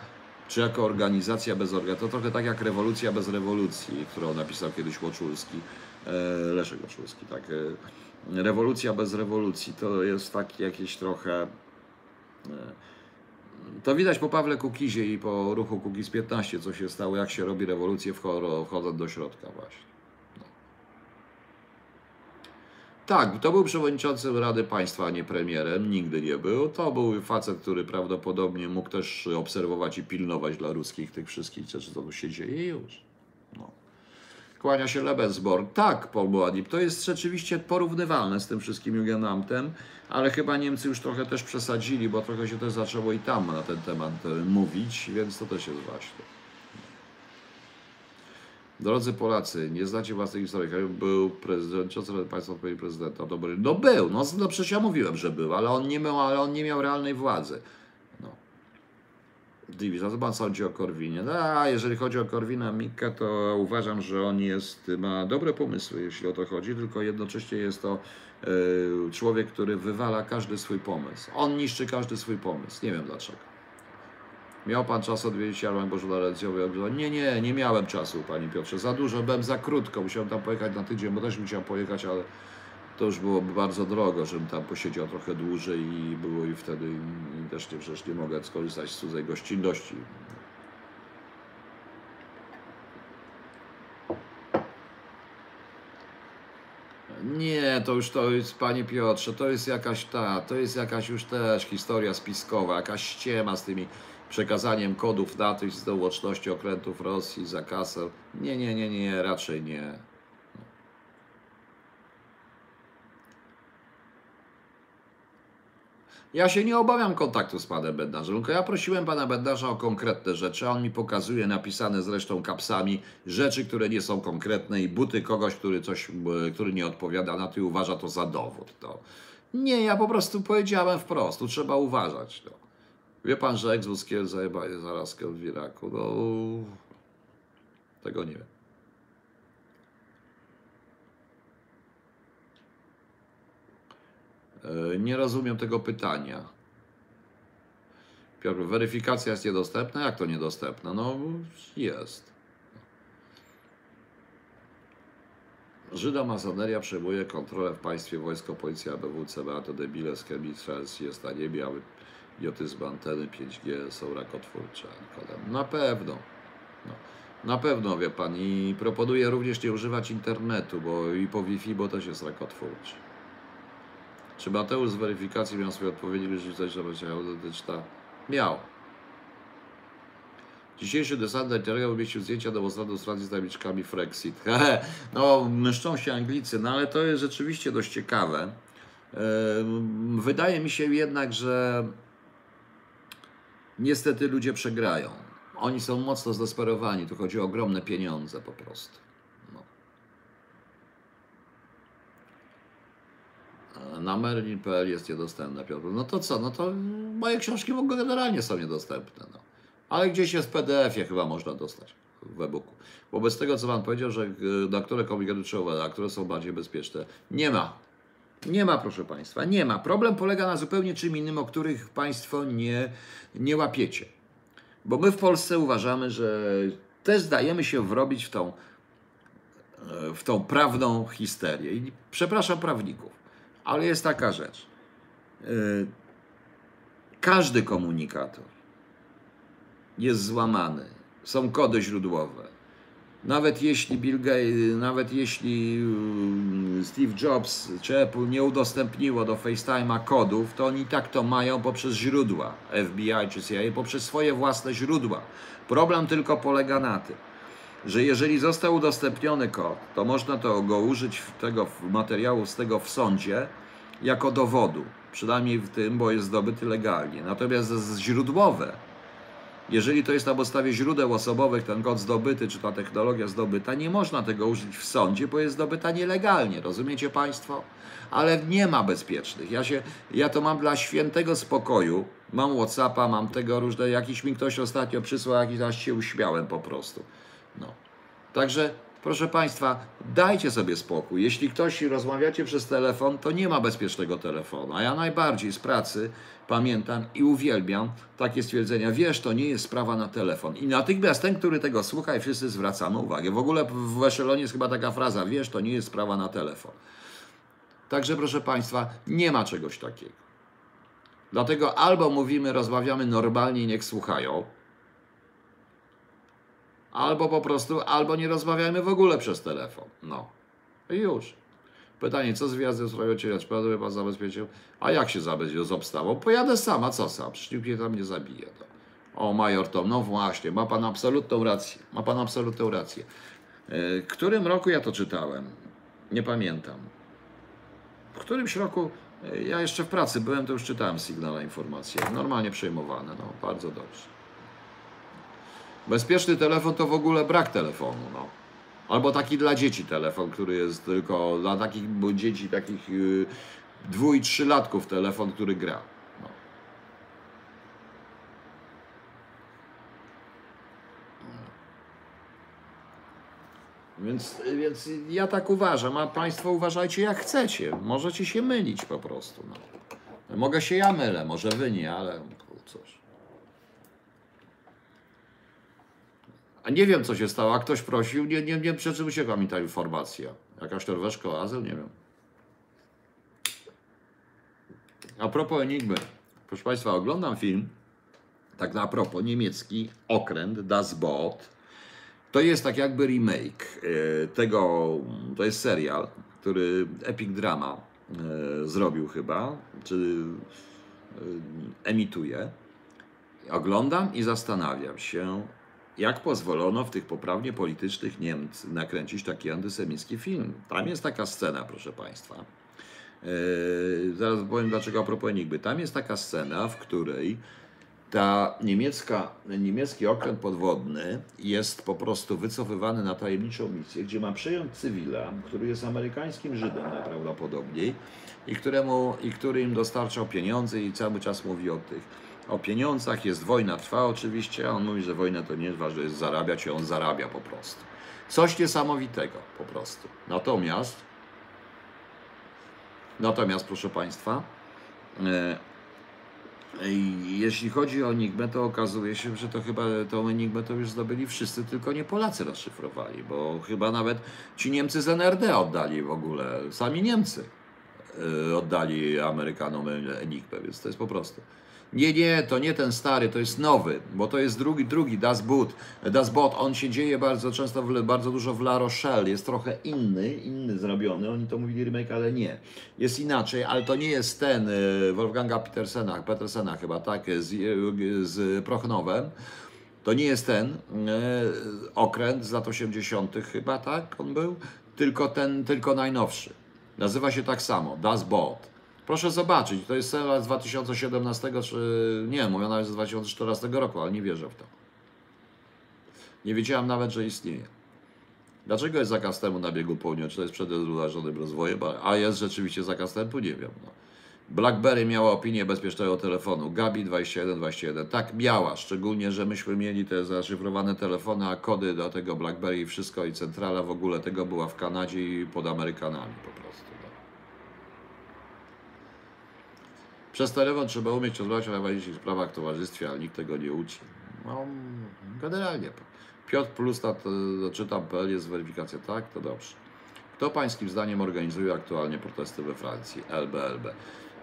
czy jako organizacja bez organizacji. To trochę tak jak rewolucja bez rewolucji, którą napisał kiedyś Łoczulski, e, Leszek Łoczulski, tak. e, Rewolucja bez rewolucji to jest takie jakieś trochę. e, To widać po Pawle Kukizie i po ruchu Kukiz 15, co się stało, jak się robi rewolucję wcho- wchodząc do środka właśnie. No. Tak, to był przewodniczącym Rady Państwa, a nie premierem, nigdy nie był. To był facet, który prawdopodobnie mógł też obserwować i pilnować dla ruskich tych wszystkich rzeczy, co tu się dzieje i już. No. Kłania się Lebensborn. Tak, Paul Boadip, to jest rzeczywiście porównywalne z tym wszystkim Jugendamtem, ale chyba Niemcy już trochę też przesadzili, bo trochę się też zaczęło i tam na ten temat e, mówić, więc to też jest właśnie. Drodzy Polacy, nie znacie własnej historii. Był prezydent, co sobie Państwo odpowiedzieli prezydenta? Dobry. No był, no, no przecież ja mówiłem, że był, ale on nie miał, ale on nie miał realnej władzy. No. Division, co pan sądzi o Korwinie? No, a jeżeli chodzi o Korwina Mikke, to uważam, że on jest, ma dobre pomysły, jeśli o to chodzi, tylko jednocześnie jest to e, człowiek, który wywala każdy swój pomysł. On niszczy każdy swój pomysł. Nie wiem dlaczego. Miał pan czas odwiedzić Jarmark Bożonarencjowy? Nie, nie, nie miałem czasu, panie Piotrze. Za dużo, byłem za krótko. Musiałem tam pojechać na tydzień, bo też chciał pojechać, ale to już byłoby bardzo drogo, żebym tam posiedział trochę dłużej i było i wtedy i też nie, przecież nie mogę skorzystać z cudzej gościnności. Nie, to już to jest, panie Piotrze, to jest jakaś ta, to jest jakaś już też historia spiskowa, jakaś ściema z tymi przekazaniem kodów daty z do łączności okrętów Rosji za kasę. Nie, nie, nie, nie, raczej nie. Ja się nie obawiam kontaktu z panem Bednarzem, tylko ja prosiłem pana Bednarza o konkretne rzeczy, a on mi pokazuje napisane zresztą kapsami rzeczy, które nie są konkretne i buty kogoś, który coś, e, który nie odpowiada na to i uważa to za dowód. To, Nie, ja po prostu powiedziałem wprost, tu trzeba uważać. No. Wie pan, że Exbuskiel zajebał zaraz w Iraku? No, tego nie wiem. E, Nie rozumiem tego pytania. Piotr, weryfikacja jest niedostępna? Jak to niedostępna? No, jest. Żyda masoneria przejmuje kontrolę w państwie wojsko, policja, ABW, CBA to debile, chemicals jest na niebie, idiotyzm anteny 5G są rakotwórcze. Na pewno. No. Na pewno, wie pan, i proponuję również nie używać internetu, bo i po Wi-Fi, bo też jest rakotwórczy. Czy Mateusz z weryfikacji miał swoje odpowiedzi wyrzucać, że będzie autentyczna? Miał. Dzisiejszy desant Nigeria umieścił zdjęcia demonstrantów z Francji z tabliczkami Frexit. *laughs* no, myszczą się Anglicy, no ale to jest rzeczywiście dość ciekawe. Wydaje mi się jednak, że niestety ludzie przegrają. Oni są mocno zdesperowani, tu chodzi o ogromne pieniądze po prostu. No. A Na Merlin.pl jest niedostępne, Piotr. No to co? No to moje książki w ogóle generalnie są niedostępne. No. Ale gdzieś jest w PDF-ie chyba można dostać w e-booku. Wobec tego, co Pan powiedział, że y, na które komunikaty trzeba, a które są bardziej bezpieczne, nie ma. Nie ma, proszę Państwa, nie ma. Problem polega na zupełnie czym innym, o których Państwo nie, nie łapiecie. Bo my w Polsce uważamy, że też zdajemy się wrobić w tą, e, w tą prawną histerię. I przepraszam prawników, ale jest taka rzecz. E, Każdy komunikator jest złamany. Są kody źródłowe. Nawet jeśli Bill Gates, nawet jeśli mm, Steve Jobs czy Apple nie udostępniło do FaceTime'a kodów, to oni tak to mają poprzez źródła FBI czy CIA, poprzez swoje własne źródła. Problem tylko polega na tym, że jeżeli został udostępniony kod, to można to go użyć w tego materiału z tego w sądzie jako dowodu. Przynajmniej w tym, bo jest zdobyty legalnie. Natomiast źródłowe, jeżeli to jest na podstawie źródeł osobowych, ten kod zdobyty, czy ta technologia zdobyta, nie można tego użyć w sądzie, bo jest zdobyta nielegalnie. Rozumiecie Państwo? Ale nie ma bezpiecznych. Ja, się, ja to mam dla świętego spokoju. Mam Whatsappa, mam tego różne. Jakiś mi ktoś ostatnio przysłał, jakiś aż się uśmiałem po prostu. No. Także, proszę Państwa, dajcie sobie spokój. Jeśli ktoś rozmawiacie przez telefon, to nie ma bezpiecznego telefonu. A ja najbardziej z pracy pamiętam i uwielbiam takie stwierdzenia. Wiesz, to nie jest sprawa na telefon. I natychmiast ten, który tego słucha, i wszyscy zwracamy uwagę. W ogóle w Eszelonie jest chyba taka fraza. Wiesz, to nie jest sprawa na telefon. Także, proszę Państwa, nie ma czegoś takiego. Dlatego albo mówimy, rozmawiamy normalnie niech słuchają, albo po prostu, albo nie rozmawiajmy w ogóle przez telefon. No. I już. Pytanie, co z wjazdem w sprawie cienia? Czy pan pan zabezpieczył? A jak się zabezpieczył z obstawą? Pojadę sam, a co sam? Przecież mnie tam nie zabije. No. O, major Tom, no właśnie, ma pan absolutną rację. Ma pan absolutną rację. E, W którym roku ja to czytałem? Nie pamiętam. W którymś roku, e, ja jeszcze w pracy byłem, to już czytałem sygnała informacje. Normalnie przejmowane, no bardzo dobrze. Bezpieczny telefon to w ogóle brak telefonu, no. Albo taki dla dzieci telefon, który jest tylko dla takich dzieci, takich yy, dwu i trzylatków telefon, który gra. No. Więc, więc ja tak uważam, a Państwo uważajcie jak chcecie. Możecie się mylić po prostu. No. Mogę się ja mylę, może Wy nie, ale cóż. A nie wiem, co się stało. A ktoś prosił, nie, nie, nie czym uciekła mi ta informacja. Jakaś Norweszka o azyl? Nie wiem. A propos Enigmy. Proszę Państwa, oglądam film, tak na propos, niemiecki Okręt, Das Boot. To jest tak jakby remake e, tego, to jest serial, który Epic Drama e, zrobił chyba, czy e, emituje. Oglądam i zastanawiam się, jak pozwolono w tych poprawnie politycznych Niemcy nakręcić taki antysemicki film. Tam jest taka scena, proszę Państwa. Yy, zaraz powiem dlaczego a propos Enigmy. Tam jest taka scena, w której ta niemiecka, niemiecki okręt podwodny jest po prostu wycofywany na tajemniczą misję, gdzie ma przejąć cywila, który jest amerykańskim Żydem najprawdopodobniej i, któremu, i który im dostarczał pieniądze i cały czas mówi o tych o pieniądzach, jest wojna, trwa oczywiście, a on mówi, że wojna to nie jest ważne, jest zarabiać i on zarabia po prostu. Coś niesamowitego po prostu. Natomiast, natomiast proszę Państwa, e, Jeśli chodzi o Enigmę, to okazuje się, że to chyba tą Enigmę to już zdobyli wszyscy, tylko nie Polacy rozszyfrowali, bo chyba nawet ci Niemcy z NRD oddali w ogóle, sami Niemcy y, oddali Amerykanom Enigmę, więc to jest po prostu. Nie, nie, to nie ten stary, to jest nowy, bo to jest drugi, drugi, Das Boot. Das Boot, on się dzieje bardzo często, w, bardzo dużo w La Rochelle, jest trochę inny, inny zrobiony, oni to mówili remake, ale nie. Jest inaczej, ale to nie jest ten y, Wolfganga Petersena, Petersena chyba, tak, z, z Prochnowem. To nie jest ten y, okręt z lat 80. chyba, tak, on był, tylko ten, tylko najnowszy. Nazywa się tak samo, Das Boot. Proszę zobaczyć, to jest serial z 2017, czy nie, mówią nawet z 2014 roku, ale nie wierzę w to. Nie wiedziałem nawet, że istnieje. Dlaczego jest zakaz wstępu na biegu południa? Czy to jest przed zrównoważonym rozwojem? A jest rzeczywiście zakaz wstępu? Nie wiem. No. BlackBerry miała opinię bezpiecznego telefonu. Gabi 2121. Tak miała, szczególnie, że myśmy mieli te zaszyfrowane telefony, a kody do tego BlackBerry i wszystko i centrala w ogóle tego była w Kanadzie i pod Amerykanami po prostu. Przez telefon trzeba umieć rozmawiać o najważniejszych sprawach w towarzystwie, ale nikt tego nie uczy. No, generalnie. Piotr Plus, czytam.pl jest weryfikacja, tak? To dobrze. Kto pańskim zdaniem organizuje aktualnie protesty we Francji? LBLB.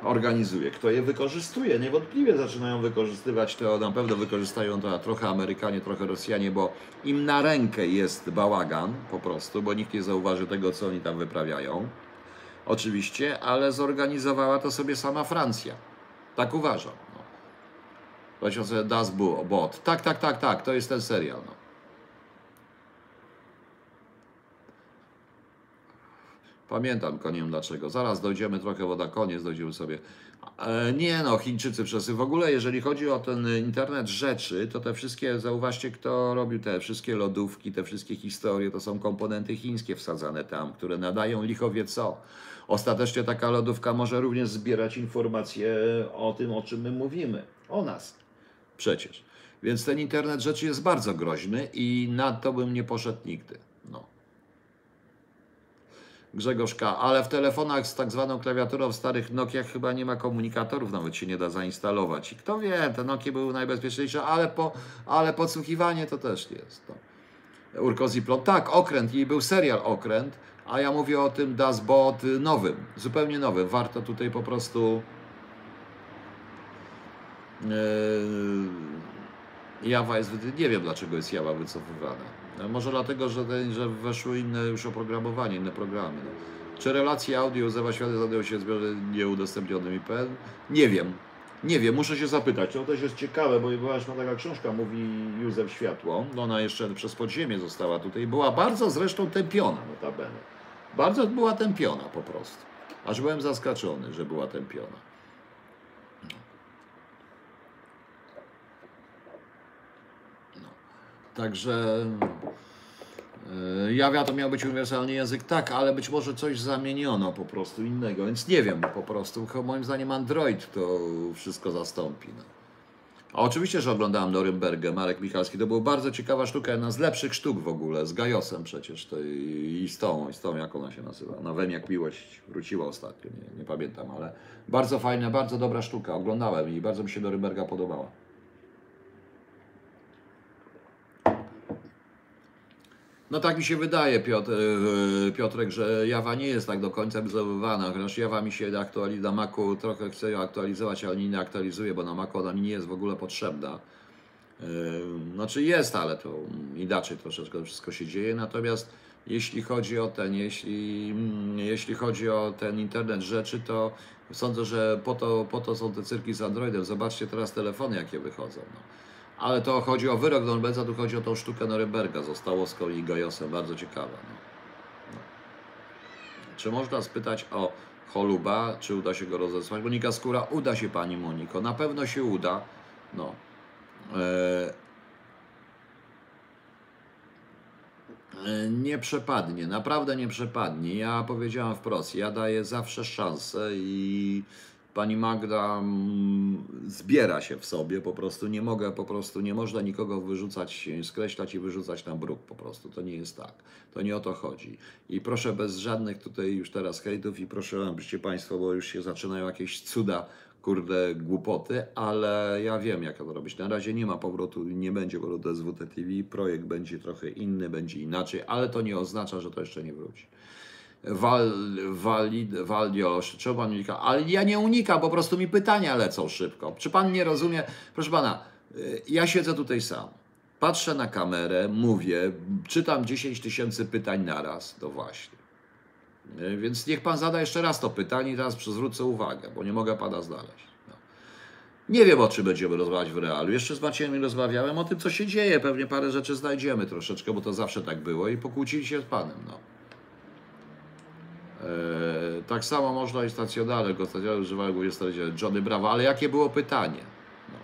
Organizuje. Kto je wykorzystuje? Niewątpliwie zaczynają wykorzystywać to, na pewno wykorzystają to trochę Amerykanie, trochę Rosjanie, bo im na rękę jest bałagan po prostu, bo nikt nie zauważy tego, co oni tam wyprawiają oczywiście, ale zorganizowała to sobie sama Francja. Tak uważam. No. Sobie Das Bot. Tak, tak, tak, tak, to jest ten serial. No. Pamiętam, koniem dlaczego. Zaraz dojdziemy trochę, bo na koniec dojdziemy sobie. E, nie no, Chińczycy przez w ogóle, jeżeli chodzi o ten internet rzeczy, to te wszystkie, zauważcie, kto robił te wszystkie lodówki, te wszystkie historie, to są komponenty chińskie wsadzane tam, które nadają lichowie co. Ostatecznie taka lodówka może również zbierać informacje o tym, o czym my mówimy. O nas. Przecież. Więc ten internet rzeczy jest bardzo groźny i na to bym nie poszedł nigdy. No. Grzegorz. Ale w telefonach z tak zwaną klawiaturą w starych Nokiach chyba nie ma komunikatorów, nawet się nie da zainstalować. I kto wie, te Nokie były najbezpieczniejsze, ale, po, ale podsłuchiwanie to też jest. No. Urkoziplon. Tak, okręt. I był serial Okręt a ja mówię o tym dashboard nowym, zupełnie nowym. Warto tutaj po prostu yy, Java jest, nie wiem dlaczego jest Java wycofywana. No, może dlatego, że, że weszły inne już oprogramowanie, inne programy. No. Czy relacje audio Zewa Świata znajdują się zbiorze nieudostępnionym IPN? Nie wiem. Nie wiem, muszę się zapytać. To też jest ciekawe, bo była już taka książka, mówi Józef Światło. No ona jeszcze przez podziemie została tutaj. Była bardzo zresztą tępiona notabene. Bardzo była tępiona po prostu. Aż byłem zaskoczony, że była tępiona. No. Także yy, Jawia to miał być uniwersalny język, tak, ale być może coś zamieniono po prostu innego, więc nie wiem po prostu. Moim zdaniem Android to wszystko zastąpi. No. A oczywiście, że oglądałem Norymbergę, Marek Michalski. To była bardzo ciekawa sztuka, jedna z lepszych sztuk w ogóle, z Gajosem przecież to i, i z tą, i z tą, jak ona się nazywa. Na Wem jak miłość wróciła ostatnio, nie, nie pamiętam, ale bardzo fajna, bardzo dobra sztuka. Oglądałem i bardzo mi się Norymberga podobała. No tak mi się wydaje, Piotr, e, Piotrek, że Jawa nie jest tak do końca wzorowana, chociaż Jawa mi się aktualizuje, na Macu trochę chce ją aktualizować, ale nie aktualizuje, bo na Macu ona mi nie jest w ogóle potrzebna. E, znaczy jest, ale to inaczej troszeczkę wszystko się dzieje, natomiast jeśli chodzi o ten, jeśli, jeśli chodzi o ten internet rzeczy, to sądzę, że po to, po to są te cyrki z Androidem. Zobaczcie teraz telefony, jakie wychodzą. No. Ale to chodzi o wyrok Norberga, tu chodzi o tą sztukę Norymberga zostało z kolei Gajosem, bardzo ciekawe. No. No. Czy można spytać o Choluba, czy uda się go rozesłać? Monika Skóra, uda się Pani Moniko, na pewno się uda. No. E, e, Nie przepadnie, naprawdę nie przepadnie. Ja powiedziałam wprost, ja daję zawsze szansę i pani Magda mm, zbiera się w sobie, po prostu nie mogę, po prostu nie można nikogo wyrzucać, skreślać i wyrzucać na bruk po prostu. To nie jest tak. To nie o to chodzi. I proszę bez żadnych tutaj już teraz hejtów i proszę, abyście Państwo, bo już się zaczynają jakieś cuda, kurde, głupoty, ale ja wiem, jak to robić. Na razie nie ma powrotu, nie będzie powrotu SWT TV, projekt będzie trochę inny, będzie inaczej, ale to nie oznacza, że to jeszcze nie wróci. Wal, walid, Waldiosz, czego pan unika? Ale ja nie unikam, po prostu mi pytania lecą szybko. Czy pan nie rozumie? Proszę pana, y, ja siedzę tutaj sam. Patrzę na kamerę, mówię, czytam 10 tysięcy pytań naraz. To właśnie. Y, Więc niech pan zada jeszcze raz to pytanie i teraz zwrócę uwagę, bo nie mogę pana znaleźć. No. Nie wiem, o czym będziemy rozmawiać w realu. Jeszcze z Maciejem rozmawiałem o tym, co się dzieje. Pewnie parę rzeczy znajdziemy troszeczkę, bo to zawsze tak było i pokłócili się z panem. No. Eee, tak samo można i stacjonarne, go stacjonarne używają głównie stacjonarne. Johnny Bravo, ale jakie było pytanie? No.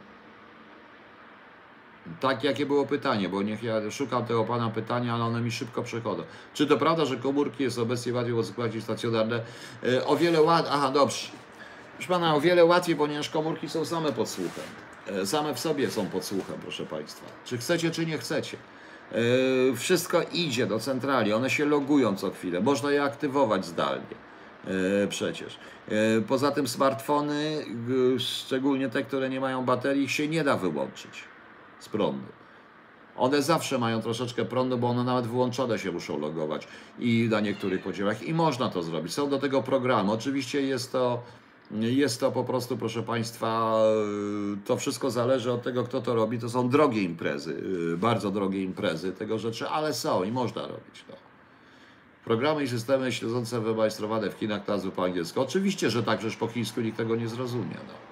Tak, jakie było pytanie, bo niech ja szukam tego pana pytania, ale one mi szybko przechodzą. Czy to prawda, że komórki jest obecnie bardziej uzyskać niż stacjonarne? Eee, o wiele łatwiej, aha, dobrze. Proszę pana, o wiele łatwiej, ponieważ komórki są same pod słuchem. E, Same w sobie są pod słuchem, proszę państwa. Czy chcecie, czy nie chcecie. E, Wszystko idzie do centrali, one się logują co chwilę, można je aktywować zdalnie. E, Przecież. E, Poza tym smartfony, szczególnie te, które nie mają baterii, się nie da wyłączyć z prądu. One zawsze mają troszeczkę prądu, bo one nawet wyłączone się muszą logować i na niektórych podziałach i można to zrobić. Są do tego programy. Oczywiście jest to, jest to po prostu, proszę Państwa, yy, to wszystko zależy od tego, kto to robi. To są drogie imprezy, yy, bardzo drogie imprezy tego rzeczy, ale są i można robić to. Programy i systemy śledzące wymajstrowane w Chinach nazwy po angielsku. Oczywiście, że tak, przecież po chińsku nikt tego nie zrozumie. No.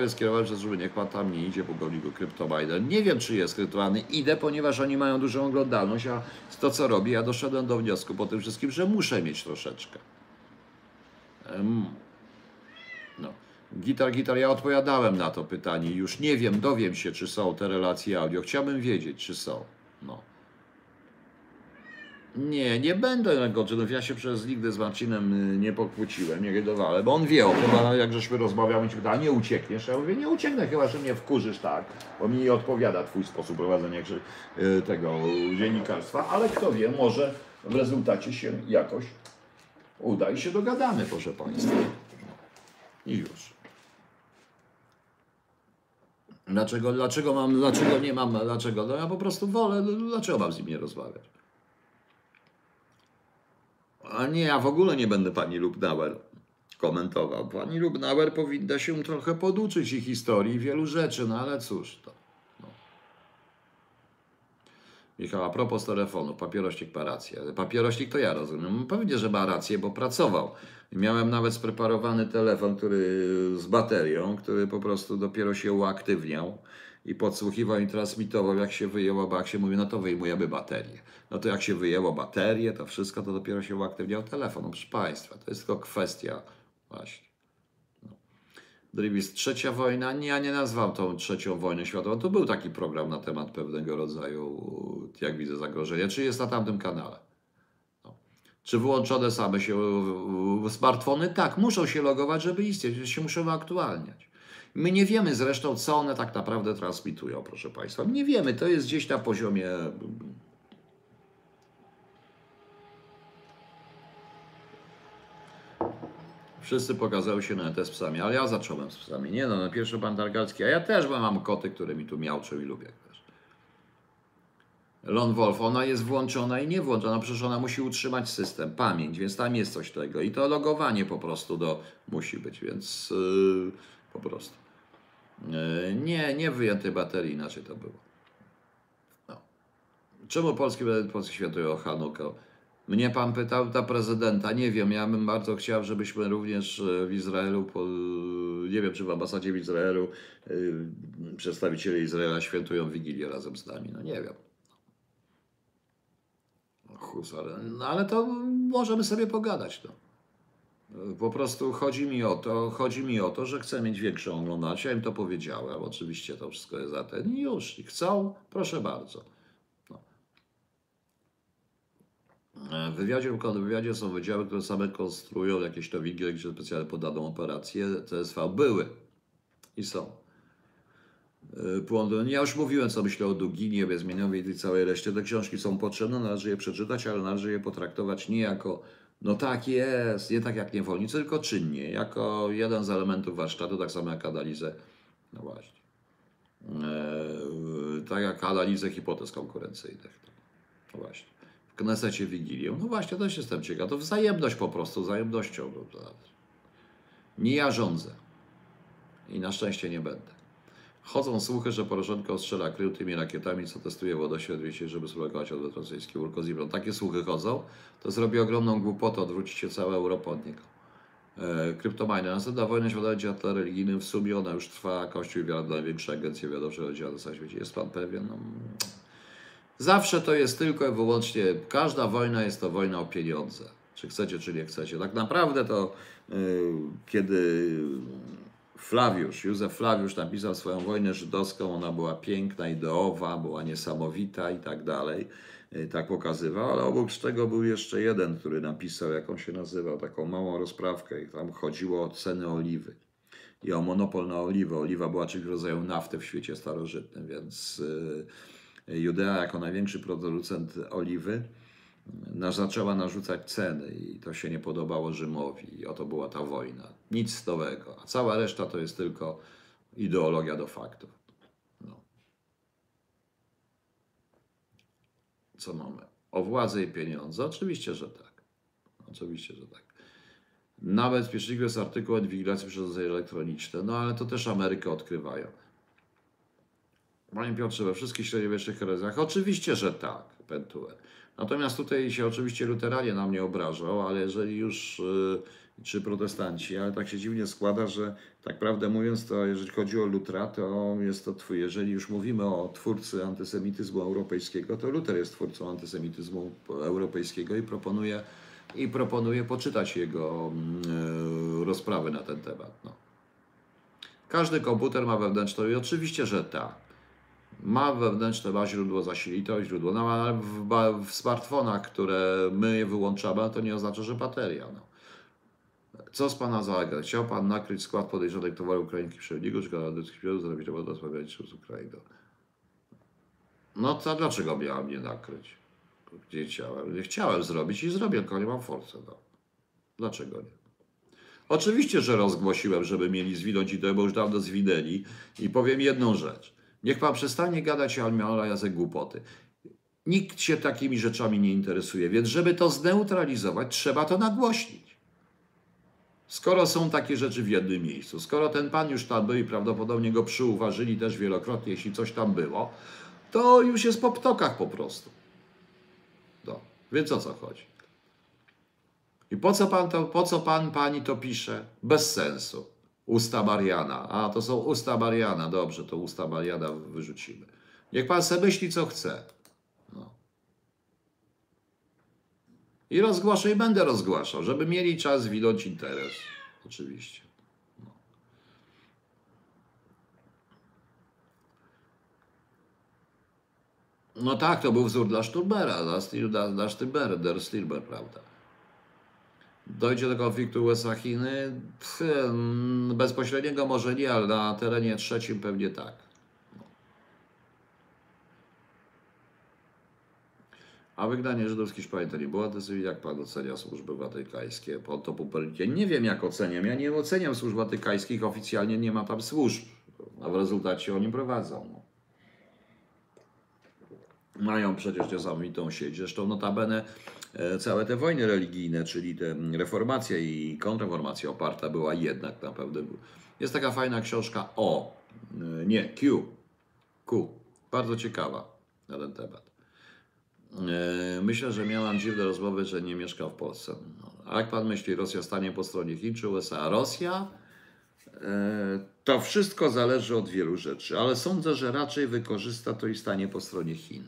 Jest skierowany przez żeby niech pan tam nie idzie, go kryptomajder. Nie wiem, czy jest kryptowany. Idę, ponieważ oni mają dużą oglądalność, a to, co robię, ja doszedłem do wniosku po tym wszystkim, że muszę mieć troszeczkę. Em, No. Gitar, gitar, ja odpowiadałem na to pytanie. Już nie wiem, dowiem się, czy są te relacje audio. Chciałbym wiedzieć, czy są. No. Nie, nie będę negoczynów. Ja się przez nigdy z Marcinem y, nie pokłóciłem, nie gadowałem, bo on wie o tym, jak żeśmy rozmawiamy, ci pyta, nie uciekniesz? Ja mówię, nie ucieknę, chyba że mnie wkurzysz tak, bo mi nie odpowiada twój sposób prowadzenia y, tego dziennikarstwa, ale kto wie, może w rezultacie się jakoś uda i się dogadamy, proszę Państwa. I już. Dlaczego, dlaczego mam, dlaczego nie mam, dlaczego? No ja po prostu wolę, dlaczego mam z nim nie rozmawiać? A nie, ja w ogóle nie będę pani Lubnauer komentował. Pani Lubnauer powinna się trochę poduczyć i historii wielu rzeczy, no ale cóż to. No. Michał, a propos telefonu, papierośnik ma rację. Papierośnik to ja rozumiem. Pewnie, że ma rację, bo pracował. Miałem nawet spreparowany telefon, który z baterią, który po prostu dopiero się uaktywniał i podsłuchiwał i transmitował, jak się wyjęło, bo jak się mówi, no to wyjmujemy baterię. No to jak się wyjęło baterię, to wszystko, to dopiero się uaktywniał telefon. No proszę Państwa, to jest tylko kwestia właśnie. Drivis, trzecia wojna, nie, ja nie nazwam tą trzecią wojnę światową. To był taki program na temat pewnego rodzaju, jak widzę, zagrożenia. Czy jest na tamtym kanale? No. Czy wyłączone same się smartfony? Tak, muszą się logować, żeby istnieć, się muszą aktualniać. My nie wiemy zresztą, co one tak naprawdę transmitują, proszę Państwa. Nie wiemy, to jest gdzieś na poziomie. Wszyscy pokazały się na ET z psami, ale ja zacząłem z psami. Nie no, na pierwszy pan Targalski, a ja też mam koty, które mi tu miałczą i lubię też. Lone Wolf, ona jest włączona i nie włączona, przecież ona musi utrzymać system, pamięć, więc tam jest coś tego. I to logowanie po prostu do, musi być, więc yy, po prostu. Yy, nie, nie wyjęte baterii, inaczej to było. No. Czemu polski Polski świętują Hanukę? Mnie pan pytał, ta prezydenta, nie wiem, ja bym bardzo chciał, żebyśmy również e, w Izraelu, nie wiem czy w ambasadzie w Izraelu, yy, przedstawiciele Izraela świętują Wigilię razem z nami, no nie wiem. Ale, no ale to możemy sobie pogadać, no. Po prostu chodzi mi o to, chodzi mi o to, że chcę mieć większą oglądalność. Ja im to powiedziałem. Oczywiście to wszystko jest za ten. I już. Chcą, proszę bardzo. No. E, W wywiadzie, w wywiadzie są wydziały, które same konstruują jakieś to wigile, gdzie specjalnie pod daną operację CSV były i są. E, Płon- Ja już mówiłem, co myślę o Duginie, Bezmieniowej i tej całej reszcie. Te książki są potrzebne, należy je przeczytać, ale należy je potraktować nie jako no tak jest, nie tak jak niewolnicy, tylko czynnie, jako jeden z elementów warsztatu, tak samo jak analizę, no właśnie, Eee, tak jak analizę hipotez konkurencyjnych. No właśnie. Knesecie Wigilię, no właśnie, też jestem ciekaw, to wzajemność po prostu, wzajemnością. no Nie ja rządzę i na szczęście nie będę. Chodzą słuchy, że Poroszenko ostrzela krył tymi rakietami, co testuje wodoświat, wiecie, żeby spróbować odwet rosyjski Urkozibron. Takie słuchy chodzą, to zrobi ogromną głupotę, odwróci się cała Europa od niego. E, kryptomajny. Następna wojna światowa religijnym. W sumie ona już trwa. Kościół i wiara największe agencje wiadowcze rodziła na świecie. Jest pan pewien? No. Zawsze to jest tylko i wyłącznie, każda wojna jest to wojna o pieniądze. Czy chcecie, czy nie chcecie. Tak naprawdę to y, kiedy Flawiusz, Józef Flawiusz napisał swoją wojnę żydowską, ona była piękna, ideowa, była niesamowita i tak dalej. Y, Tak pokazywał, ale obok tego był jeszcze jeden, który napisał, jak on się nazywał, taką małą rozprawkę i tam chodziło o ceny oliwy i o monopol na oliwę. Oliwa była czymś w rodzaju nafty w świecie starożytnym, więc y, Judea jako największy producent oliwy na, zaczęła narzucać ceny i to się nie podobało Rzymowi i oto była ta wojna. Nic nowego, a cała reszta to jest tylko ideologia do faktów. No. Co mamy? O władzę i pieniądze? Oczywiście, że tak. Oczywiście, że tak. Nawet pieszliwy jest artykuł o inwigilacji przez elektroniczne, no ale to też Amerykę odkrywają. Panie Piotrze, we wszystkich średniowiecznych herezjach? Oczywiście, że tak, Pentue. Natomiast tutaj się oczywiście luteranie na mnie obrażą, ale jeżeli już, y, czy protestanci, ale tak się dziwnie składa, że tak prawdę mówiąc, to jeżeli chodzi o Lutra, to jest to twój, jeżeli już mówimy o twórcy antysemityzmu europejskiego, to Luther jest twórcą antysemityzmu europejskiego i proponuje, i proponuje poczytać jego y, rozprawy na ten temat. No. Każdy komputer ma wewnętrzną i oczywiście, że tak. Ma wewnętrzne, ma źródło zasilitość, źródło, no ale w, w smartfonach, które my wyłączamy, to nie oznacza, że bateria. No. Co z Pana zalega? Chciał Pan nakryć skład podejrzanych towarów ukraińskich przewodników, czy kanadyjskich pilotów, zrobić to rozmawiać z Ukrainą? No to dlaczego miałem nie nakryć? Gdzie chciałem? Nie chciałem zrobić i zrobię, tylko nie mam force. No. Dlaczego nie? Oczywiście, że rozgłosiłem, żeby mieli zwinąć i to, bo już dawno zwinęli. I powiem jedną rzecz. Niech pan przestanie gadać Almiola Jacek głupoty. Nikt się takimi rzeczami nie interesuje, więc żeby to zneutralizować, trzeba to nagłośnić. Skoro są takie rzeczy w jednym miejscu, skoro ten pan już tam był i prawdopodobnie go przyuważyli też wielokrotnie, jeśli coś tam było, to już jest po ptokach po prostu. No, więc o co chodzi? I po co pan to, po co pan pani to pisze? Bez sensu. Usta Mariana. A, to są usta Mariana. Dobrze, to usta Mariana wyrzucimy. Niech pan se myśli, co chce. No. I rozgłaszę i będę rozgłaszał, żeby mieli czas widać interes. Oczywiście. No. No tak, to był wzór dla Sturbera, dla, Stil- dla, dla Stilber, prawda? Dojdzie do konfliktu USA-Chiny? Mm, Bezpośredniego może nie, ale na terenie trzecim pewnie tak. A wygnanie żydowskich Szpań to nie było decyzji. Jak pan ocenia służby watykańskie? Pod to Pupernikiem? Nie wiem, jak oceniam. Ja nie oceniam służb watykańskich. Oficjalnie nie ma tam służb. A w rezultacie oni prowadzą. No. Mają przecież niesamowitą sieć. Zresztą notabene całe te wojny religijne, czyli te reformacja i kontrreformacja oparta była jednak na pewnym. Jest taka fajna książka o, e, nie, Q, Q, bardzo ciekawa na ten temat. E, Myślę, że miałam dziwne rozmowy, że nie mieszka w Polsce. No, A jak pan myśli, Rosja stanie po stronie Chin czy USA? Rosja? E, To wszystko zależy od wielu rzeczy, ale sądzę, że raczej wykorzysta to i stanie po stronie Chin.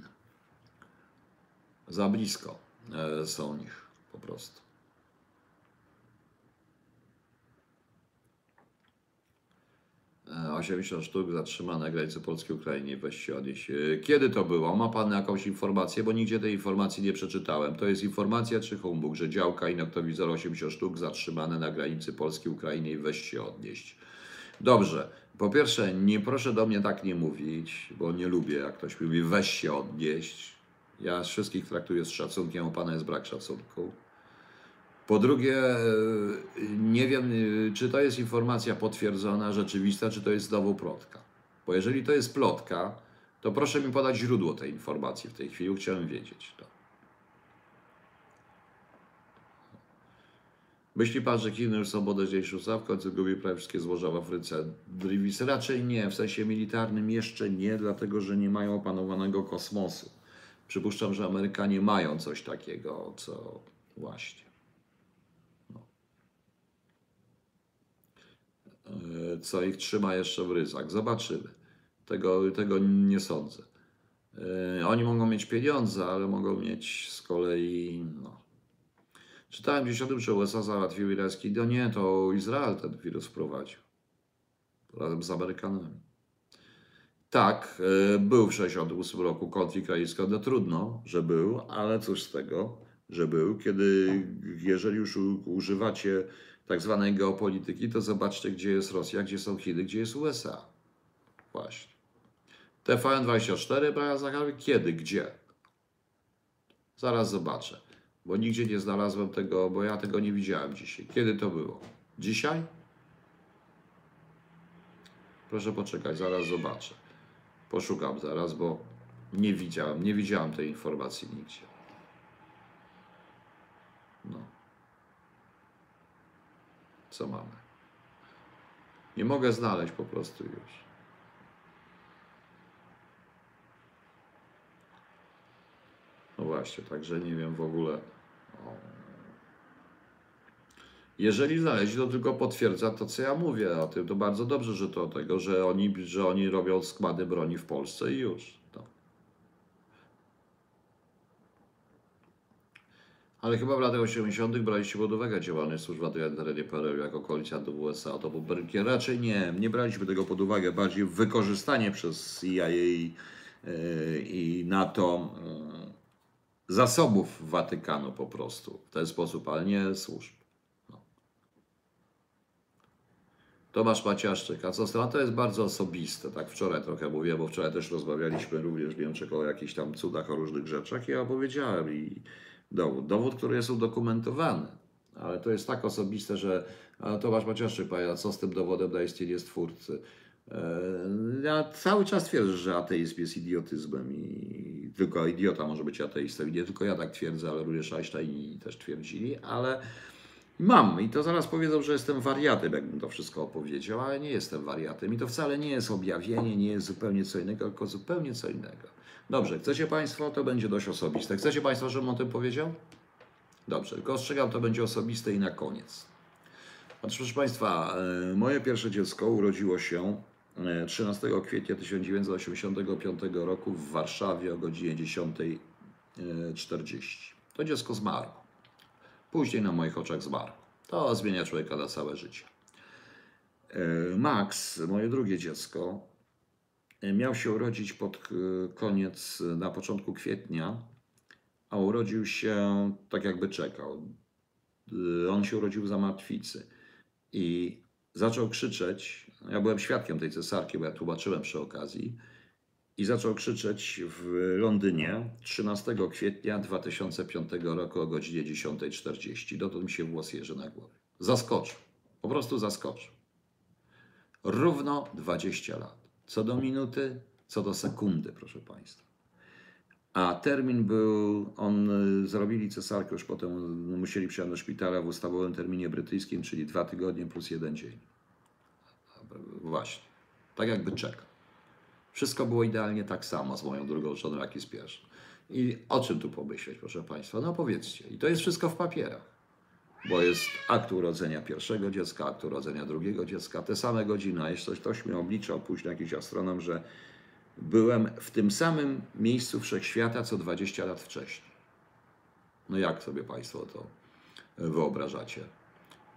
Za blisko e, E, są nich po prostu. E, 80 sztuk zatrzymane na granicy polskiej Ukrainy. Weź się odnieść. E, kiedy to było? Ma Pan jakąś informację? Bo nigdzie tej informacji nie przeczytałem. To jest informacja czy humbug, że działka i noktowizor 80 sztuk zatrzymane na granicy polskiej Ukrainy. Weź się odnieść. Dobrze. Po pierwsze, nie proszę do mnie tak nie mówić, bo nie lubię, jak ktoś mówi, weź się odnieść ja wszystkich traktuję z szacunkiem, u Pana jest brak szacunku. Po drugie, e, nie wiem, e, czy to jest informacja potwierdzona, rzeczywista, czy to jest znowu plotka. Bo jeżeli to jest plotka, to proszę mi podać źródło tej informacji w tej chwili. Chciałem wiedzieć to. Myśli pan, że Chiny już są moderniejsze w końcu gubi prawie wszystkie złoża w Afryce? Drivis raczej nie, w sensie militarnym jeszcze nie, dlatego że nie mają opanowanego kosmosu. Przypuszczam, że Amerykanie mają coś takiego, co właśnie. E, co ich trzyma jeszcze w ryzach. Zobaczymy. Tego, tego nie sądzę. E, Oni mogą mieć pieniądze, ale mogą mieć z kolei. No. Czytałem gdzieś o tym, że USA załatwiły irański. No nie, to Izrael ten wirus wprowadził. Razem z Amerykanami. Tak, e, był w 1968 roku konflikt radziecki. No trudno, że był, ale cóż z tego, że był, kiedy jeżeli już używacie tak zwanej geopolityki, to zobaczcie, gdzie jest Rosja, gdzie są Chiny, gdzie jest USA. Właśnie. TVN24, brała Zacharowy, kiedy, gdzie? Zaraz zobaczę, bo nigdzie nie znalazłem tego, bo ja tego nie widziałem dzisiaj. Kiedy to było? Dzisiaj? Proszę poczekać, zaraz zobaczę. Poszukam zaraz, bo nie widziałem, nie widziałem tej informacji nigdzie. No. Co mamy? Nie mogę znaleźć po prostu już. No właśnie, także nie wiem w ogóle. O. Jeżeli znaleźli, to tylko potwierdza to, co ja mówię o tym. To bardzo dobrze, że to tego, że oni, że oni robią składy broni w Polsce i już. Ale chyba w latach 80. braliście pod uwagę działalność służb na terenie PRL jako koalicjantów USA. To był Berkier. Raczej nie, nie braliśmy tego pod uwagę. Bardziej wykorzystanie przez CIA i, yy, i NATO yy, zasobów Watykanu po prostu w ten sposób, ale nie służb. No. Tomasz Maciaszczyk, a co strona to jest bardzo osobiste, tak wczoraj trochę mówiłem, bo wczoraj też rozmawialiśmy również w o jakichś tam cudach, o różnych rzeczach ja opowiedziałem i dowód, dowód, który jest udokumentowany, ale to jest tak osobiste, że a Tomasz Maciaszczyk powiada, co z tym dowodem na istnienie stwórcy. E, Ja cały czas twierdzę, że ateizm jest idiotyzmem i tylko idiota może być ateistą. I nie tylko ja tak twierdzę, ale również Einstein też twierdzili, ale mam i to zaraz powiedzą, że jestem wariatem, jakbym to wszystko opowiedział, ale nie jestem wariatem i to wcale nie jest objawienie, nie jest zupełnie co innego, tylko zupełnie co innego. Dobrze, chcecie Państwo, to będzie dość osobiste. Chcecie Państwo, żebym o tym powiedział? Dobrze, tylko ostrzegam, to będzie osobiste i na koniec. Otóż, proszę Państwa, e, moje pierwsze dziecko urodziło się e, 13 kwietnia 1985 roku w Warszawie o godzinie 10.40. To dziecko zmarło. Później na moich oczach zmarło. To zmienia człowieka na całe życie. E, Max, moje drugie dziecko, e, miał się urodzić pod e, koniec, na początku kwietnia, a urodził się tak jakby czekał. On się urodził za martwicy i zaczął krzyczeć. Ja byłem świadkiem tej cesarki, bo ja tłumaczyłem przy okazji. I zaczął krzyczeć w Londynie 13 kwietnia 2005 roku o godzinie 10.40. Dotąd mi się włos jeży na głowie. Zaskoczył. Po prostu zaskoczył. Równo 20 lat. Co do minuty, co do sekundy, proszę Państwa. A termin był, on y, zrobili cesarkę, już potem y, musieli przyjechać do szpitala w ustawowym terminie brytyjskim, czyli dwa tygodnie plus jeden dzień. Właśnie. Tak jakby czekał. Wszystko było idealnie tak samo z moją drugą żoną, jak i z pierwszą. I o czym tu pomyśleć, proszę Państwa? No powiedzcie. I to jest wszystko w papierach. Bo jest akt urodzenia pierwszego dziecka, akt urodzenia drugiego dziecka, te same godziny. A jeszcze ktoś mi obliczał, później jakiś astronom, że byłem w tym samym miejscu wszechświata co 20 lat wcześniej. No jak sobie Państwo to wyobrażacie?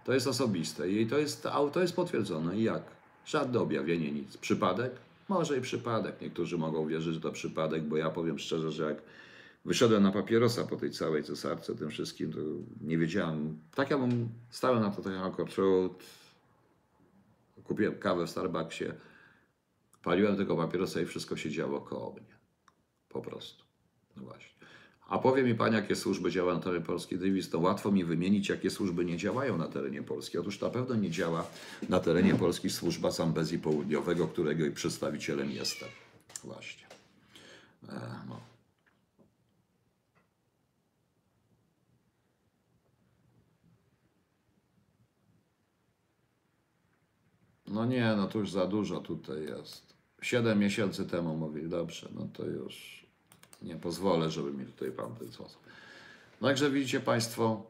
To jest osobiste i to jest, to jest potwierdzone. I jak? Żadne objawienie, nic. Przypadek? Może i przypadek. Niektórzy mogą wierzyć, że to przypadek, bo ja powiem szczerze, że jak wyszedłem na papierosa po tej całej cesarce, tym wszystkim, to nie wiedziałem. Tak ja bym stałem na to tak kupiłem kawę w Starbucksie, paliłem tego papierosa i wszystko się działo koło mnie. Po prostu. No właśnie. A powie mi Pani, jakie służby działają na terenie Polski, Davis, to łatwo mi wymienić, jakie służby nie działają na terenie Polski. Otóż na pewno nie działa na terenie Polski służba Zambezji Południowego, którego i przedstawicielem jestem. Właśnie. E, no. No nie, no to już za dużo tutaj jest. Siedem miesięcy temu mówili, dobrze, no to już nie pozwolę, żeby mi tutaj pan ten sposób. Także widzicie Państwo,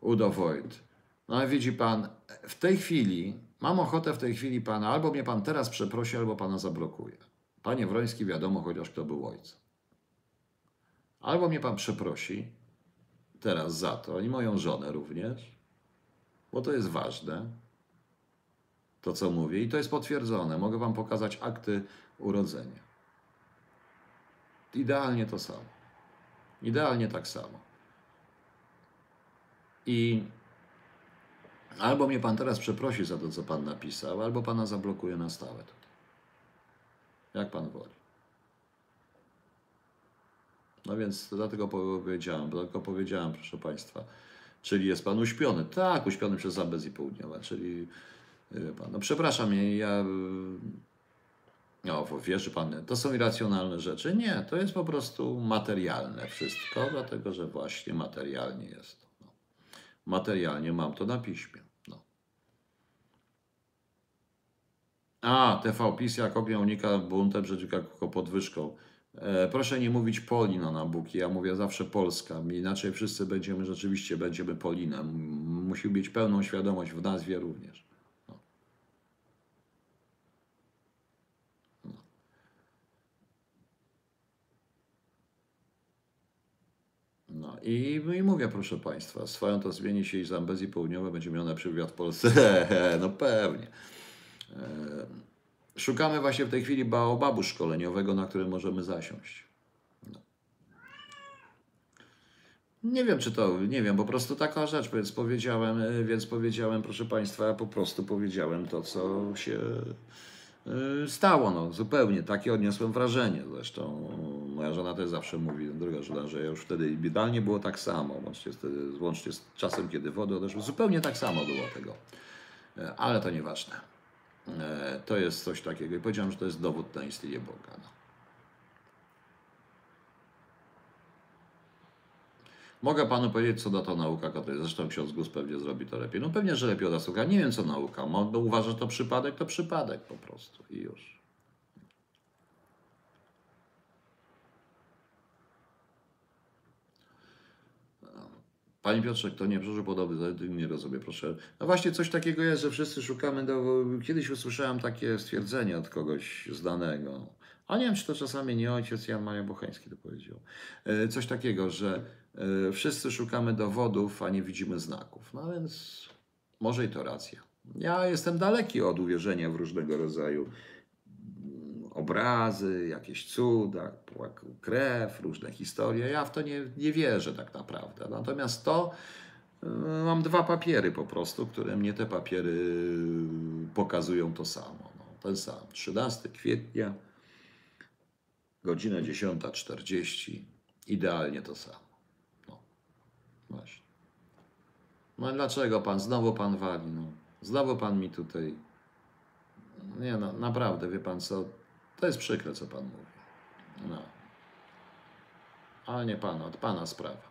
Udo Wojt. No ale widzi Pan, w tej chwili, mam ochotę w tej chwili Pana, albo mnie Pan teraz przeprosi, albo Pana zablokuje. Panie Wroński, wiadomo chociaż kto był ojcem. Albo mnie Pan przeprosi teraz za to, i moją żonę również, bo to jest ważne, to co mówię, i to jest potwierdzone. Mogę Wam pokazać akty urodzenia. Idealnie to samo. Idealnie tak samo. I albo mnie Pan teraz przeprosi za to, co Pan napisał, albo Pana zablokuje na stałe tutaj. Jak Pan woli. No więc dlatego powiedziałem, dlatego powiedziałem, proszę Państwa, czyli jest Pan uśpiony. Tak, uśpiony przez Zambezję Południowa, czyli Pan, no przepraszam, ja no, wierzy Pan, to są irracjonalne rzeczy? Nie, to jest po prostu materialne wszystko, dlatego że właśnie materialnie jest. No. Materialnie mam to na piśmie. No. A, TV PiS jak ognia unika buntem przeciwko podwyżką. E, proszę nie mówić Polino na Buki, ja mówię zawsze Polska, inaczej wszyscy będziemy, rzeczywiście będziemy Polinem. Musi być pełną świadomość w nazwie również. No i, no i mówię, proszę Państwa, swoją to zmieni się i Zambezji Południowej będzie miał lepszy wywiad w Polsce. *laughs* no pewnie. E, szukamy właśnie w tej chwili baobabu szkoleniowego, na którym możemy zasiąść. No. Nie wiem, czy to, nie wiem, po prostu taka rzecz, więc powiedziałem, e, więc powiedziałem, proszę Państwa, po prostu powiedziałem to, co się stało, no zupełnie, takie odniosłem wrażenie. Zresztą moja żona też zawsze mówi, druga żona, że już wtedy idealnie było tak samo, łącznie z, z czasem, kiedy wody odeszły, zupełnie tak samo było tego. Y, ale to nieważne. Y, to jest coś takiego i powiedziałem, że to jest dowód na istnienie Boga. No. Mogę panu powiedzieć, co da to nauka katolicka. Zresztą ksiądz Gus pewnie zrobi to lepiej. No pewnie, że lepiej od Asuka. Nie wiem, co nauka. Bo uważa, że to przypadek, to przypadek po prostu. I już. Panie Piotrze, to nie proszę podobny, nie rozumiem, proszę. No właśnie coś takiego jest, że wszyscy szukamy, do... kiedyś usłyszałem takie stwierdzenie od kogoś znanego, a nie wiem, czy to czasami nie ojciec Jan Maria Bocheński to powiedział. E, coś takiego, że wszyscy szukamy dowodów, a nie widzimy znaków. No więc może i to racja. Ja jestem daleki od uwierzenia w różnego rodzaju mm, obrazy, jakieś cuda, krew, różne historie. Ja w to nie, nie wierzę tak naprawdę. Natomiast to e, mam dwa papiery po prostu, które mnie te papiery pokazują to samo. No, ten sam. 13 kwietnia godzina 10.40, idealnie to samo. No, właśnie. No dlaczego pan, znowu pan wali, no. Znowu pan mi tutaj, nie no, naprawdę, wie pan co, to jest przykre, co pan mówi. No. Ale nie pana, od pana sprawa.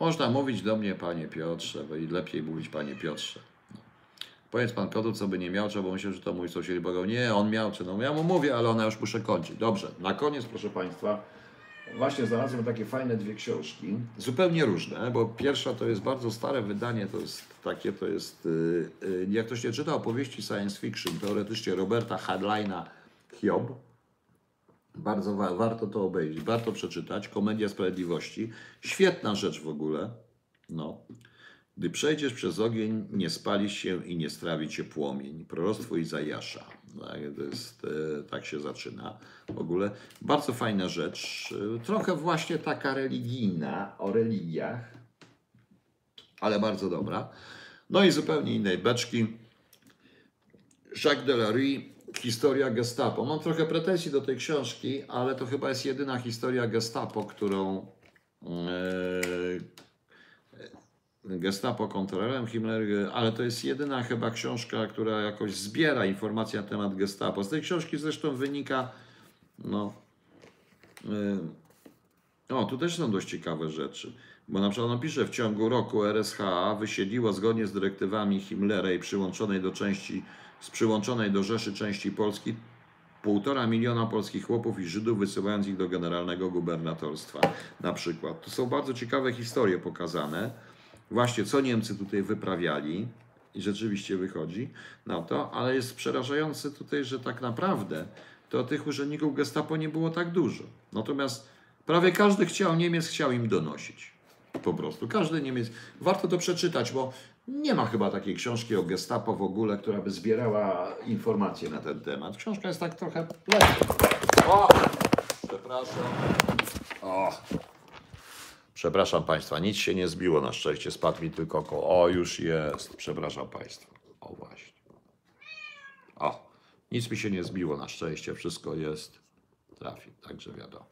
Można mówić do mnie, panie Piotrze, bo i lepiej mówić, panie Piotrze. Powiedz pan Piotr, co by nie miał, bo myślę, że to mój sąsiad powiedział, nie, on miał, czy no ja mu mówię, ale ona już muszę kończyć. Dobrze, na koniec, proszę państwa, właśnie znalazłem takie fajne dwie książki, zupełnie różne, bo pierwsza to jest bardzo stare wydanie, to jest takie, to jest, yy, jak ktoś nie czyta opowieści science fiction, teoretycznie Roberta Hardlina Hiob, bardzo wa warto to obejrzeć, warto przeczytać, Komedia Sprawiedliwości, świetna rzecz w ogóle, no. Gdy przejdziesz przez ogień, nie spalisz się i nie strawi cię płomień. Proroctwo Izajasza. Tak, jest, e, tak się zaczyna. W ogóle bardzo fajna rzecz. E, Trochę właśnie taka religijna, o religiach, ale bardzo dobra. No i zupełnie innej beczki. Jacques Delarue, Historia Gestapo. Mam trochę pretensji do tej książki, ale to chyba jest jedyna historia Gestapo, którą e, Gestapo kontrolerem Himmler, ale to jest jedyna chyba książka, która jakoś zbiera informacje na temat Gestapo. Z tej książki zresztą wynika, no, e, o, tu też są dość ciekawe rzeczy. Bo na przykład on pisze, w ciągu roku RSHA wysiedliło zgodnie z dyrektywami Himmlera i przyłączonej do części, z przyłączonej do Rzeszy części Polski półtora miliona polskich chłopów i Żydów, wysyłając ich do generalnego gubernatorstwa na przykład. Tu są bardzo ciekawe historie pokazane. Właśnie co Niemcy tutaj wyprawiali i rzeczywiście wychodzi na to, ale jest przerażające tutaj, że tak naprawdę to tych urzędników gestapo nie było tak dużo. Natomiast prawie każdy chciał, Niemiec chciał im donosić. Po prostu. Każdy Niemiec. Warto to przeczytać, bo nie ma chyba takiej książki o gestapo w ogóle, która by zbierała informacje na ten temat. Książka jest tak trochę. O! Przepraszam. O! Przepraszam Państwa, nic się nie zbiło na szczęście, spadł mi tylko koło. O, już jest. Przepraszam Państwa. O, właśnie. O, nic mi się nie zbiło na szczęście, wszystko jest. Trafi, także wiadomo.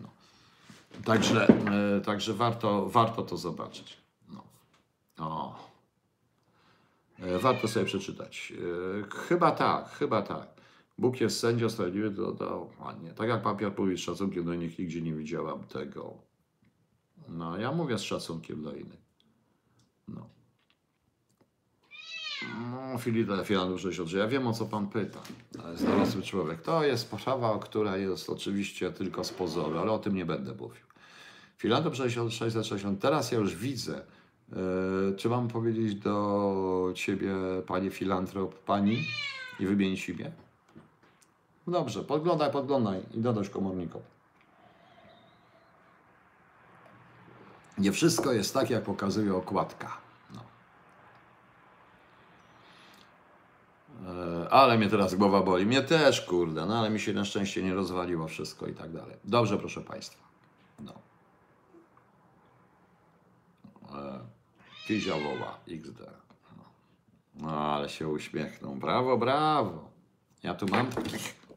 No. Także, e, także warto, warto to zobaczyć. No. O. E, Warto sobie przeczytać. E, Chyba tak, chyba tak. Bóg jest sędzią sprawiedliwy, to, to a nie. Tak jak papier mówi z szacunkiem do nich, nigdzie nie widziałam tego. No, ja mówię z szacunkiem do innych. No. No, Filip Filanów 63. Ja wiem, o co pan pyta. Jest dorosły człowiek. To jest sprawa, która jest oczywiście tylko z pozoru, ale o tym nie będę mówił. Filantrop 660. Teraz ja już widzę. e, czy mam powiedzieć do ciebie, panie filantrop, pani i wymienić imię? Dobrze, podglądaj, podglądaj i dodać komornikom. Nie wszystko jest tak, jak pokazuje okładka. No. E, Ale mnie teraz głowa boli. Mnie też, kurde, no ale mi się na szczęście nie rozwaliło wszystko i tak dalej. Dobrze, proszę Państwa. No. E, Kizia woła, XD. No. no, ale się uśmiechnął. Brawo, brawo. Ja tu mam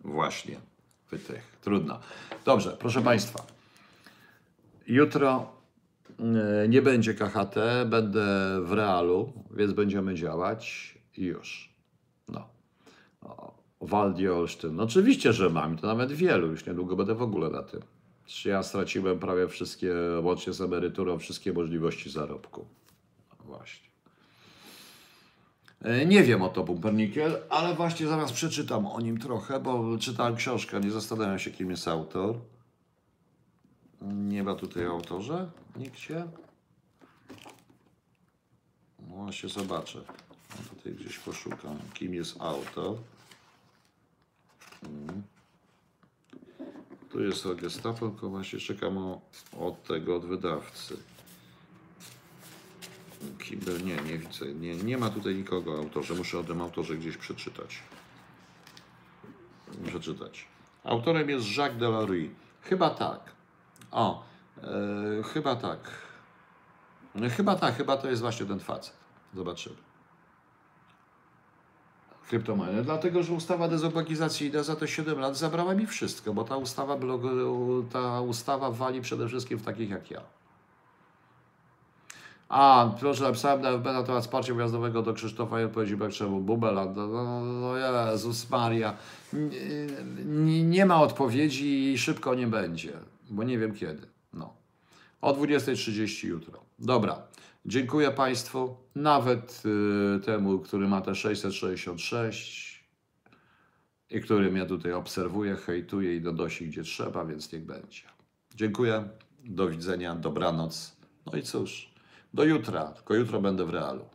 właśnie wytych. Trudno. Dobrze, proszę Państwa. Jutro nie będzie KHT, będę w realu, więc będziemy działać i już. No. Waldi Olsztyn. No oczywiście, że mam. To nawet wielu. Już niedługo będę w ogóle na tym. Ja straciłem prawie wszystkie, łącznie z emeryturą, wszystkie możliwości zarobku. No właśnie. E, Nie wiem o to Pumpernickel, ale właśnie zaraz przeczytam o nim trochę, bo czytałem książkę, nie zastanawiam się, kim jest autor. Nie ma tutaj autorze nigdzie. No właśnie zobaczę. No tutaj gdzieś poszukam, kim jest autor. Mm. Tu jest o gestapo, tylko właśnie czekam o, od tego, od wydawcy. Kimber, nie, nie widzę. Nie, nie ma tutaj nikogo autorze. Muszę o tym autorze gdzieś przeczytać. Przeczytać. Autorem jest Jacques Delarue. Chyba tak. O, e, chyba tak. No, Chyba tak, chyba to jest właśnie ten facet. Zobaczymy. Kryptomony. Dlatego, że ustawa dezobogizacyjna za te 7 lat zabrała mi wszystko, bo ta ustawa, blog- ta ustawa wali przede wszystkim w takich jak ja. A, proszę, napisałem na FB na temat wsparcia wjazdowego do Krzysztofa i odpowiedzi Bekczewu. Bubela, no, no, no Jezus Maria. Nie, nie ma odpowiedzi i szybko nie będzie, bo nie wiem kiedy. No. O 20.30 jutro. Dobra. Dziękuję Państwu. Nawet y, temu, który ma te 666 i który mnie tutaj obserwuje, hejtuje i donosi gdzie trzeba, więc niech będzie. Dziękuję. Do widzenia. Dobranoc. No i cóż, do jutra. Tylko jutro będę w realu.